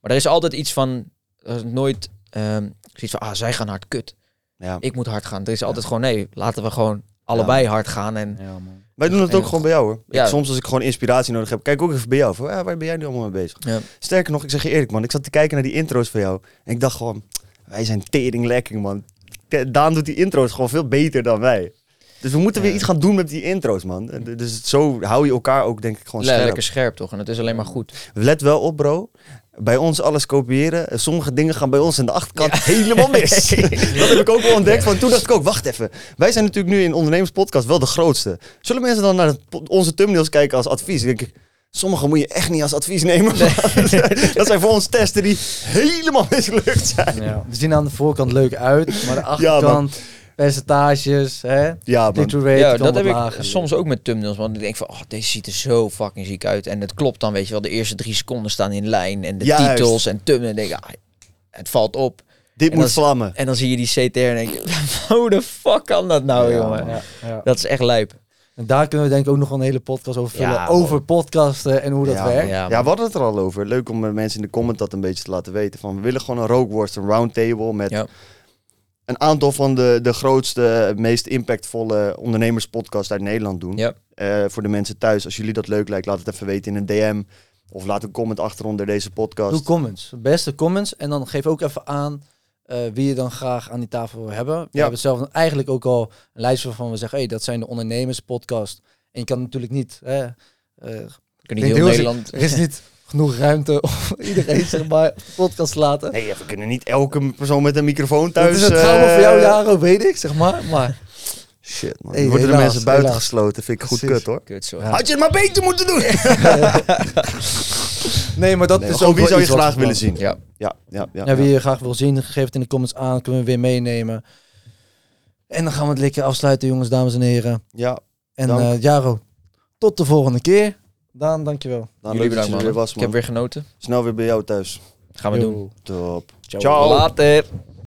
Maar er is altijd iets van, er is nooit ehm zoiets van, ah, zij gaan hard kut. Ja. Ik moet hard gaan. Er is altijd gewoon, nee, laten we gewoon allebei hard gaan. En Ja, man. Wij doen het ook gewoon bij jou, hoor. Ja. Ik, soms als ik gewoon inspiratie nodig heb, kijk ook even bij jou. Van, ja, waar ben jij nu allemaal mee bezig? Ja. Sterker nog, ik zeg je eerlijk, man. Ik zat te kijken naar die intro's van jou. En ik dacht gewoon, wij zijn tering lekker, man. Daan doet die intro's gewoon veel beter dan wij. Dus we moeten weer Ja. iets gaan doen met die intro's, man. Dus zo hou je elkaar ook, denk ik, gewoon le- scherp. lekker scherp toch? En het is alleen maar goed. Let wel op, bro. Bij ons alles kopiëren. Sommige dingen gaan bij ons aan de achterkant helemaal mis. [LAUGHS] dat heb ik ook wel ontdekt. Van, toen dacht ik ook, wacht even. Wij zijn natuurlijk nu in ondernemerspodcast wel de grootste. Zullen mensen dan naar onze thumbnails kijken als advies? Denk ik, sommige moet je echt niet als advies nemen. [LAUGHS] dat zijn voor ons testen die helemaal mislukt zijn. Ja. Die zien aan de voorkant leuk uit, maar de achterkant, percentages, hè, Ja, man. rate, Ja, dat wat heb ik soms ook met thumbnails. Want ik denk van, oh, deze ziet er zo fucking ziek uit. En het klopt dan, weet je wel. De eerste drie seconden staan in lijn. En de Juist. titels en thumbnail. En denk ik, ah, het valt op. Dit En moet is- vlammen. En dan zie je die CTR en denk je, [LAUGHS] hoe de fuck kan dat nou, Ja, jongen? Ja, ja. Dat is echt lijp. En daar kunnen we denk ik ook nog een hele podcast over vullen. Ja, over podcasten en hoe dat ja, werkt. Ja, ja, man. we hadden het er al over. Leuk om mensen in de comment dat een beetje te laten weten. Van, we willen gewoon een rookworst, een roundtable met Ja. Een aantal van de, de grootste, meest impactvolle ondernemerspodcasts uit Nederland doen. Ja. Eh, voor de mensen thuis, als jullie dat leuk lijkt, laat het even weten in een DM. Of laat een comment achter onder deze podcast. Doe comments. Beste comments. En dan geef ook even aan eh, wie je dan graag aan die tafel wil hebben. We Ja. hebben zelf eigenlijk ook al een lijst waarvan we zeggen, hey, dat zijn de ondernemerspodcast. En je kan natuurlijk niet, hè, eh, kan niet heel heel Nederland... er is niet [LAUGHS] genoeg ruimte om [LAUGHS] iedereen zeg maar podcast te laten. Nee, we kunnen niet elke persoon met een microfoon thuis... het is het eh, trauma voor jou, Jaro, weet ik, zeg maar. Maar Shit, man. Hey, worden de mensen buiten helaas. gesloten. Vind ik goed Precies. kut, hoor. Kut, zo. Ja. Had je het maar beter moeten doen! [LAUGHS] nee, maar dat Nee, is gewoon ook wie zou je iets wat graag we willen zien? Ja. Ja, ja, ja. Ja, wie je graag wil zien, geef het in de comments aan. Kunnen we weer meenemen. En dan gaan we het lekker afsluiten, jongens, dames en heren. Ja, En eh Jaro, tot de volgende keer. Daan, dankjewel. dan Jullie bedankt, je man. Ik heb weer genoten. Snel weer bij jou thuis. Gaan we Yo. doen. Top. Ciao. Ciao. Later.